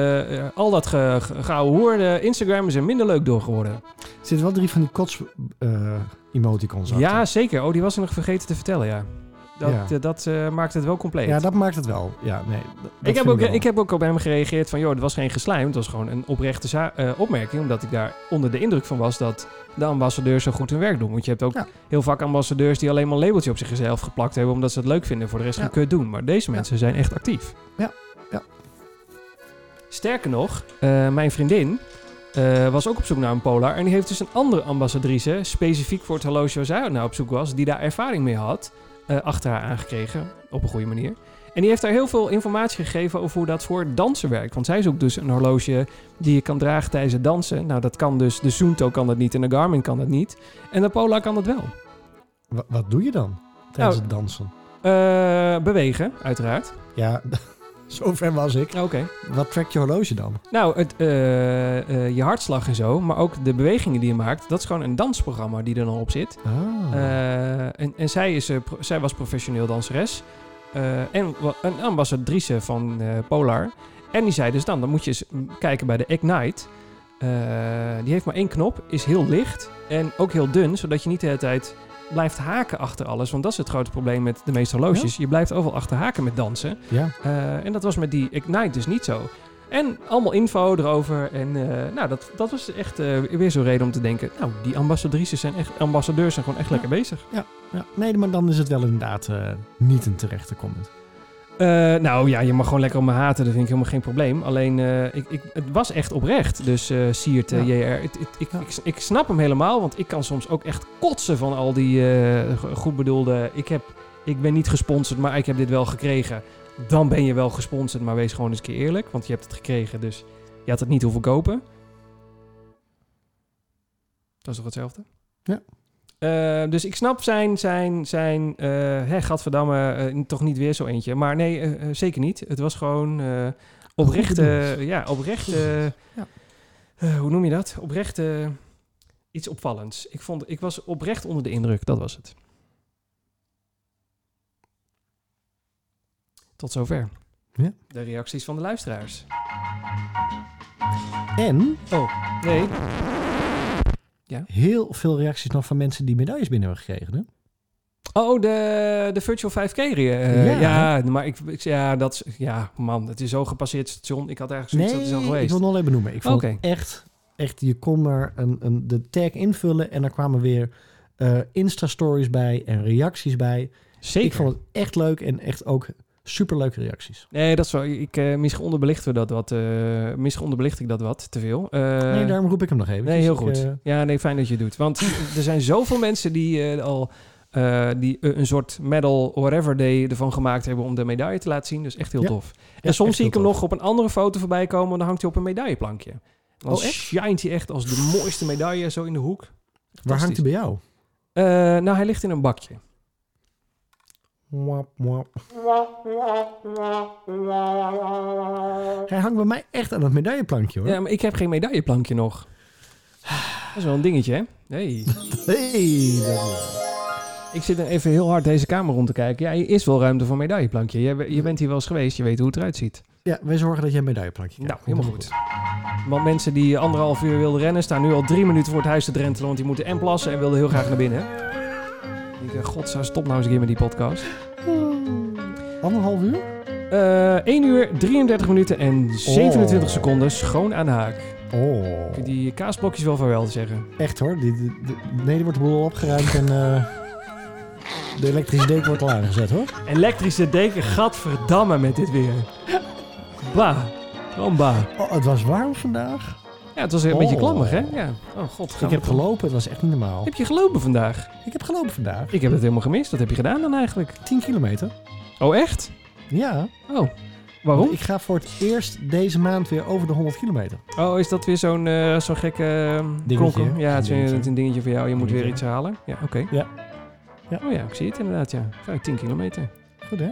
al dat ge, ge, geouwe hoer, de Instagram is er minder leuk door geworden. Er zitten wel drie van die kots emoticons achter. Ja, zeker. Oh, die was ik nog vergeten te vertellen, ja. Dat, Ja. eh, dat eh, maakt het wel compleet. Ja, dat maakt het wel. Ja, nee. ik, heb ook, ik heb ook op hem gereageerd van, joh, het was geen geslijm. Het was gewoon een oprechte eh, opmerking. Omdat ik daar onder de indruk van was dat de ambassadeurs zo goed hun werk doen. Want je hebt ook Ja. heel vaak ambassadeurs die alleen maar een labeltje op zichzelf geplakt hebben. Omdat ze het leuk vinden. Voor de rest Ja. kut doen. Maar deze mensen zijn echt actief. Ja, ja. Sterker nog, mijn vriendin was ook op zoek naar een Polar. En die heeft dus een andere ambassadrice, specifiek voor het horloge waar zij naar op zoek was, die daar ervaring mee had, achter haar aangekregen. Op een goede manier. En die heeft daar heel veel informatie gegeven over hoe dat voor dansen werkt. Want zij zoekt dus een horloge die je kan dragen tijdens het dansen. Nou, dat kan dus. De Zoomto kan dat niet en de Garmin kan dat niet. En de Polar kan dat wel. Wa- wat doe je dan tijdens Nou, het dansen? Eh, bewegen, uiteraard. Ja, zover was ik. Oké. Wat trekt je horloge dan? Nou, het, eh, eh, je hartslag en zo, maar ook de bewegingen die je maakt, dat is gewoon een dansprogramma die er dan op zit. Ah. Eh, en en zij, is, zij was professioneel danseres en een ambassadrice van Polar. En die zei dus dan, dan moet je eens kijken bij de Ignite. Die heeft maar één knop, is heel licht en ook heel dun, zodat je niet de hele tijd blijft haken achter alles. Want dat is het grote probleem met de meeste horloges. Je blijft overal achter haken met dansen. ja. Eh, en dat was met die Ignite dus niet zo. En allemaal info erover. En eh, nou, dat, dat was echt eh, weer zo'n reden om te denken... Nou, die ambassadrices zijn echt... Ambassadeurs zijn gewoon echt Ja. lekker bezig. ja. Nee, maar dan is het wel inderdaad niet een terechte comment. Eh, nou ja, je mag gewoon lekker om me haten. Dat vind ik helemaal geen probleem. Alleen, eh, ik, ik, het was echt oprecht. Dus Siert, eh, Ja. JR. Ik, Ja. ik, ik snap hem helemaal. Want ik kan soms ook echt kotsen van al die go- goed bedoelde... Ik, heb, ik ben niet gesponsord, maar ik heb dit wel gekregen. Dan ben je wel gesponsord, maar wees gewoon eens een keer eerlijk. Want je hebt het gekregen, dus je had het niet hoeven kopen. Dat is toch hetzelfde? Ja. Eh, dus ik snap zijn, zijn, zijn eh hè, gadverdamme, eh, toch niet weer zo eentje. Maar nee, zeker niet. Het was gewoon oprecht, bedoeld. eh, ja, oprecht, Ja. eh, hoe noem je dat? Oprecht eh, iets opvallends. Ik, vond, ik was oprecht onder de indruk, dat was het. Tot zover. Ja. De reacties van de luisteraars. En Nee, heel veel reacties nog van mensen die medailles binnen hebben gekregen. Hè? Oh, de, de Virtual 5K. eh, Ja. ja. maar ik, ik, ja, dat is, ja, man, het is zo gepasseerd station. Ik had eigenlijk zoiets dat is al ik geweest. wil het nog even noemen. Ik vond het echt, echt, je kon maar een, een, de tag invullen en er kwamen weer eh, Insta-stories bij en reacties bij. Zeker. Ik vond het echt leuk en echt ook superleuke reacties. Nee, dat is wel. Ik, eh misschien onderbelichten we dat wat. eh misschien onderbelicht ik dat wat te veel. Eh, nee, daarom roep ik hem nog even. nee, heel Ik, goed. ja, nee, fijn dat je het doet. Want er zijn zoveel mensen die al die een soort medal whatever day ervan gemaakt hebben om de medaille te laten zien. Dus echt heel Ja. tof. ja, en soms zie ik hem nog op een andere foto voorbij komen. En dan hangt hij op een medailleplankje. Dan Oh, echt? shined hij echt als de mooiste medaille zo in de hoek. Waar hangt hij bij jou? Nou, hij ligt in een bakje. Hij hangt bij mij echt aan het medailleplankje hoor. Ja, maar ik heb geen medailleplankje nog. Dat is wel een dingetje, hè? Hey, dat- Ik zit er even heel hard deze kamer rond te kijken. Ja, hier is wel ruimte voor een medailleplankje. Je, je bent hier wel eens geweest, je weet hoe het eruit ziet. ja, wij zorgen dat jij een medailleplankje Nou, krijgt. helemaal goed. Want mensen die anderhalf uur wilden rennen, staan nu al drie minuten voor het huis te drentelen. Want die moeten en plassen en wilden heel graag naar binnen. Ik denk, god, stop nou eens een keer met die podcast. Anderhalf uur? Eh 1 uur, 33 minuten en 27 Oh. seconden schoon aan de haak. Oh, Ik vind die kaasblokjes wel vaarwel te zeggen. echt hoor. Die, die- die- nee, er wordt de boel opgeruimd en eh, de elektrische deken wordt al aangezet hoor. Elektrische deken, gadverdamme met dit weer. Bah. Gewoon bah. Oh, het was warm vandaag. Ja, het was een Oh. beetje klammig, hè? Ja. Oh god. Ik heb gelopen, het was echt niet normaal. Heb je gelopen vandaag? Ik heb gelopen vandaag. Ik heb het helemaal gemist. Wat heb je gedaan dan eigenlijk? 10 kilometer. Oh, echt? Ja. Oh. Waarom? Ik ga voor het eerst deze maand weer over de 100 kilometer. Oh, is dat weer zo'n eh, zo'n gekke uh, Dingetje. Ja, het is Dingetje. een dingetje voor jou. Je moet weer iets halen. Ja, oké. Ja. Ja. Oh ja, ik zie het inderdaad, ja. Vijf, 10 kilometer. Goed hè?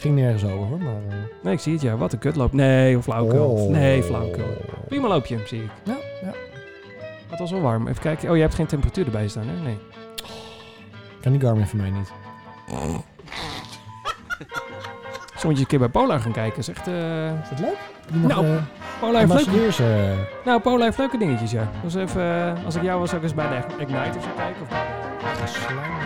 Ging nergens over, hoor. Maar, eh, Nee, ik zie het ja. Wat een kutloop. Nee, of flauwekul. Oh. Nee, flauwekul. Prima loopje, zie ik. ja, ja. Het was wel warm. Even kijken. Oh, je hebt geen temperatuur erbij staan, hè? Nee. Kan die Garmin voor mij niet. Zo je een keer bij Paula gaan kijken. Zegt, eh, Is het leuk? Nou, eh, nog, Pola heeft leuke... Eh? nou, Paula heeft leuke dingetjes, ja. Dus even, als ik jou was, zou ik eens bij de Ignite of kijken. Of... Gesluim